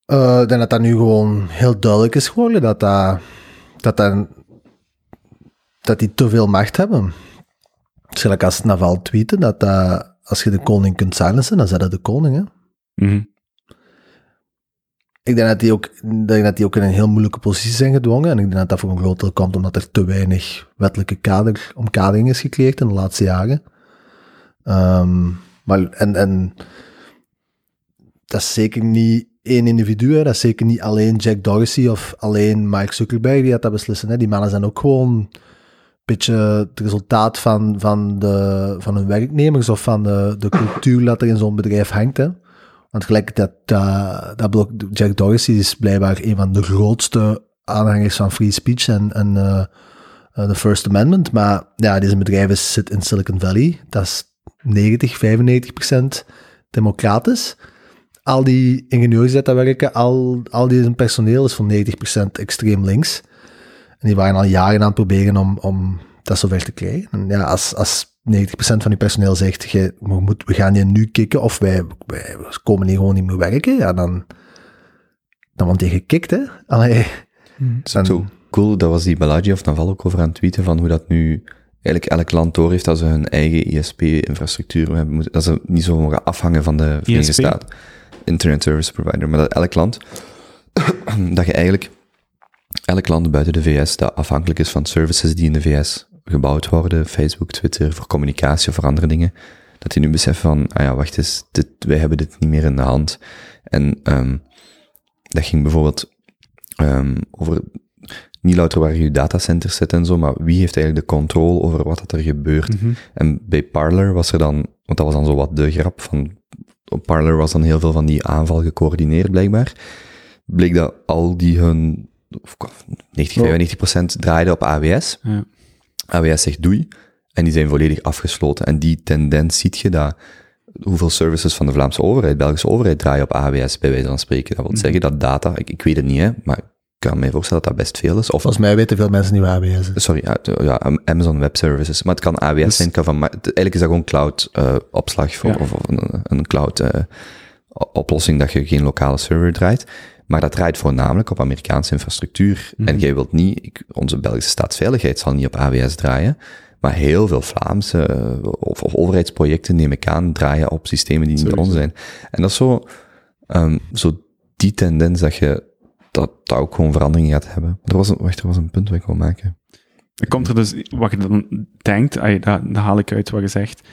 Eh, ik denk dat dat nu gewoon heel duidelijk is geworden. Dat, dat, dat, dat, die te veel macht hebben. Gelijk als Naval tweeten, dat, dat als je de koning kunt silencen, dan zijn dat de koning. Hè? Mhm. Ik denk dat die, ook, denk dat die ook in een heel moeilijke positie zijn gedwongen. En ik denk dat dat voor een groot deel komt omdat er te weinig wettelijke kader, omkadering is gecreëerd in de laatste jaren. Ehm, maar, en, en dat is zeker niet één individu. Dat is zeker niet alleen Jack Dorsey of alleen Mike Zuckerberg die dat, dat beslissen. Hè. Die mannen zijn ook gewoon een beetje het resultaat van, van, de, van hun werknemers of van de, de cultuur dat er in zo'n bedrijf hangt. Hè. Want gelijk dat, dat, dat blok, Jack Dorsey is blijkbaar een van de grootste aanhangers van free speech en, en eh, eh, de First Amendment. Maar ja, deze bedrijf is, zit in Silicon Valley. Dat is 90, 95 procent democratisch. Al die ingenieurs die daar werken, al, al die personeel is voor 90 procent extreem links. En die waren al jaren aan het proberen om, om dat zover te krijgen. En ja, als 90% van je personeel zegt, je, we, moet, we gaan je nu kicken of wij, wij komen hier gewoon niet meer werken, ja, dan, dan wordt je gekikt, hè. Allee, ook zo cool, dat was die Balaji of Naval ook over aan het tweeten van hoe dat nu eigenlijk elk land door heeft dat ze hun eigen ISP-infrastructuur hebben, moeten- dat ze niet zo mogen afhangen van de Verenigde? Staten. Internet Service Provider, maar dat elk land, dat je eigenlijk, elk land buiten de VS dat afhankelijk is van services die in de VS gebouwd worden, Facebook, Twitter, voor communicatie of voor andere dingen, Dat die nu beseffen van, ah ja, wacht eens, dit, wij hebben dit niet meer in de hand. En ehm, dat ging bijvoorbeeld ehm, over niet louter waar je datacenters zit en zo, maar wie heeft eigenlijk de controle over wat dat er gebeurt. Mhm. En bij Parler was er dan, want dat was dan zo wat de grap van, op Parler was dan heel veel van die aanval gecoördineerd blijkbaar. Bleek dat al die hun, of 90, 95 procent draaiden op AWS. Ja. AWS zegt doei. En die zijn volledig afgesloten. En die tendens ziet je dat hoeveel services van de Vlaamse overheid, Belgische overheid draaien op AWS, bij wijze van spreken. Dat wil Mhm. zeggen dat data, ik, ik weet het niet, hè, maar ik kan me voorstellen dat dat best veel is. Of Volgens mij weten veel mensen niet waar AWS is. Sorry, ja, Amazon Web Services. Maar het kan AWS Dus- zijn, kan van, eigenlijk is dat gewoon cloud eh, opslag voor, Ja. of, of een, een cloud eh, dat je geen lokale server draait. Maar dat draait voornamelijk op Amerikaanse infrastructuur. Mhm. En jij wilt niet, ik, onze Belgische staatsveiligheid zal niet op AWS draaien. Maar heel veel Vlaamse eh, of, of overheidsprojecten, neem ik aan, draaien op systemen die niet bij ons zijn. En dat is zo, ehm, zo die tendens dat je dat, dat ook gewoon verandering gaat hebben. Er was een, wacht, er was een punt wat ik wil maken. Komt er dus, wat je dan denkt, dat, dat haal ik uit wat je zegt,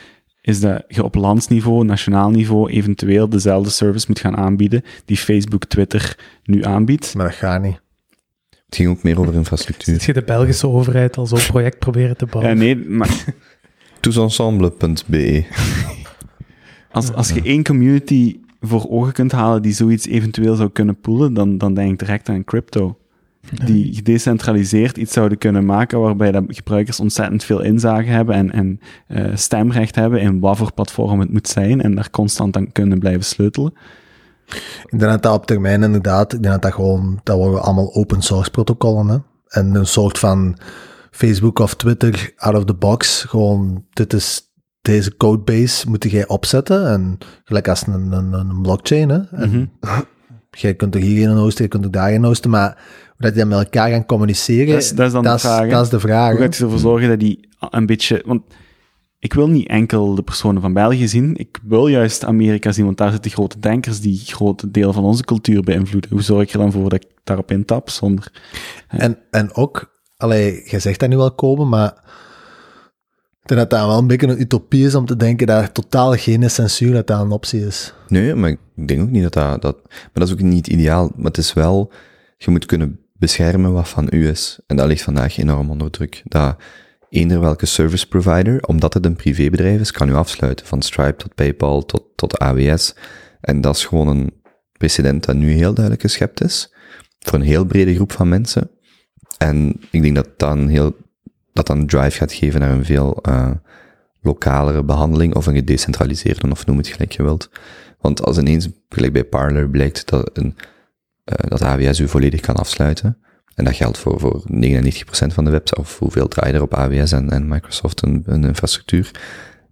is dat je op landsniveau, nationaal niveau, eventueel dezelfde service moet gaan aanbieden die Facebook, Twitter nu aanbiedt. Maar dat gaat niet. Het ging ook meer over infrastructuur. Zit je de Belgische overheid al zo'n project proberen te Ja, bouwen? nee, maar Tousensemble.be. als, als je één community voor ogen kunt halen die zoiets eventueel zou kunnen poelen, dan, dan denk ik direct aan crypto. Die gedecentraliseerd iets zouden kunnen maken waarbij de gebruikers ontzettend veel inzage hebben en, en eh, stemrecht hebben in wat voor platform het moet zijn en daar constant aan kunnen blijven sleutelen. Ik denk dat dat op termijn inderdaad, ik denk dat dat gewoon, dat worden allemaal open source protocollen, hè. En een soort van Facebook of Twitter out of the box, gewoon, dit is, deze codebase moet jij opzetten en gelijk als een, een, een blockchain, hè. En Mhm. jij kunt er hierin in hosten, je kunt er daarin hosten, maar hoe dat die met elkaar gaan communiceren, Dat is- dat is dan de vraag, hè? Dat is de vraag, Hoe gaat je ervoor zorgen dat die een beetje... Want ik wil niet enkel de personen van België zien, ik wil juist Amerika zien, want daar zitten grote denkers die grote deel van onze cultuur beïnvloeden. Hoe zorg ik er dan voor dat ik daarop intap zonder... En, en ook, allee, jij zegt dat nu wel komen, maar ik denk dat dat wel een beetje een utopie is om te denken dat er totaal geen censuur dat dat een optie is. Nee, maar ik denk ook niet dat dat, dat... Maar dat is ook niet ideaal. Maar het is wel... Je moet kunnen beschermen wat van u is. En dat ligt vandaag enorm onder druk. Dat eender welke service provider, omdat het een privébedrijf is, kan u afsluiten. Van Stripe tot PayPal tot, tot AWS. En dat is gewoon een precedent dat nu heel duidelijk geschept is. Voor een heel brede groep van mensen. En ik denk dat dat een heel... Dat dan drive gaat geven naar een veel eh, lokalere behandeling of een gedecentraliseerde, of noem het gelijk je wilt. Want als ineens, gelijk bij Parler, blijkt dat, een, eh, dat AWS u volledig kan afsluiten, en dat geldt voor, voor 99% van de websites, of hoeveel draait er op AWS en, en Microsoft een, een infrastructuur,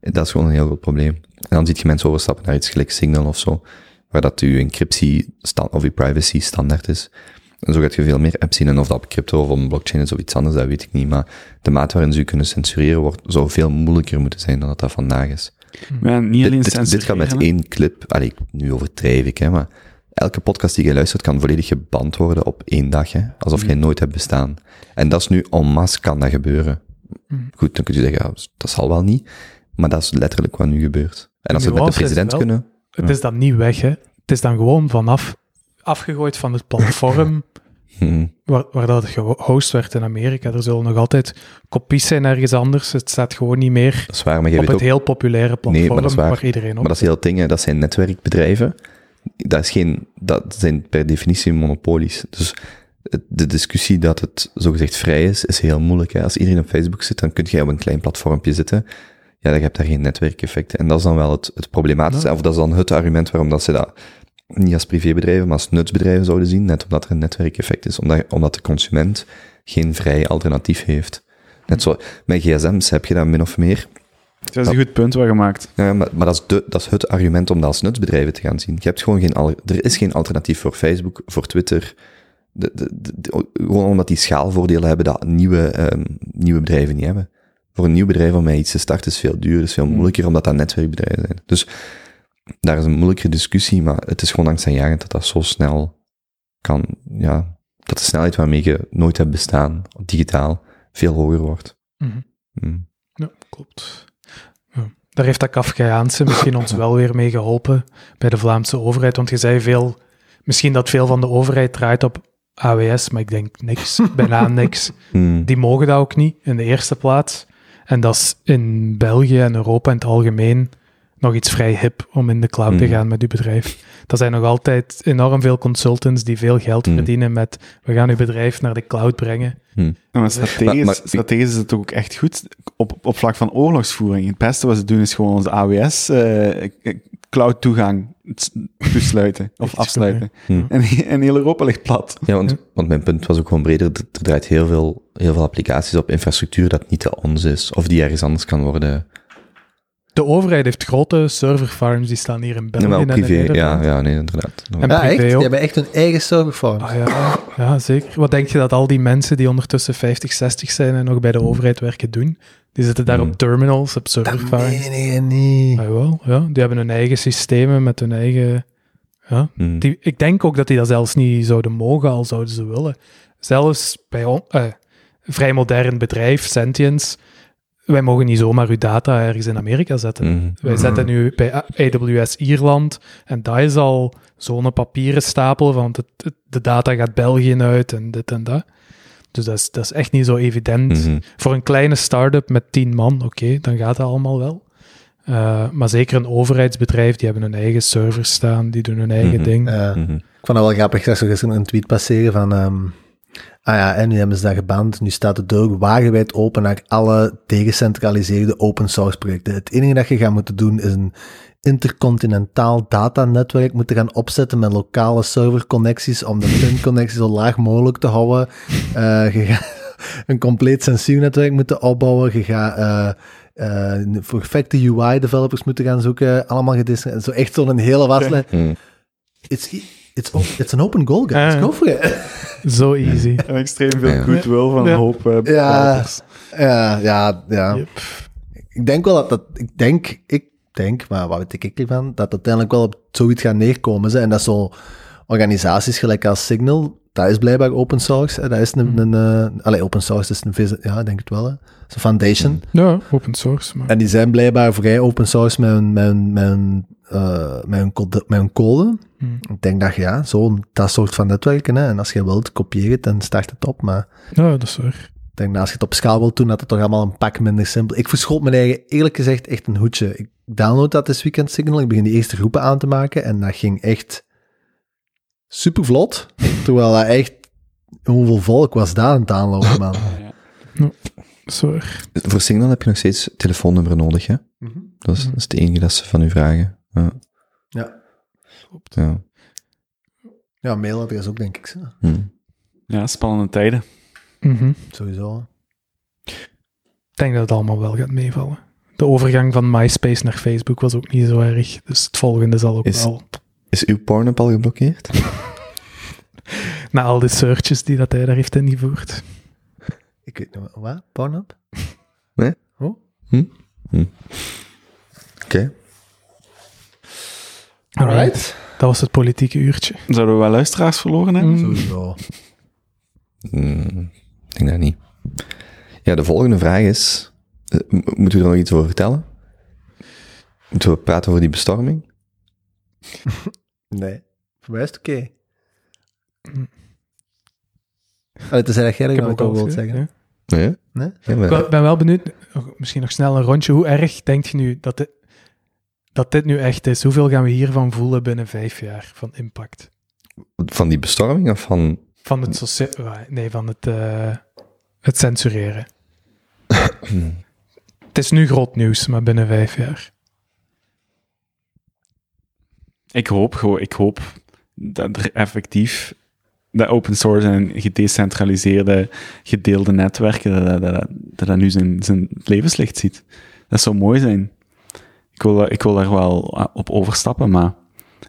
dat is gewoon een heel groot probleem. En dan ziet je mensen overstappen naar iets gelijk Signal of zo, waar dat uw encryptie of uw privacy standaard is. En zo gaat je veel meer apps zien. En of dat op crypto of op een blockchain is of iets anders, dat weet ik niet. Maar de maat waarin ze u kunnen censureren wordt, zou veel moeilijker moeten zijn dan dat dat vandaag is. Maar niet alleen Dit, dit, dit gaat met één clip. Allee, nu overdrijf ik, hè, maar elke podcast die je luistert kan volledig geband worden op één dag, hè, alsof jij nooit hebt bestaan. En dat is nu en masse kan dat gebeuren. Goed, dan kun je zeggen, ja, dat zal wel niet, maar dat is letterlijk wat nu gebeurt. En als we het met de president wel- kunnen, Het is dan niet weg, hè. Het is dan gewoon vanaf afgegooid van het platform hm, waar, waar dat gehost werd in Amerika. Er zullen nog altijd kopies zijn ergens anders. Het staat gewoon niet meer dat is waar, maar jij op weet het ook, heel populaire platform Nee, maar dat is waar. waar iedereen op maar dat is heel het ding, hè, dat zijn netwerkbedrijven. Dat, is geen, dat zijn per definitie monopolies. Dus de discussie dat het zogezegd vrij is, is heel moeilijk. Hè. Als iedereen op Facebook zit, dan kun je op een klein platformpje zitten. Ja, dan heb je daar geen netwerkeffecten. En dat is dan wel het, het problematische, of dat is dan het argument waarom dat ze dat niet als privébedrijven, maar als nutsbedrijven zouden zien, net omdat er een netwerkeffect is, omdat, omdat de consument geen vrij alternatief heeft. Net zo, met gsm's heb je dat min of meer. Dat is een goed punt wat gemaakt. Ja, maar, maar dat, is de, dat is het argument om dat als nutsbedrijven te gaan zien. Je hebt gewoon geen, al- er is geen alternatief voor Facebook, voor Twitter. De, de, de- gewoon omdat die schaalvoordelen hebben dat nieuwe, ehm, nieuwe bedrijven niet hebben. Voor een nieuw bedrijf om met iets te starten is veel duurder, is veel moeilijker, omdat dat netwerkbedrijven zijn. Dus daar is een moeilijkere discussie, maar het is gewoon angstaanjagend dat dat zo snel kan, ja, dat de snelheid waarmee je nooit hebt bestaan, digitaal, veel hoger wordt. Mhm. Mm. Ja, klopt. Ja. daar heeft dat Kafkaiaanse misschien ons wel weer mee geholpen bij de Vlaamse overheid. Want je zei veel, misschien dat veel van de overheid draait op AWS, maar ik denk niks, bijna niks. Hmm. Die mogen dat ook niet in de eerste plaats. En dat is in België en Europa in het algemeen nog iets vrij hip om in de cloud te Mhm. gaan met uw bedrijf. Er zijn nog altijd enorm veel consultants die veel geld Mhm. verdienen met we gaan uw bedrijf naar de cloud brengen. Ja, maar strategisch, Maar- maar- strategisch is het ook echt goed op, op vlak van oorlogsvoering. Het beste wat ze doen is gewoon onze AWS eh, cloud toegang toesluiten of afsluiten. Hmm. En, en heel Europa ligt plat. Ja, want, want mijn punt was ook gewoon breder. Er er draait heel veel, heel veel applicaties op infrastructuur dat niet de ons is. Of die ergens anders kan worden. De overheid heeft grote serverfarms, die staan hier in België Nee, maar ook en in privé. Ja, ja, nee, inderdaad. En Ja, privé echt? Die ook. hebben echt hun eigen serverfarm. Ah, ja, ja, zeker. Wat denk je dat al die mensen die ondertussen 50, 60 zijn en nog bij de overheid werken doen? Die zitten daar Hmm. op terminals, op serverfarms. niet. Ah, wel, ja. Die hebben hun eigen systemen met hun eigen... Ja. Hmm. Die, ik denk ook dat die dat zelfs niet zouden mogen, al zouden ze willen. Zelfs bij on- eh, een vrij modern bedrijf, Sentience, wij mogen niet zomaar uw data ergens in Amerika zetten. Hmm. Wij Mhm. zetten nu bij AWS Ierland en dat is al zo'n papieren stapel, want het, het- de data gaat België uit en dit en dat. Dus dat is, dat is echt niet zo evident. Mhm. Voor een kleine start-up met tien man, oké, dan gaat dat allemaal wel. Uh, maar zeker een overheidsbedrijf, die hebben hun eigen servers staan, die doen hun eigen Mhm. ding. Mhm. Ik vond dat wel grappig. Ik zag zo gisteren een tweet passeren van... ehm, ah ja, en nu hebben ze dat geband. Nu staat de deur wagenwijd open naar alle decentraliseerde open source projecten. Het enige dat je gaat moeten doen is een intercontinentaal datanetwerk moeten gaan opzetten met lokale serverconnecties om de pinconnectie zo laag mogelijk te houden. Eh, je gaat een compleet censuurnetwerk moeten opbouwen. Je gaat voor perfecte UI-developers moeten gaan zoeken. Allemaal gedis- Zo echt zo'n hele waslijst. Hmm. It's, it's, it's an open goal, guys. Ja. Go for it. Zo easy. En extreem veel goodwill van een hoop eh, Ja. Ja, ja, ja. Yep. Ik denk wel dat dat... Ik denk, ik denk, maar wat weet ik ervan, dat het uiteindelijk wel op zoiets gaat neerkomen. Ze. En dat zo organisaties gelijk als Signal, dat is blijkbaar open source. hè. Dat is een... een eh, allee, open source is een... Ja, denk het wel. Hè. Dat is een foundation. Ja, open source. Maar... En die zijn blijkbaar vrij open source met hun, met hun, met hun, eh, met hun, code, met hun code. Hmm. Ik denk dat ja, zo'n dat soort van netwerken. Hè. En als je wilt, kopieer het en start het op. Maar Ja, dat is waar. ik denk dat als je het op schaal wilt doen, dat het toch allemaal een pak minder simpel. Ik verschoot mijn eigen, eerlijk gezegd, echt een hoedje. Ik download dat dit weekend Signal. Ik begin die eerste groepen aan te maken. En dat ging echt super vlot. Terwijl dat echt, hoeveel volk was daar aan het aanlopen, man. Waar. Voor Signal heb je nog steeds telefoonnummer nodig, hè? Dat is, dat is het enige dat ze van u vragen. Ja. Ja. Ja. Ja, mailadres ook, denk ik. zo. Hmm. Ja, spannende tijden. Mhm. Sowieso. Ik denk dat het allemaal wel gaat meevallen. De overgang van MySpace naar Facebook was ook niet zo erg. Dus het volgende zal ook Is- wel. Is uw Pornhub al geblokkeerd? Na al die searches die dat hij daar heeft ingevoerd. Ik weet niet, wat? Pornhub? Oké. Alright. Dat was het politieke uurtje. Zouden we wel luisteraars verloren hebben? Mm. Sowieso. Hmm, ik denk dat niet. Ja, de volgende vraag is... eh, Moeten we er nog iets over vertellen? Moeten we praten over die bestorming? Nee. Voor mij is het oké. Allee, tenzij dat jij er Ik heb nog ook wat al wilt zeggen. Nee? Nee? Ja, Ik maar- ben wel benieuwd, misschien nog snel een rondje. Hoe erg denk je nu dat dit, dat dit nu echt is? Hoeveel gaan we hiervan voelen binnen vijf jaar van impact? Van die bestorming of van... Van het, nee, van het, eh, het censureren. het is nu groot nieuws, maar binnen vijf jaar. Ik hoop gewoon, ik hoop dat er effectief dat open source en gedecentraliseerde gedeelde netwerken, dat dat, dat, dat, dat nu zijn, zijn levenslicht ziet. Dat zou mooi zijn. Ik wil, ik wil daar wel op overstappen, maar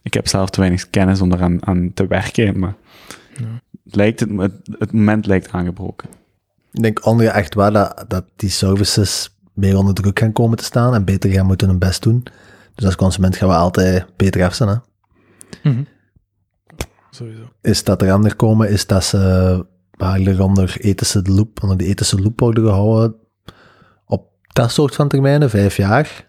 ik heb zelf te weinig kennis om daaraan aan te werken. Maar Ja. het, lijkt het, het, het moment lijkt aangebroken. Ik denk ongeacht waar dat, dat die services meer onder druk gaan komen te staan en beter gaan moeten hun best doen. Dus als consument gaan we altijd beter af zijn. Hè? Sowieso. Is dat er aan komen, is dat ze eigenlijk onder, ethische loop, onder de ethische loop worden gehouden op dat soort van termijnen, vijf jaar.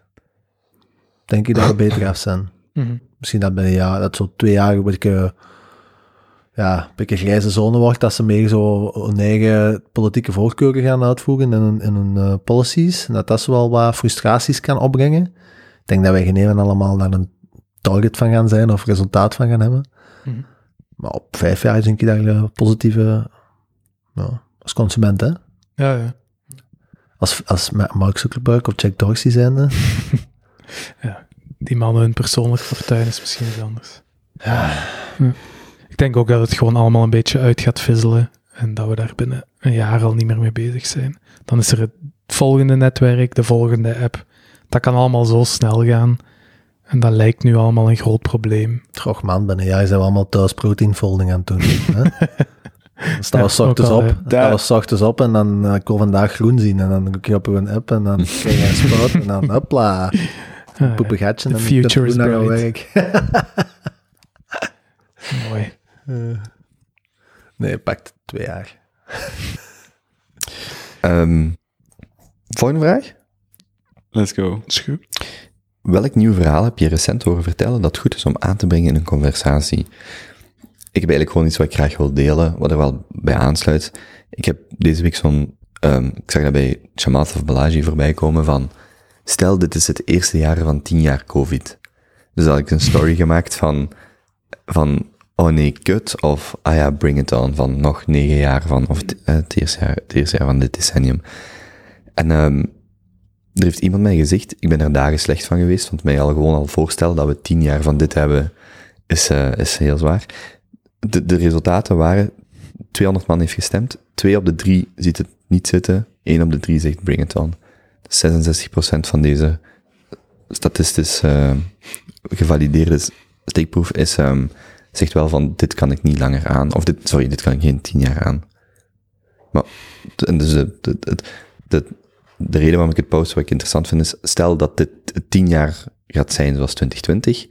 denk ik dat we beter af zijn. Mhm. Misschien dat binnen een jaar, dat zo twee jaar een beetje, ja, een beetje grijze zone wordt, dat ze meer zo hun eigen politieke voorkeuren gaan uitvoeren in hun, in hun eh, policies. En dat dat zo wel wat frustraties kan opbrengen. Ik denk dat wij geen allemaal naar een target van gaan zijn of resultaat van gaan hebben. Mhm. Maar op vijf jaar denk ik daar een positieve, ja, als consument, hè. Ja, ja. Als, als Ma- Mark Zuckerberg of Jack Dorsey zijn, hè. Die mannen hun persoonlijk fortuin is misschien iets anders. Ja. Ik denk ook dat het gewoon allemaal een beetje uit gaat fizzelen. En dat we daar binnen een jaar al niet meer mee bezig zijn. Dan is er het volgende netwerk, de volgende app. Dat kan allemaal zo snel gaan. En dat lijkt nu allemaal een groot probleem. Toch man, binnen jaar zijn we allemaal thuis proteinfolding aan het doen. hè? Dan staan we Ja, s ochtends op, ja. dan staan we s ochtends op en dan eh, ik wil vandaag groen zien. En dan klik je op een app en dan krijg je een en dan hopla, Ah, poep een gatje The en dan kun je future is naar werk. ja, mooi. nee, het pakt twee jaar. Ehm, volgende vraag. Let's go. Welk nieuw verhaal heb je recent horen vertellen dat goed is om aan te brengen in een conversatie? Ik heb eigenlijk gewoon iets wat ik graag wil delen, wat er wel bij aansluit. Ik heb deze week zo'n, ehm, ik zag dat bij Chamath of Balaji voorbij komen van, stel dit is het eerste jaar van tien jaar COVID. Dus had ik een story gemaakt van, van, oh nee, kut, of, ah ja, bring it on, van nog negen jaar van, of het, eh, het, eerste, jaar, het eerste jaar van dit decennium. En ehm, er heeft iemand mij gezegd, ik ben er dagen slecht van geweest, want mij al gewoon al voorstellen dat we tien jaar van dit hebben, is, eh, is heel zwaar. De, de resultaten waren, 200 man heeft gestemd, twee op de drie ziet het niet zitten, één op de drie zegt bring it on. 66% van deze statistisch eh, gevalideerde steekproef is, ehm, zegt wel van, dit kan ik niet langer aan, of dit, sorry, dit kan ik geen tien jaar aan. Maar, en dus de, de, de, de reden waarom ik het post, wat ik interessant vind, is, stel dat dit tien jaar gaat zijn zoals 2020,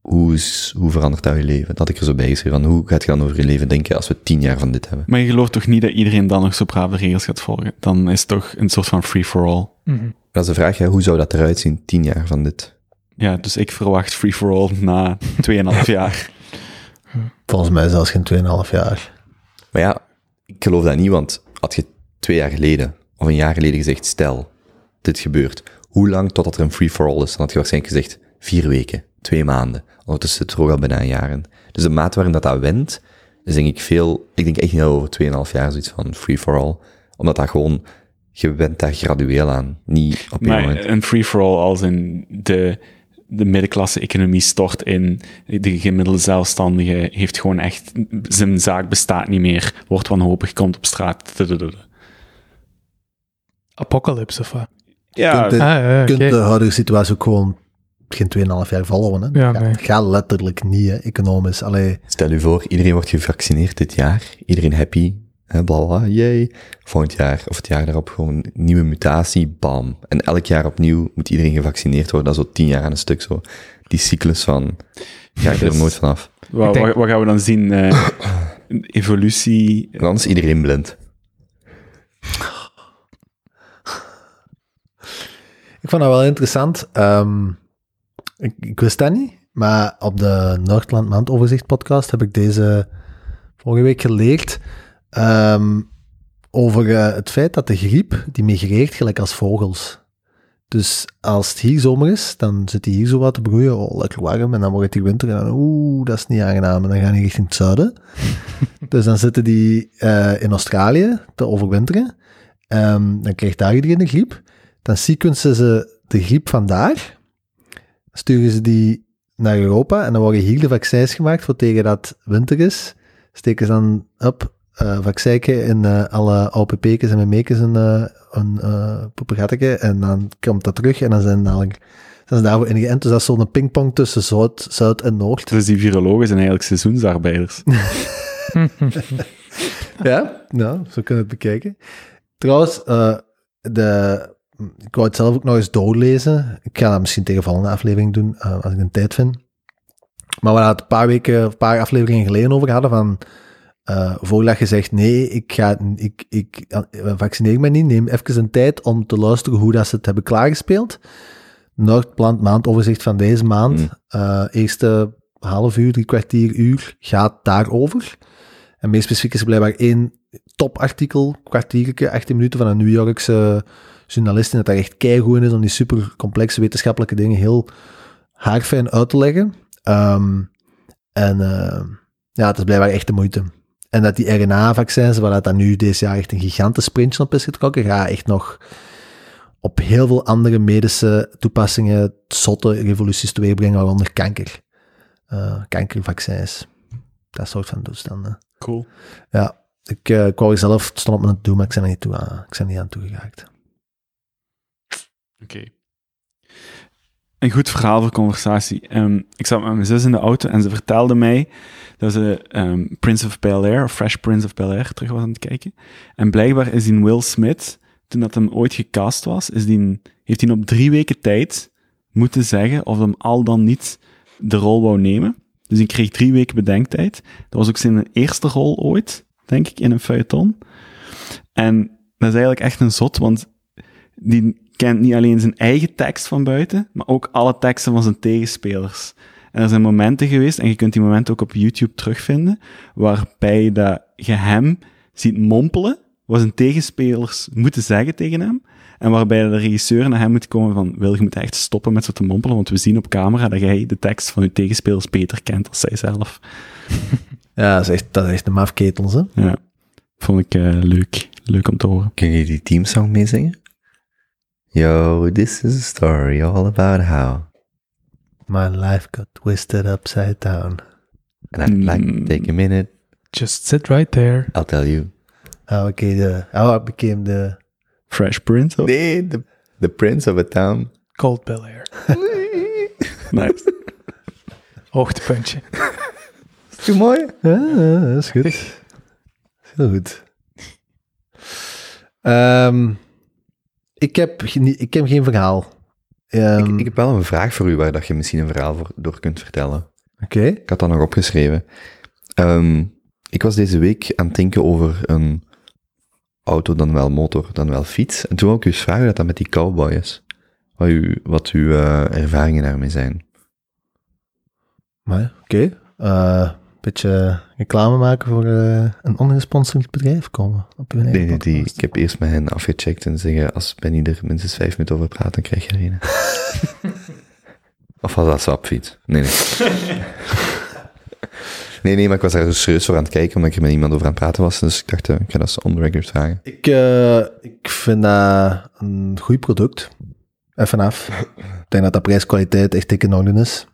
hoe, is, hoe verandert dat je leven? Dat had ik er zo bij geschreven, van hoe gaat je dan over je leven denken als we tien jaar van dit hebben? Maar je gelooft toch niet dat iedereen dan nog zo braaf de regels gaat volgen? Dan is het toch een soort van free-for-all. Mhm. Dat is de vraag, hè, hoe zou dat eruit zien, tien jaar van dit? Ja, dus ik verwacht free-for-all na 2,5 jaar. Volgens mij zelfs geen 2,5 jaar. Maar ja, ik geloof dat niet, want had je twee jaar geleden, of een jaar geleden gezegd, stel, dit gebeurt, hoe lang totdat er een free-for-all is? Dan had je waarschijnlijk gezegd, vier weken, twee maanden. Ondertussen zit er ook al bijna een jaar in. Dus de maat waarin dat dat went, is denk ik veel, ik denk echt niet over 2,5 jaar zoiets van free-for-all. Omdat dat gewoon, je went daar gradueel aan, niet op één Maar moment. een free-for-all als in de, de middenklasse-economie stort in, de gemiddelde zelfstandige heeft gewoon echt, zijn zaak bestaat niet meer, wordt wanhopig, komt op straat. Apocalypse of wat? Ja, kunt dit- Ah, ja, Je kunt de huidige situatie ook gewoon geen 2,5 jaar volgen. Hè? Ja, Ga- nee. Gaat letterlijk niet, hè, economisch. Allee, Stel u voor, iedereen wordt gevaccineerd dit jaar, iedereen happy, hè, bla bla, yay. Volgend jaar, of het jaar daarop, gewoon nieuwe mutatie, bam. En elk jaar opnieuw moet iedereen gevaccineerd worden, dat is zo tien jaar aan een stuk zo. Die cyclus van, ga ik er nooit vanaf. wat, denk- wat, gaan we dan zien? Eh, evolutie. En dan is iedereen blind. Ik vond dat wel interessant. Ehm, ik, ik wist dat niet, maar op de Noordland Maandoverzicht podcast heb ik deze vorige week geleerd ehm, over eh, het feit dat de griep, die migreert gelijk als vogels. Dus als het hier zomer is, dan zit hij hier zo wat te broeien, oh, lekker warm, en dan wordt het hier winter, en dan, oeh, dat is niet aangenaam, en dan gaan die richting het zuiden. dus dan zitten die eh, in Australië te overwinteren, Ehm, dan krijgt daar iedereen de griep dan sequencen ze de griep vandaar, sturen ze die naar Europa en dan worden hier de vaccins gemaakt voor tegen dat het winter is. Steken ze dan op eh vaccijken in eh, alle OPP'kes en memekes en eh een uh, poepegatteke en dan komt dat terug en dan zijn, dadelijk, zijn ze daarvoor ingeënt. Dus dat is zo'n pingpong tussen Zuid, Zuid en Noord. Dus die virologen zijn eigenlijk seizoensarbeiders. Ja, nou, zo kunnen we het bekijken. Trouwens, eh, de, ik wou het zelf ook nog eens doorlezen. Ik ga dat misschien tegen de volgende aflevering doen, eh, als ik een tijd vind. Maar we hadden het een paar weken, een paar afleveringen geleden over hadden van... eh voordat je zegt, nee, ik, ga, ik, ik eh, vaccineer me niet, neem even een tijd om te luisteren hoe dat ze het hebben klaargespeeld. Noordplant maandoverzicht van deze maand. Mm. Eerste half uur, drie kwartier, uur gaat daarover. En meest specifiek is er blijkbaar één topartikel, kwartiertje, 18 minuten van een New Yorkse journalist die het daar echt keigoed is om die super complexe wetenschappelijke dingen heel haarfijn uit te leggen. Ehm, en eh, ja, het is blijkbaar echt de moeite. En dat die RNA-vaccins, waar dat nu deze jaar echt een gigantisch sprintje op is getrokken, gaat echt nog op heel veel andere medische toepassingen zotte revoluties teweegbrengen, waaronder kanker. Eh, kankervaccins. Dat soort van toestanden. Cool. Ja, ik, eh, ik wou zelf, het stond op me te doen, maar ik ben er niet, toe aan, ik ben niet aan toegeraakt. Oké. Een goed verhaal voor conversatie. Ehm, ik zat met mijn zus in de auto en ze vertelde mij dat ze ehm, Prince of Bel-Air, of Fresh Prince of Bel-Air, terug was aan het kijken. En blijkbaar is die Will Smith, toen dat hem ooit gecast was, is heeft hij op drie weken tijd moeten zeggen of hem al dan niet de rol wou nemen. Dus hij kreeg drie weken bedenktijd. Dat was ook zijn eerste rol ooit, denk ik, in een feuilleton. En dat is eigenlijk echt een zot, want die kent niet alleen zijn eigen tekst van buiten, maar ook alle teksten van zijn tegenspelers. En er zijn momenten geweest, en je kunt die momenten ook op YouTube terugvinden, waarbij dat je hem ziet mompelen, wat zijn tegenspelers moeten zeggen tegen hem, en waarbij de regisseur naar hem moet komen van, wil je moet echt stoppen met zo te mompelen, want we zien op camera dat jij de tekst van je tegenspelers beter kent dan zij zelf. Ja, dat is echt, dat is echt een mafketels, hè. Ja, vond ik eh, leuk. Leuk om te horen. Kun je die teamsong meezingen? Yo, this is a story all about how. My life got twisted upside down. And I'd like hmm. to take a minute, Just sit right there. I'll tell you. How I, became the, how I became the... Fresh Prince of... Nee, the, the prince of a town. Cold Bel Air. Nice. Hoogtepuntje. Is het mooi? Ja, dat is goed. Heel goed. Ehm, ik, heb, ik heb geen verhaal. Ehm, ik, ik heb wel een vraag voor u waar dat je misschien een verhaal voor, door kunt vertellen. Oké. Ik had dat nog opgeschreven. Ehm, ik was deze week aan het denken over een auto, dan wel motor, dan wel fiets. En toen wou ik u eens vragen dat dat met die cowboy is. Wat, u, wat uw eh, ervaringen daarmee zijn. Maar, oké. Eh, Een beetje reclame maken voor eh, een ongesponsord bedrijf komen op eigen Nee, nee, die, ik heb eerst met hen afgecheckt en zeggen, als Benny er minstens vijf minuten over praat, dan krijg je er een. of was dat swapfiets? Nee, nee. nee, nee, maar ik was daar dus serieus voor aan het kijken, omdat ik er met iemand over aan het praten was. Dus ik dacht, eh, ik ga dat on the record vragen. Ik, eh, ik vind dat een goed product. Even af. ik denk dat dat prijs-kwaliteit echt dik in orde is.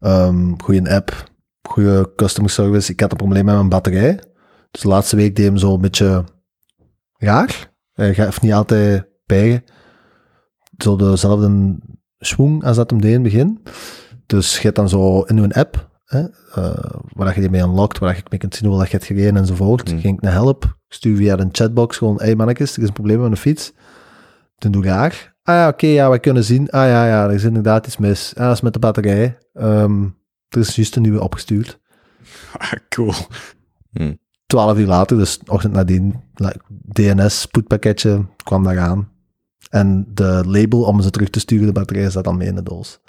Ehm goede app, goede customer service. Ik had een probleem met mijn batterij. Dus de laatste week deed hem zo een beetje raar. Hij gaf niet altijd bij. Zo dezelfde schwung als dat hem deed in het begin. Dus je hebt dan zo in uw app, hè, eh, waar je die mee unlockt, waar je mee kunt zien hoe dat je hebt gereden enzovoort. Mm. Ging ik naar help, ik stuur via een chatbox gewoon, hey mannetjes, er is een probleem met mijn fiets. Toen doe ik raar. Ah ja, oké, ja, we kunnen zien. Ah ja, ja, er is inderdaad iets mis. Ah, dat is met de batterij. Ehm, er is juist een nieuwe opgestuurd. Ah, cool. Twaalf uur later, dus ochtend nadien, like, DNS, spoedpakketje, kwam daar aan. En de label om ze terug te sturen, de batterij, zat dan mee in de doos.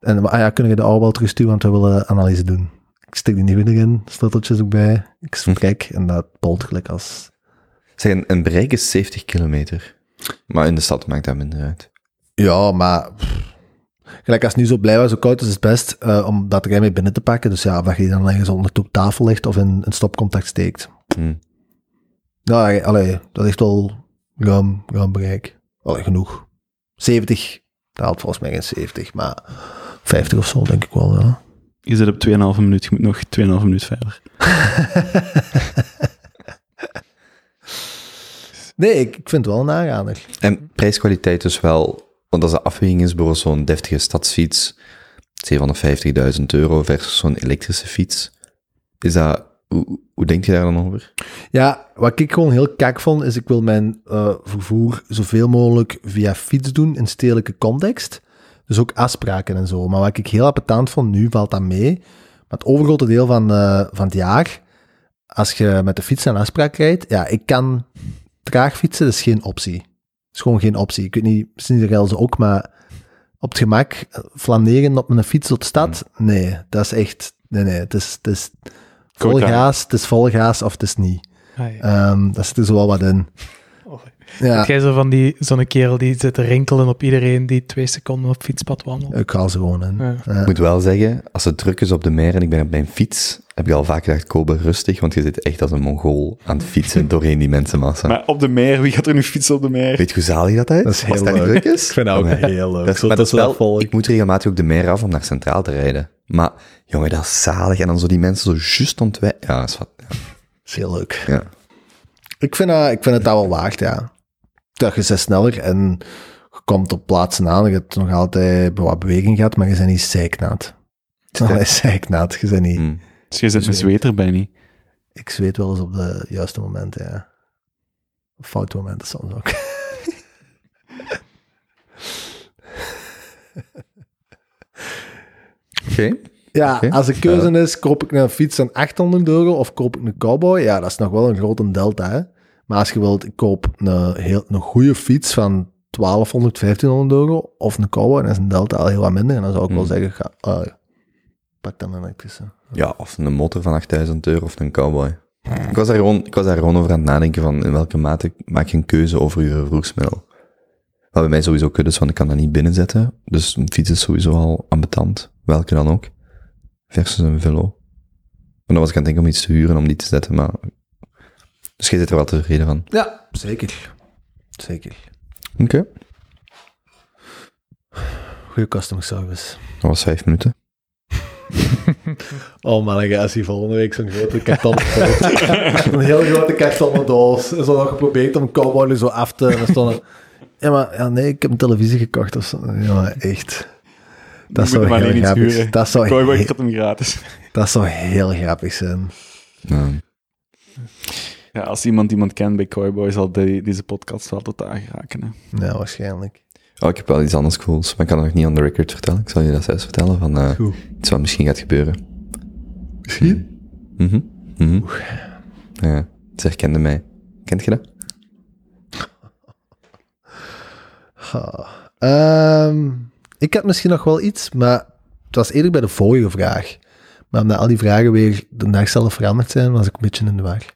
En ah ja, kunnen je de oude wel terugsturen, want we willen analyse doen. Ik stik die nieuwe erin, sleuteltjes ook bij. Ik vertrek en dat polt gelijk als... Zeg, een, een bereik is 70 kilometer. Maar in de stad maakt dat minder uit. Ja, maar... pff, Gelijk als het nu zo blij was, zo koud is, is het best eh, om batterij mee binnen te pakken. Dus ja, of dat je die dan ergens onder op tafel legt of in een stopcontact steekt. Hm. Ja, allee, dat is echt wel ruim, ruim bereik. Allee, genoeg. 70, dat haalt volgens mij geen 70, maar 50 of zo denk ik wel, ja. Je zit op 2,5 minuut, je moet nog 2,5 minuut verder. nee, ik, ik vind het wel een aanrader. En prijskwaliteit dus wel, want als de afweging is bijvoorbeeld zo'n deftige stadsfiets, 750.000 euro versus zo'n elektrische fiets, is dat, hoe, denk je daar dan over? Ja, wat ik gewoon heel kak vond, is ik wil mijn eh, vervoer zoveel mogelijk via fiets doen in stedelijke context. Dus ook afspraken en zo. Maar wat ik heel appetant vond, nu valt dat mee. Maar het overgrote deel van, eh, van het jaar, als je met de fiets een afspraak rijdt, ja, ik kan traag fietsen, dat is geen optie. Is gewoon geen optie. Ik weet niet, misschien zeggen ze ook, maar op het gemak, flaneren op een fiets door de stad, nee, dat is echt, nee, nee, het is, het is vol gaas, het is vol gaas of het is niet. Ah, ja. Daar zit er zo wel wat in. Oh. Ja, Jij zo van die, zo'n kerel die zit te rinkelen op iedereen die twee seconden op fietspad wandelt. ik haal ze gewoon in. Ja. Ja. Ik moet wel zeggen, als het druk is op de meer en ik ben op mijn fiets, heb ik al vaak gedacht, Kobe, rustig, want je zit echt als een mongool aan het fietsen doorheen die mensenmassa. Maar op de meer, wie gaat er nu fietsen op de meer? Weet je hoe zalig dat is? Dat is Als heel dat niet leuk. druk is? Ik vind dat ook Nee. heel leuk. Dat is, maar dat wel, dat volk. ik moet regelmatig ook de meer af om naar Centraal te rijden. Maar, jongen, dat is zalig. En dan zo die mensen zo juist ontwijken. Ja, dat is wat. Ja. Dat is heel leuk. Ja. Ik vind, dat, ik vind het dat wel waard, ja. Dat je ze sneller en je komt op plaatsen aan, je hebt nog altijd wat beweging gehad, maar je bent niet zeiknaad. Allee, zeiknaad, je bent niet... Mm. Dus je zit een zweter bij niet. Ik zweet wel eens op de juiste momenten, ja. Op foute momenten soms ook. Oké. Ja, als de keuze is, koop ik een fiets van 800 euro of koop ik een cowboy, ja, dat is nog wel een grote delta, hè. Maar als je wilt, ik koop een, heel, een goede fiets van 1200, 1500 euro of een cowboy, dan is een delta al heel wat minder. En dan zou ik wel Hmm. zeggen, ga, ah, pak dan een elektrische. Ja, of een motor van 8000 euro of een cowboy. Ik was, daar gewoon, ik was daar gewoon over aan het nadenken van in welke mate maak je een keuze over je vervoersmiddel. Wat bij mij sowieso kut is, want ik kan dat niet binnenzetten. Dus een fiets is sowieso al ambetant, welke dan ook. Versus een velo. En dan was ik aan het denken om iets te huren om die te zetten, maar... Dus jij zit er wel tevreden van. Ja, zeker. Zeker. Oké. Goede customer service. Dat was vijf minuten. Oh man, als hij volgende week zo'n grote karton Een heel grote kartonnen doos. En zo nog geprobeerd om cowboy zo af te... En er, ja, maar ja, nee, ik heb een televisie gekocht of zo. Ja, maar echt. Dat zou heel grappig. Dat zou, gratis. dat zou heel grappig zijn. Ja. Als iemand iemand kent bij Cowboy, zal die, deze podcast wel tot aangeraken. Hè. Ja, waarschijnlijk. Oh, ik heb wel iets anders cools, maar ik kan het nog niet on the record vertellen. Ik zal je dat zelfs vertellen van eh, Goed. iets wat misschien gaat gebeuren. Misschien? Mhm. Mhm. Ja, het herkende mij. Kent je dat? Ha. Ehm, ik had misschien nog wel iets, maar het was eerder bij de vorige vraag. Maar omdat al die vragen weer de dag zelf veranderd zijn, was ik een beetje in de war.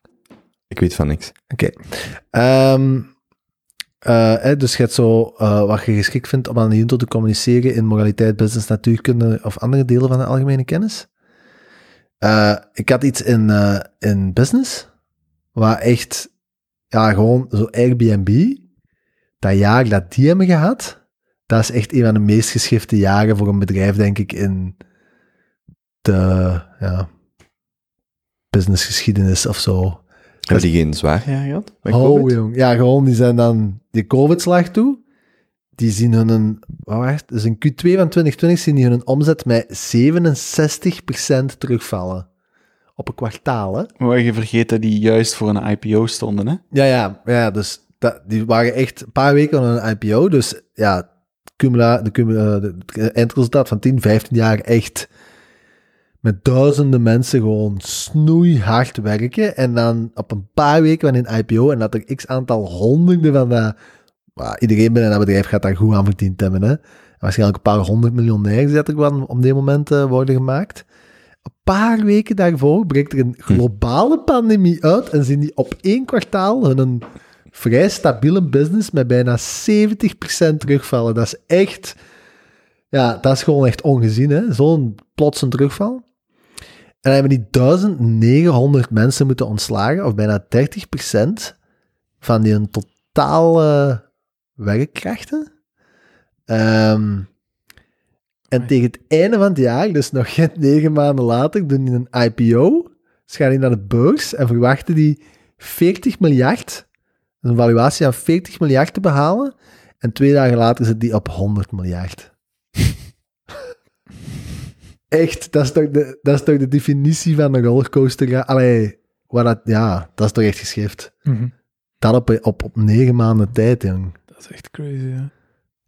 Ik weet van niks. Oké. Ehm, eh, dus je hebt zo eh, wat je geschikt vindt om aan de Junto te communiceren in moraliteit, business, natuurkunde of andere delen van de algemene kennis. Eh, ik had iets in, in business, waar echt, ja, gewoon zo Airbnb, dat jaar dat die hebben gehad, dat is echt een van de meest geschifte jaren voor een bedrijf, denk ik, in de, ja, businessgeschiedenis of zo. Hebben die geen zwaar jaar gehad? Bij Oh, jong. Ja, gewoon, die zijn dan die COVID-slag toe. Die zien hun, wat was het? Dus in Q2 van 2020 zien die hun omzet met 67% terugvallen. Op een kwartaal, hè? Maar je vergeet dat die juist voor een IPO stonden, hè? Ja, ja, ja dus dat, die waren echt een paar weken aan een IPO. Dus ja, cumula, de, cumula, de, het eindresultaat van 10, 15 jaar echt met duizenden mensen gewoon snoeihard werken. En dan op een paar weken van een IPO en dat er x aantal honderden van dat... well, iedereen binnen dat bedrijf gaat daar goed aan verdiend hebben. Hè? Waarschijnlijk een paar honderd miljonairs die er wel op dit moment eh, worden gemaakt. Een paar weken daarvoor breekt er een globale pandemie uit en zien die op één kwartaal hun vrij stabiele business met bijna 70% terugvallen. Dat is echt, ja, dat is gewoon echt ongezien, hè? Zo'n plotse terugval. En dan hebben die 1900 mensen moeten ontslagen, of bijna 30% van die totale werkkrachten. Ehm, en tegen het einde van het jaar, dus nog geen negen maanden later, doen die een IPO, dus gaan die naar de beurs en verwachten die 40 miljard, een valuatie aan 40 miljard te behalen. En twee dagen later zit die op 100 miljard. Echt, dat is, toch de, dat is toch de definitie van een rollercoaster. Allee, wat dat, ja, dat is toch echt geschift. Mhm. Dat op, op, op negen maanden tijd, jong. Dat is echt crazy, ja.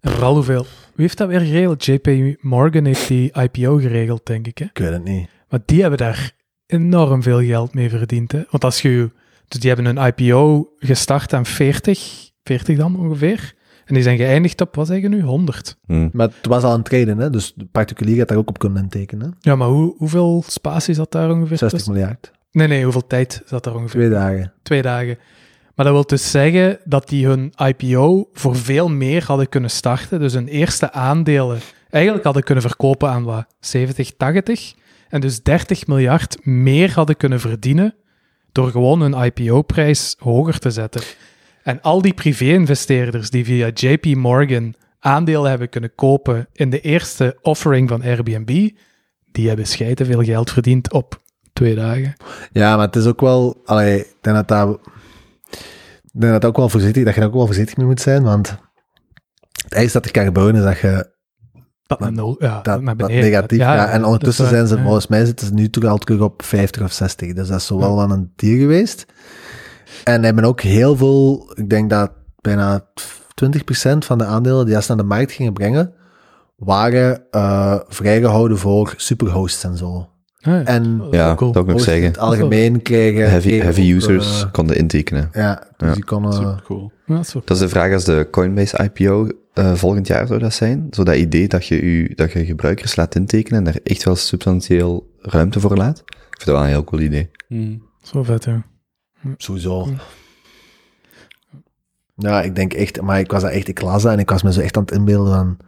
En vooral hoeveel... Wie heeft dat weer geregeld? JP Morgan heeft die IPO geregeld, denk ik, hè? Ik weet het niet. Maar die hebben daar enorm veel geld mee verdiend, hè? Want als je... Dus die hebben een IPO gestart aan 40, 40 dan ongeveer. En die zijn geëindigd op, wat zeg je nu, 100. Hm. Maar het was al een treden, hè? dus de particulier gaat daar ook op kunnen intekenen. Ja, maar hoe, hoeveel spatie zat daar ongeveer 60 tussen? miljard. Nee, nee, hoeveel tijd zat daar ongeveer? Twee dagen. Twee dagen. Maar dat wil dus zeggen dat die hun IPO voor veel meer hadden kunnen starten. Dus hun eerste aandelen eigenlijk hadden kunnen verkopen aan wat? 70, 80. En dus 30 miljard meer hadden kunnen verdienen door gewoon hun IPO-prijs hoger te zetten. En al die privé-investeerders die via JP Morgan aandelen hebben kunnen kopen in de eerste offering van Airbnb, die hebben scheiden veel geld verdiend op twee dagen. Ja, maar het is ook wel... Allee, ik denk dat dat... Ik denk dat, ook wel voorzichtig, dat je er ook wel voorzichtig mee moet zijn, want het ergste dat er kan gebeuren is dat je Dat naar, nul, ja, dat, beneden negatief... Ja, en ondertussen zijn ze, volgens mij zitten ze nu toch al terug op 50 of 60. Dus dat is zo wel van een dier geweest. En hebben ook heel veel, ik denk dat bijna 20% van de aandelen die ze naar de markt gingen brengen, waren eh, vrijgehouden voor superhosts en zo. Ah, ja. En Ja, cool. dat ook nog hosts in zeggen. het algemeen kregen... Heavy, kregen heavy ook, users eh, konden intekenen. ja, dus Ja. die konden... Super cool. Ja, dat is wel Dat is de vraag als de Coinbase IPO eh, volgend jaar zou dat zijn. Zo dat idee dat je, u, dat je gebruikers laat intekenen en daar echt wel substantieel ruimte voor laat. Ik vind dat wel een heel cool idee. Mm. zo vet, ja. Sowieso. Ja, ik denk echt, maar ik was daar echt, ik las dat en ik was me zo echt aan het inbeelden van,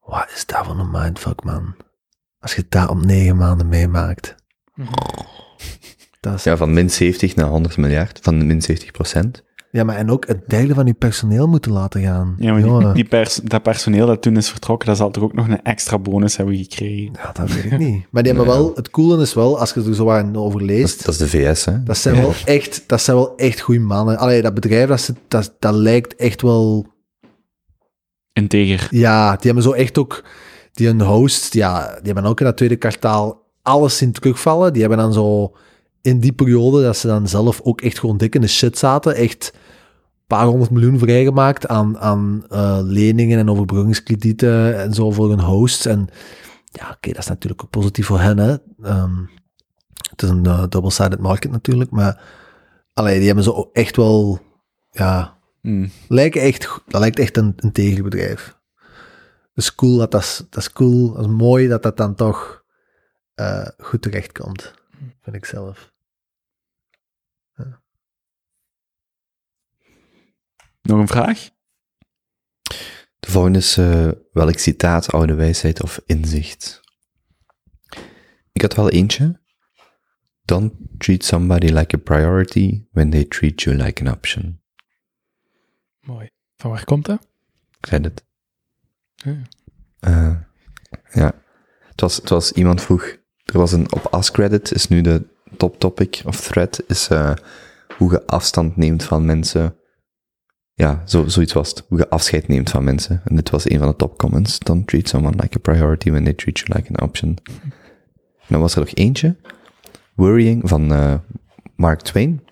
wat is dat voor een mindfuck, man? Als je dat op negen maanden meemaakt. Dat is, ja. Ja, van min 70 naar 100 miljard, van min 70 procent. Maar en ook het derde van je personeel moeten laten gaan. Ja, maar die, die pers, dat personeel dat toen is vertrokken, dat zal toch ook nog een extra bonus hebben gekregen. Ja, dat weet ik niet. Maar die hebben wel, het coole is wel, als je er zo aan over Dat, is- leest, dat is de VS, hè? dat zijn wel echt, dat zijn wel echt goede mannen. Allee, dat bedrijf, dat, zit- dat, dat lijkt echt wel Integer. Ja, die hebben zo echt ook, die hun hosts, ja, die hebben ook in dat tweede kwartaal alles zien terugvallen. Die hebben dan zo, in die periode, dat ze dan zelf ook echt gewoon dik in de shit zaten, echt een paar honderd miljoen vrijgemaakt aan, aan eh, leningen en overbruggingskredieten en zo voor hun hosts. En ja, oké, dat is natuurlijk ook positief voor hen, hè. Ehm, het is een eh, double-sided market natuurlijk, maar allee, die hebben zo echt wel, ja, Mm. lijken echt, dat lijkt echt een, een tegenbedrijf. Dat is cool, dat, dat, is, dat is cool, dat is mooi dat dat dan toch eh, goed terechtkomt, vind ik zelf. Nog een vraag? De volgende is, eh, welk citaat, oude wijsheid of inzicht? Ik had wel eentje. Don't treat somebody like a priority when they treat you like an option. Mooi. Van waar komt dat? Ik zei het. Ja. Eh, ja. Het was, het was, iemand vroeg, er was een, op AskReddit is nu de top topic of thread, is eh, hoe je afstand neemt van mensen. Ja, zo, zoiets was het. Hoe je afscheid neemt van mensen. En dit was een van de top comments. Don't treat someone like a priority when they treat you like an option. En dan was er nog eentje. Worrying van eh, Mark Twain.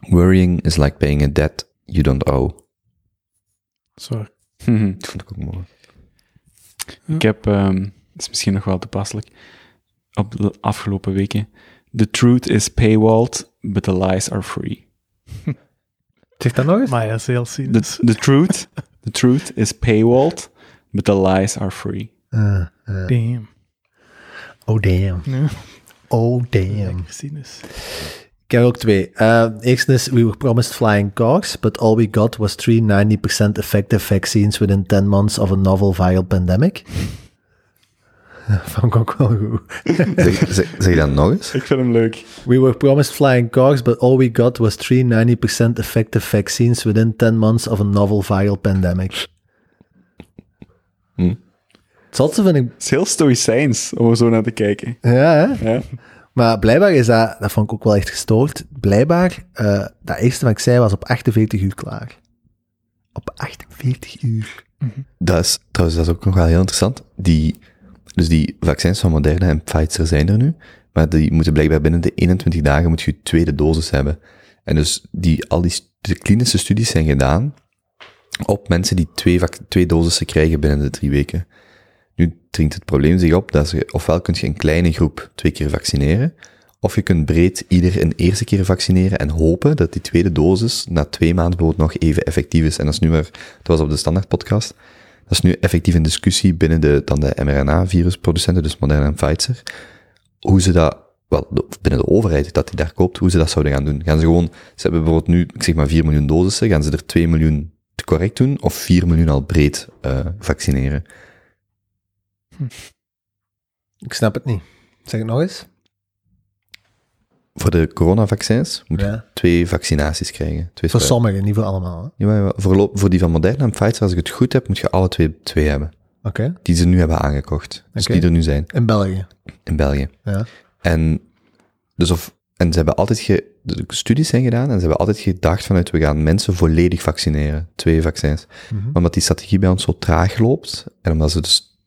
Worrying is like paying a debt you don't owe. Sorry. Mhm. Dat vond ik ook mooi. Ik heb, ehm dat is misschien nog wel toepasselijk, op de afgelopen weken. The truth is paywalled, but the lies are free. Zeg dat nog eens? Maar ja, is heel The, cynisch. the truth, the truth is paywalled, but the lies are free. Eh, eh, Damn. oh damn. Ja, Oh damn. lekker cynisch. Ik heb ook twee. Uh, eerste is, we were promised flying cars, but all we got was three 90% effective vaccines within 10 months of a novel viral pandemic. Vond ik ook wel goed. Zeg, zeg, zeg dat nog eens? Ik vind hem leuk. We were promised flying cars, but all we got was three 90% effective vaccines within 10 months of a novel viral pandemic. Hm. Het zotste vind ik... Het is heel stoïcijns om er zo naar te kijken. Ja, hè? Ja? Maar blijkbaar is dat... Dat vond ik ook wel echt gestoord. Blijkbaar, eh dat eerste wat ik zei was op 48 uur klaar. Op 48 uur. Dat is, trouwens, dat is ook nog wel heel interessant. Die, dus die vaccins van Moderna en Pfizer zijn er nu, maar die moeten blijkbaar binnen de 21 dagen moet je tweede dosis hebben. En dus die, al die de klinische studies zijn gedaan op mensen die twee, twee dosissen krijgen binnen de drie weken. Nu dringt het probleem zich op dat ze, ofwel kun je een kleine groep twee keer vaccineren, Of je kunt breed ieder een eerste keer vaccineren en hopen dat die tweede dosis na twee maanden nog even effectief is. En dat is nu weer, dat was op de standaard podcast, dat is nu effectief een discussie binnen de, dan de mRNA-virusproducenten, dus Moderna en Pfizer, hoe ze dat, wel, binnen de overheid, dat die daar koopt, hoe ze dat zouden gaan doen. Gaan ze gewoon, ze hebben bijvoorbeeld nu, zeg maar 4 miljoen dosissen, gaan ze er 2 miljoen correct doen, of 4 miljoen al breed eh, vaccineren? Ik snap het niet. Zeg het nog eens. Voor de coronavaccins moet je Ja. twee vaccinaties krijgen. Twee Voor sommigen, niet voor allemaal. hè. Ja, voorloop- voor die van Moderna en Pfizer, als ik het goed heb, moet je alle twee, twee hebben. Oké. Die ze nu hebben aangekocht. Dus die er nu zijn, In België. in België. Ja. En, dus of, en ze hebben altijd ge, de studies zijn gedaan en ze hebben altijd gedacht vanuit, we gaan mensen volledig vaccineren. Twee vaccins. Mhm. Maar omdat die strategie bij ons zo traag loopt, en omdat ze dus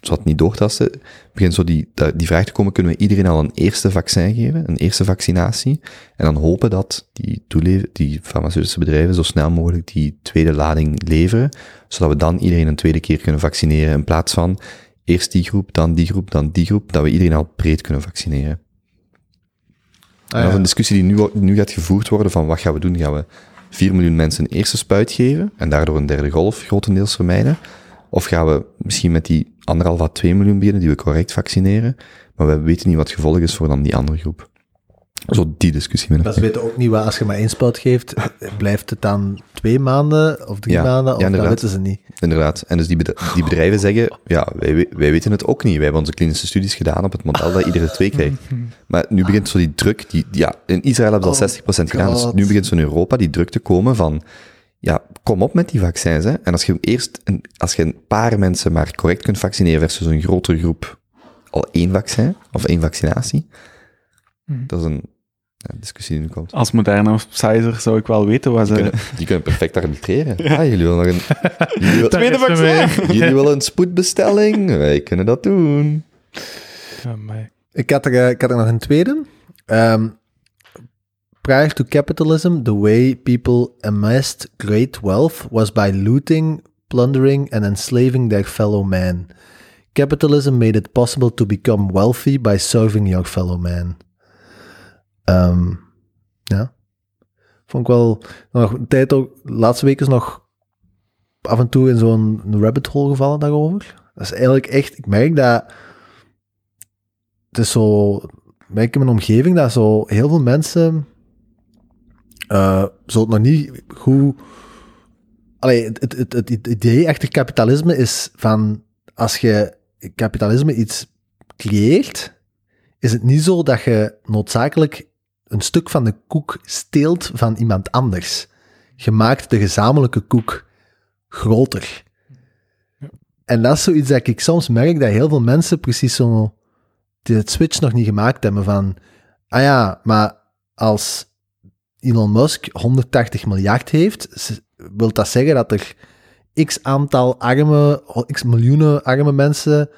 zo wat niet doortasten, begint zo die, die vraag te komen, kunnen we iedereen al een eerste vaccin geven, een eerste vaccinatie, en dan hopen dat die, die farmaceutische bedrijven zo snel mogelijk die tweede lading leveren, zodat we dan iedereen een tweede keer kunnen vaccineren, in plaats van eerst die groep, dan die groep, dan die groep, dat we iedereen al breed kunnen vaccineren. Ah, dat is een discussie die nu, nu gaat gevoerd worden van wat gaan we doen? Gaan we 4 miljoen mensen een eerste spuit geven en daardoor een derde golf grotendeels vermijden? Of gaan we misschien met die anderhalf à 2 miljoen beginnen die we correct vaccineren, maar we weten niet wat het gevolg is voor dan die andere groep? Zo die discussie. Maar ze weten ook niet wat, als je maar één spuit geeft, blijft het dan twee maanden of drie Ja, maanden? Of ja, dat weten ze niet. Inderdaad. En dus die, bedri- die bedrijven zeggen, ja, wij, wij weten het ook niet. Wij hebben onze klinische studies gedaan op het model dat iedere twee krijgt. Maar nu begint zo die druk, die, ja, in Israël hebben ze al 60% gedaan, dus nu begint zo in Europa die druk te komen van, ja, kom op met die vaccins, hè. En als je eerst, een, als je een paar mensen maar correct kunt vaccineren versus een grotere groep al één vaccin, of één vaccinatie, Mhm. dat is een ja, discussie die nu komt. Als Moderna of Pfizer zou ik wel weten wat Die ze... kunnen, die kunnen perfect arbitreren. Ja, jullie willen nog een... Jullie, wil- Tweede vaccin! jullie willen een spoedbestelling? Wij kunnen dat doen. Ja, maar- Ik had er, eh, ik had er nog een tweede. Ehm, prior to capitalism, the way people amassed great wealth was by looting, plundering and enslaving their fellow man. Capitalism made it possible to become wealthy by serving your fellow man. Ehm, ja. Vond ik wel nog een tijd ook, laatste week is nog af en toe in zo'n rabbit hole gevallen daarover. Dat is eigenlijk echt, ik merk dat het is zo, merk in mijn omgeving dat zo heel veel mensen eh zo het nog niet goed. Allee, het, het, het, het idee achter kapitalisme is van als je kapitalisme iets creëert, is het niet zo dat je noodzakelijk een stuk van de koek steelt van iemand anders. Je maakt de gezamenlijke koek groter. En dat is zoiets dat ik soms merk dat heel veel mensen precies zo die het switch nog niet gemaakt hebben van, ah ja, maar als Elon Musk 180 miljard heeft, wil dat zeggen dat er x aantal arme, x miljoenen arme mensen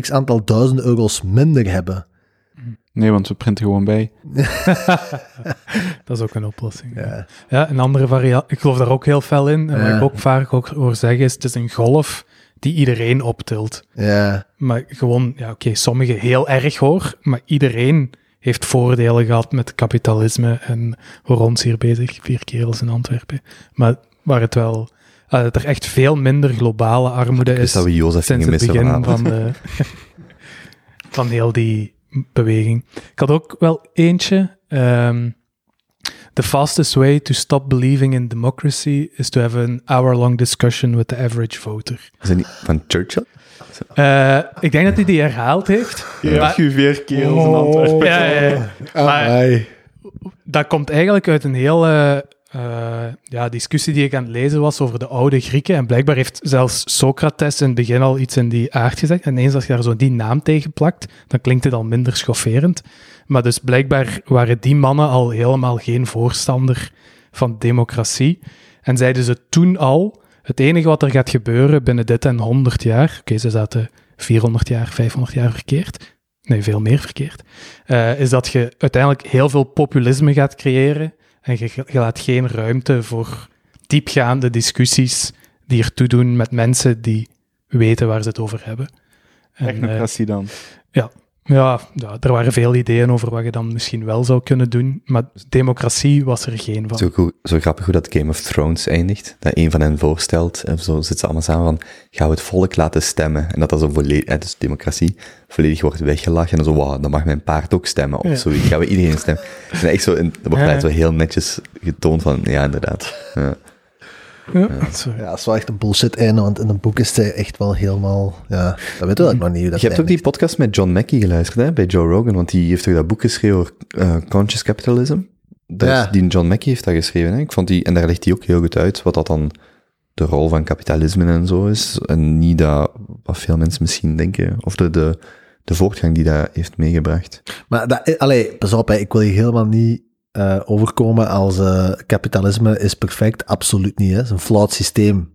x aantal duizend euro's minder hebben. Nee, want we printen gewoon bij. Dat is ook een oplossing. Ja, Ja. ja een andere variant. Ik geloof daar ook heel fel in. En wat Ja. ik ook vaak ook hoor zeggen is, het is een golf die iedereen optilt. Ja, Maar gewoon, ja oké, sommigen heel erg hoor, maar iedereen heeft voordelen gehad met kapitalisme en we ons hier bezig, vier kerels in Antwerpen. Maar waar het wel, eh, dat er echt veel minder globale armoede is dat we Jozef sinds het begin vanavond. van, de, van heel die beweging. Ik had ook wel eentje. ehm, the fastest way to stop believing in democracy is to have an hour-long discussion with the average voter. Is dat niet van Churchill? Eh, ik denk dat hij die herhaald heeft. Ja, Maar- je vier kerels in Antwerpen. Ja, ja, ja. Maar- Amai. Dat komt eigenlijk uit een hele eh, ja, discussie die ik aan het lezen was over de oude Grieken. En blijkbaar heeft zelfs Socrates in het begin al iets in die aard gezegd. En eens als je daar zo die naam tegen plakt, dan klinkt het al minder schofferend. Maar dus blijkbaar waren die mannen al helemaal geen voorstander van democratie. En zeiden ze toen al, het enige wat er gaat gebeuren binnen dit en 100 jaar, oké, ze zaten 400 jaar, 500 jaar verkeerd, nee, veel meer verkeerd, eh, is dat je uiteindelijk heel veel populisme gaat creëren en je, je laat geen ruimte voor diepgaande discussies die ertoe doen met mensen die weten waar ze het over hebben. En, eh, Technocratie dan. Ja, ja, er waren veel ideeën over wat je dan misschien wel zou kunnen doen, maar democratie was er geen van. Zo, goed, zo grappig hoe dat Game of Thrones eindigt. Dat een van hen voorstelt, en zo zitten ze allemaal samen van, gaan we het volk laten stemmen? En dat dat zo volledig, dus democratie, volledig wordt weggelachen. En dan zo, wow, dan mag mijn paard ook stemmen. Of Ja. zoiets, gaan we iedereen stemmen? En echt zo, in, dat wordt ja. zo heel netjes getoond van, ja, inderdaad. Ja. Ja. Ja, dat is wel echt een bullshit einde, want in een boek is hij echt wel helemaal... Ja, dat weten we ook nog niet. Je hebt ook die podcast met John Mackey geluisterd, hè, bij Joe Rogan, want die heeft toch dat boek geschreven over eh, Conscious Capitalism? Dat Ja. Die John Mackey heeft dat geschreven, hè. Ik vond die, en daar legt hij ook heel goed uit wat dat dan de rol van kapitalisme en zo is. En niet dat, wat veel mensen misschien denken, of de, de, de voortgang die dat heeft meegebracht. Maar dat, allee, pas op, hè, ik wil hier helemaal niet eh, overkomen als eh, kapitalisme is perfect. Absoluut niet. Hè. Het is een flawed systeem.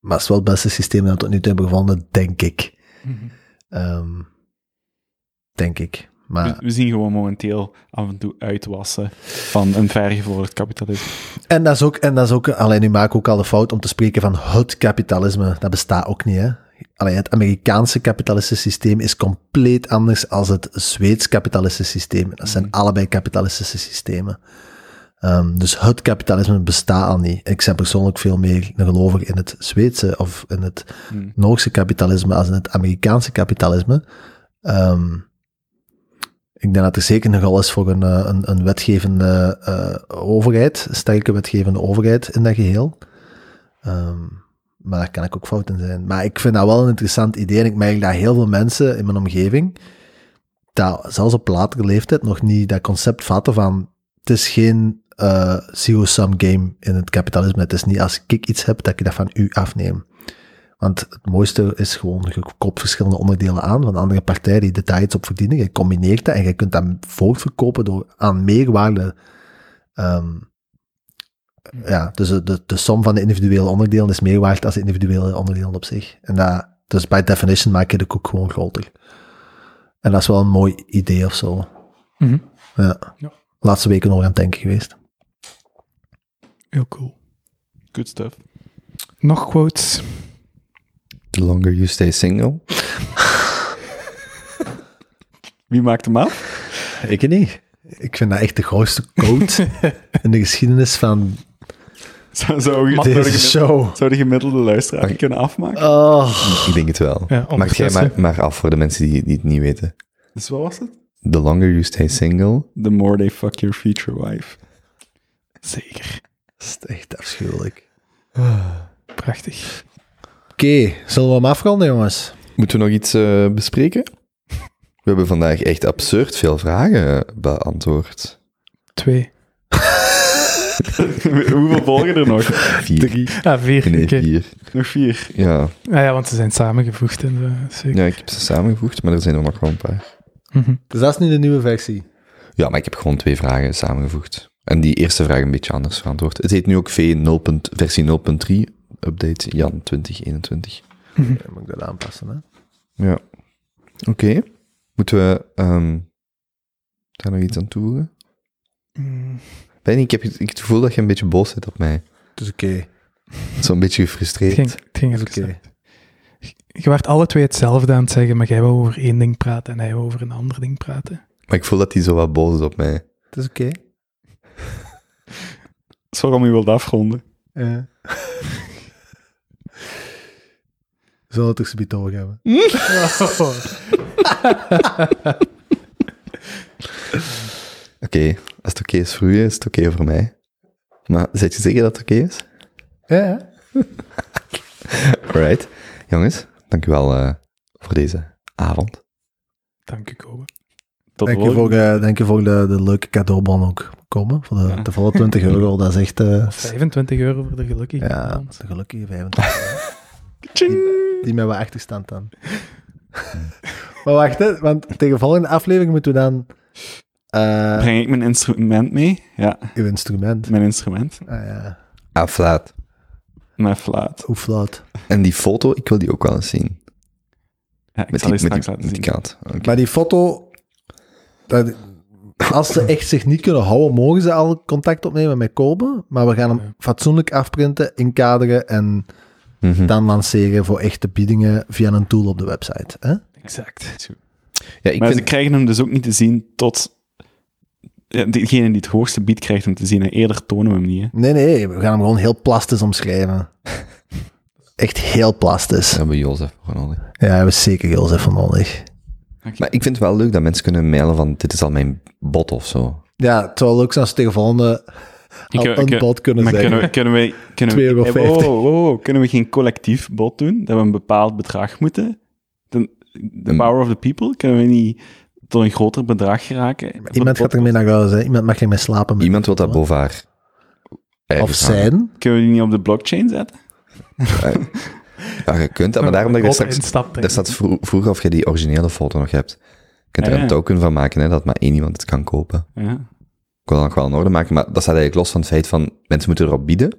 Maar het is wel het beste systeem dat we tot nu toe hebben gevonden, denk ik. Ehm, denk ik. We, Maar, we zien gewoon momenteel af en toe uitwassen van een vergevorderd kapitalisme. en dat is ook, en dat is ook, alleen nu maak ik ook al de fout om te spreken van het kapitalisme. Dat bestaat ook niet, hè. Allee, het Amerikaanse kapitalistische systeem is compleet anders als het Zweeds kapitalistische systeem. Dat zijn allebei kapitalistische systemen. Ehm, dus het kapitalisme bestaat al niet. Ik ben persoonlijk veel meer een gelover in het Zweedse of in het Hmm. Noorse kapitalisme als in het Amerikaanse kapitalisme. Ehm, ik denk dat er zeker nogal is voor een, eh, een, een wetgevende eh, overheid, een sterke wetgevende overheid in dat geheel. Ehm, maar daar kan ik ook fout in zijn. Maar ik vind dat wel een interessant idee en ik merk dat heel veel mensen in mijn omgeving, dat zelfs op latere leeftijd nog niet dat concept vatten van het is geen eh zero-sum game in het kapitalisme. Het is niet als ik iets heb dat ik dat van u afneem. Want het mooiste is gewoon, je koopt verschillende onderdelen aan van andere partijen die er iets op verdienen. Je combineert dat en je kunt dat voortverkopen door aan meerwaarde. ehm, ja, dus de, de, de som van de individuele onderdelen is meer waard als de individuele onderdelen op zich. En dat, dus by definition maak je de koek gewoon groter. En dat is wel een mooi idee of zo. Mhm. Ja. Ja. Laatste weken nog aan het denken geweest. Heel cool. Good stuff. Nog quotes? The longer you stay single. Wie maakt hem af? Ik niet. Ik vind dat echt de grootste quote in de geschiedenis van Zou, zou, zou, de, show. zou de gemiddelde luisteraar die kunnen afmaken? Oh. Ik denk het wel. Ja, Maak jij maar, maar af voor de mensen die, die het niet weten. Dus wat was het? The longer you stay single. The more they fuck your future wife. Zeker. Dat is echt afschuwelijk. Prachtig. Oké, zullen we hem afronden, jongens? Moeten we nog iets eh, bespreken? We hebben vandaag echt absurd veel vragen beantwoord. Twee. Hoeveel volgen er nog? Vier. Ah, vier. Nee, vier. Nog vier. Ja. Ah ja, want ze zijn samengevoegd. En, zo. zeker. ja, ik heb ze samengevoegd, maar er zijn er nog wel een paar. Mhm. Dus dat is nu de nieuwe versie. Ja, maar ik heb gewoon twee vragen samengevoegd. En die eerste vraag een beetje anders verantwoord. Het heet nu ook V 0. versie 0.3, update Jan 2021. Ja, moet ik dat aanpassen, hè? Ja. Oké. Moeten we ehm, daar nog iets aan toevoegen? Mm. Ik heb het ik heb het gevoel dat je een beetje boos bent op mij. Dus oké. Zo'n beetje Het gefrustreerd. ging, het ging Dus even oké. Je werd alle twee hetzelfde aan het zeggen, maar jij wou over één ding praten en hij wou over een ander ding praten. Maar ik voel dat hij zo wat boos is op mij. Het is oké. Is waarom je wilt afronden. Ja. Zullen we het er zometeen over hebben? Oké, als het oké is voor u, is het oké voor mij. Maar zet je zeker dat het oké is? Ja, ja. Alright. Jongens, dank u wel eh, voor deze avond. Dank u, Kobe. Tot Dank je voor, eh, dank je voor de, de leuke cadeaubon ook komen. Voor de, Ja. de volle 20 euro. Dat is echt... eh, 25 euro voor de gelukkige. ja, de gelukkige 25 Tjing. Die met wat achterstand dan. maar wacht, hè, want tegen de volgende aflevering moeten we dan... eh Breng ik mijn instrument mee? Ja, uw instrument. mijn instrument. Ah ja, Aflaat. Mijn fluit. hoe fluit. En die foto, ik wil die ook wel eens zien. Ja, ik Met zal die, met straks die, laten met zien. die. Maar die foto... Dat, als ze echt zich niet kunnen houden, mogen ze al contact opnemen met Kobe. Maar we gaan hem fatsoenlijk afprinten, inkaderen en Mhm. dan lanceren voor echte biedingen via een tool op de website. Hè? Exact. Ja, ik maar ze krijgen hem dus ook niet te zien tot... Ja, Degene die het hoogste biedt, krijgt hem te zien. En eerder tonen we hem niet. Hè. Nee, nee, we gaan hem gewoon heel plastisch omschrijven. Echt heel plastisch. daar hebben we Jozef voor nodig. Ja, we hebben zeker heel even nodig. Maar ik vind het wel leuk dat mensen kunnen mailen van, dit is al mijn bot of zo. Ja, het zou leuk zijn als we tegen volgende al Ik- een ik- bot kunnen Maar zeggen. kunnen we, kunnen we, kunnen we, 2,50 euro. Wow, wow, wow. kunnen we geen collectief bod doen? Dat we een bepaald bedrag moeten? De, the power of the people? Kunnen we niet tot een groter bedrag geraken? Iemand gaat ermee naar huis, hè. Iemand mag ermee slapen. met- Iemand wil dat boven haar Of hangen. zijn. Kunnen we die niet op de blockchain zetten? Ja, je kunt dat, maar daarom dat je er straks... Daar staat vro- vroeger of je die originele foto nog hebt. Je kunt er Ah, een token van maken, hè, dat maar één iemand het kan kopen. Ja. Ik wil dat nog wel in orde maken, maar dat staat eigenlijk los van het feit van mensen moeten erop bieden.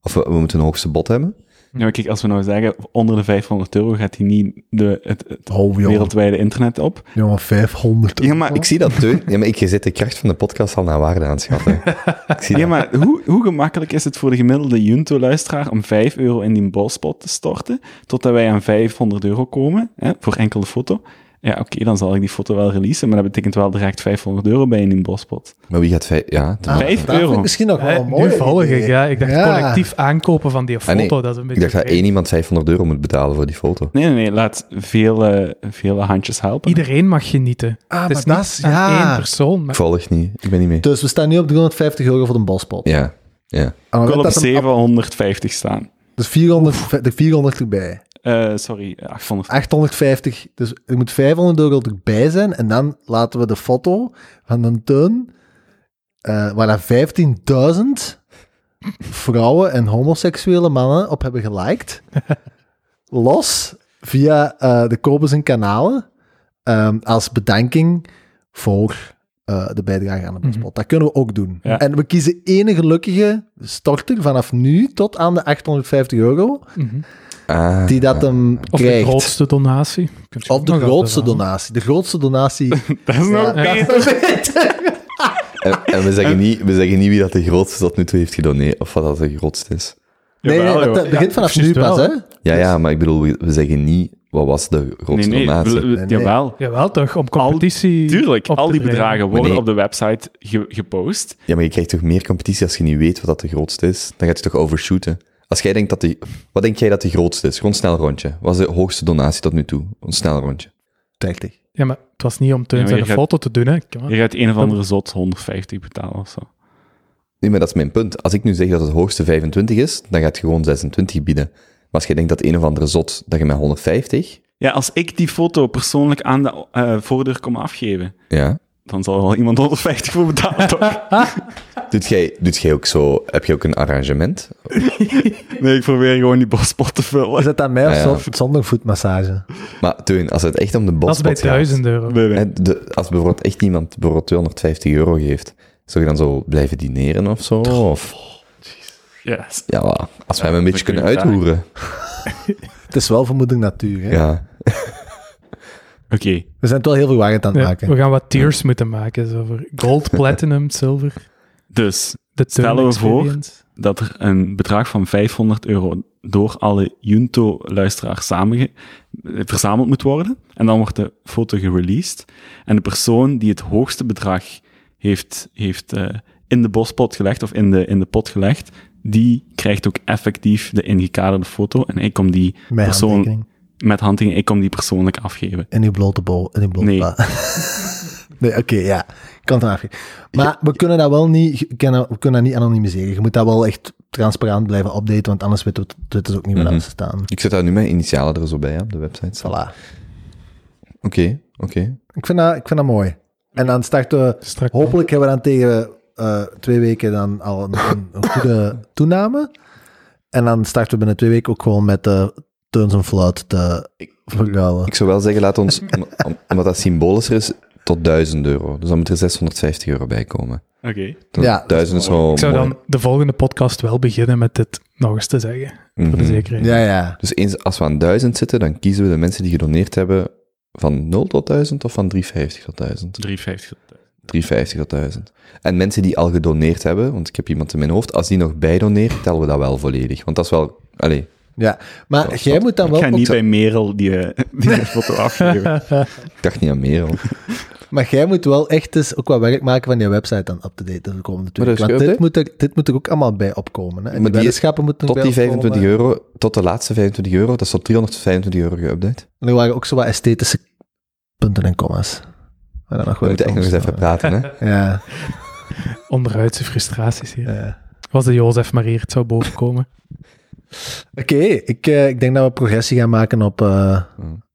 Of we, we moeten een hoogste bod hebben. Ja, maar kijk, als we nou zeggen, onder de 500 euro gaat hij niet de, het, het Oh, wereldwijde internet op. Jongen, 500 Ja, maar ik zie dat, Teun. Ja, maar ik, je zit de kracht van de podcast al naar waarde aan het schatten. Ik zie Ja, dat. maar hoe, hoe gemakkelijk is het voor de gemiddelde Junto-luisteraar om 5 euro in die bolspot te storten, totdat wij aan 500 euro komen, hè, voor enkele foto? Ja, oké, dan zal ik die foto wel releasen, maar dat betekent wel direct 500 euro bij in die bolspot. Maar wie gaat vijf... Ja, Ah, Vijf dat vind euro. ik misschien nog wel Hè, een mooi nu volg ik, ja. Ik dacht Ja. collectief aankopen van die foto. Ah, nee. dat is een ik beetje dacht dat één iemand 500 euro moet betalen voor die foto. Nee, nee, nee, laat vele, vele handjes helpen. Iedereen mag genieten. Ah, het is maar niet dat is- ja. één persoon. Ik Maar volg niet. Ik ben niet mee. Dus we staan nu op 350 euro voor de bospot. Ja, ja. We Ik wil op dat hem- 750 staan. Dus 400, de 400 erbij. Eh, sorry, 800. 850. Dus er moet 500 euro erbij zijn. En dan laten we de foto van een tuin, eh, waar daar 15.000 vrouwen en homoseksuele mannen op hebben geliked, los via eh, de Kobus en kanalen, ehm, als bedanking voor de bijdrage aan de bespot. Dat kunnen we ook doen. Ja. En we kiezen ene gelukkige storter vanaf nu tot aan de 850 euro, Mhm. Ah, die dat hem Of de krijgt. grootste donatie. Of de grootste donatie. De grootste donatie. Dat is nog Ja. beter. En, en we, zeggen niet, we zeggen niet wie dat de grootste tot nu toe heeft gedoneerd, of wat dat de grootste is. Nee, nee, joh. begint vanaf nu pas, hè? Ja, ja, maar ik bedoel, we, we zeggen niet, wat was de Nee, grootste nee, donatie? we- we- Nee, nee. jawel. Jawel, toch? Om competitie. Tuurlijk, op al die bedragen worden nee. op de website ge- gepost. Ja, maar je krijgt toch meer competitie als je niet weet wat dat de grootste is? Dan gaat je toch overshooten? Als jij denkt dat die... Wat denk jij dat de grootste is? Gewoon een snel rondje. Wat is de hoogste donatie tot nu toe? Een snel rondje. 30. Ja, maar het was niet om Teun Ja, zijn gaat- foto te doen, hè. Je gaat een of andere zot 150 betalen of zo. Nee, maar dat is mijn punt. Als ik nu zeg dat het hoogste 25 is, dan gaat je gewoon 26 bieden. Maar als je denkt dat een of andere zot, dat je met 150... Ja, als ik die foto persoonlijk aan de eh, voordeur kom afgeven, Ja. dan zal er wel iemand 150 voor betalen, toch? Doet jij, doet jij ook zo... Heb je ook een arrangement? Nee, ik probeer gewoon die bospot te Is vullen. het aan mij of Ja, ja. zo- zonder voetmassage? Maar Teun, als het echt om de Dat is bij bospot gaat... 1000 euro. Nee, nee. hè, de, als bijvoorbeeld echt iemand bijvoorbeeld 250 euro geeft, zou je dan zo blijven dineren of zo? Of... Yes. Ja, als wij hem een dat beetje kun je kunnen uithoeren. Het is wel vermoeding natuur, hè? Ja. Oké, We zijn het wel heel verwarrend aan het Ja, maken. we gaan wat tiers moeten maken. Zo voor gold, platinum, silver. Dus Stellen we voor- dat er een bedrag van 500 euro door alle Junto-luisteraars verzameld moet worden. En dan wordt de foto gereleased. En de persoon die het hoogste bedrag heeft, heeft eh, in de bospot gelegd, of in de, in de pot gelegd, die krijgt ook effectief de ingekaderde foto. En ik kom die Mijn persoon handtekening. met handtekening, ik kom die persoonlijk afgeven. In uw blote bol. In uw blote Nee. nee, oké, ja. Ik kan het hem afgeven. Maar we kunnen dat wel niet, we kunnen, we kunnen dat niet anonimiseren. Je moet dat wel echt transparant blijven updaten, want anders weten we het ze ook niet meer waar ze staan. Ik zet daar nu mijn initialen er zo bij op de website. Oké, Voilà. oké. Ik vind dat, ik vind dat mooi. En dan starten we, Strak. hopelijk hebben we dan tegen eh, twee weken dan al een, een, een goede toename. En dan starten we binnen twee weken ook gewoon met de Turns en Fluit te verruilen. Ik zou wel zeggen, laat ons, om- om- omdat dat symbolischer is, tot 1000 euro. Dus dan moet er 650 euro bij komen. Oké. Ja, 1000 is wel Ik zou mooi. dan de volgende podcast wel beginnen met dit nog eens te zeggen. Voor de Mhm. zekerheid. Ja, ja. Dus eens, als we aan 1000 zitten, dan kiezen we de mensen die gedoneerd hebben van 0 tot 1000 of van 350 tot 1000? 350. 350 tot 1000. En mensen die al gedoneerd hebben, want ik heb iemand in mijn hoofd, als die nog bijdoneert, tellen we dat wel volledig. Want dat is wel, allee, Ja, maar jij moet dan Ik wel... ga ook niet bij Merel die, eh, die foto afgeven. Ik dacht niet aan Merel. Maar jij moet wel echt eens ook wat werk maken van je website dan up-to-date de komende twee is Want dit moet, er, dit moet er ook allemaal bij opkomen. Hè? En Maar die weddenschappen moeten Tot die bij 25 opkomen. euro, tot de laatste 25 euro, dat is tot 325 euro geüpdate. En er waren ook zo wat esthetische punten en commas. Maar dan nog We wel moeten echt nog eens even praten, hè. Ja, Onderhuidse frustraties hier. ja. Was de Jozef maar hier, het zou bovenkomen. Oké, ik, eh, ik denk dat we progressie gaan maken op, eh,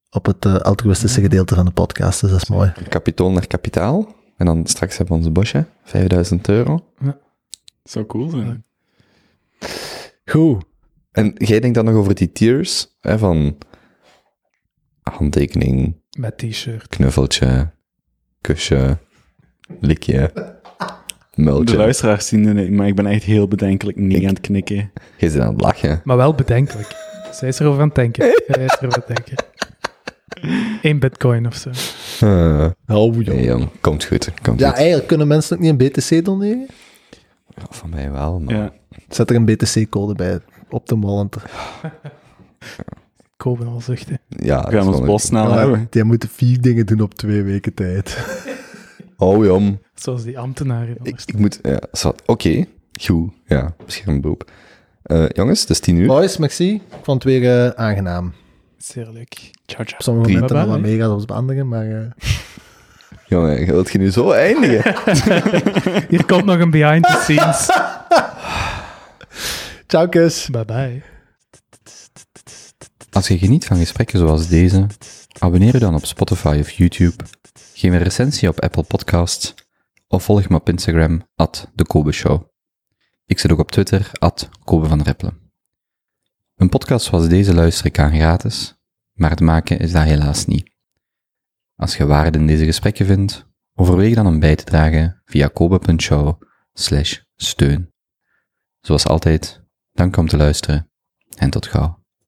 op het eh, altruïstische gedeelte van de podcast, dus dat is mooi. Kapitool naar kapitaal. En dan straks hebben we onze bosje, 5000 euro. Zou cool zijn. Goed. En jij denkt dan nog over die tiers, hè, van handtekening, Met t-shirt. knuffeltje, kusje, likje, De luisteraars zien het niet, maar ik ben echt heel bedenkelijk niet Ik- aan het knikken. Je zit aan het lachen. Maar wel bedenkelijk. Zij is erover aan het denken. Zij is erover aan het denken. Eén bitcoin of zo. Uh, Oh, nee, jong, komt goed, komt Ja, goed. eigenlijk kunnen mensen ook niet een BTC doneren? Ja, van mij wel, maar... Ja. Zet er een BTC-code bij op de wallet. Kopen al zuchten. Ja, We gaan ons bos snel hebben. die moeten vier dingen doen op twee weken tijd. Oh, jong. Zoals die ambtenaren. Ik, moet... Ja, Oké, goed. Ja, beschermberoep. Eh jongens, het is tien uur. Boys, merci. Ik vond het weer eh, aangenaam. Zeer leuk. Ciao, ciao. Op sommige Drie. momenten nog wat als op andere, maar... eh, Jongen, wilt je nu zo eindigen? Hier komt nog een behind the scenes. Ciao, kus. Bye bye. Als je geniet van gesprekken zoals deze, abonneer je dan op Spotify of YouTube, geef een recensie op Apple Podcasts of volg me op Instagram, at de Kobe Show. Ik zit ook op Twitter, at Kobe van. Een podcast zoals deze luister ik aan gratis, maar het maken is dat helaas niet. Als je waarde in deze gesprekken vindt, overweeg dan om bij te dragen via kobe.show steun. Zoals altijd, dank om te luisteren en tot gauw.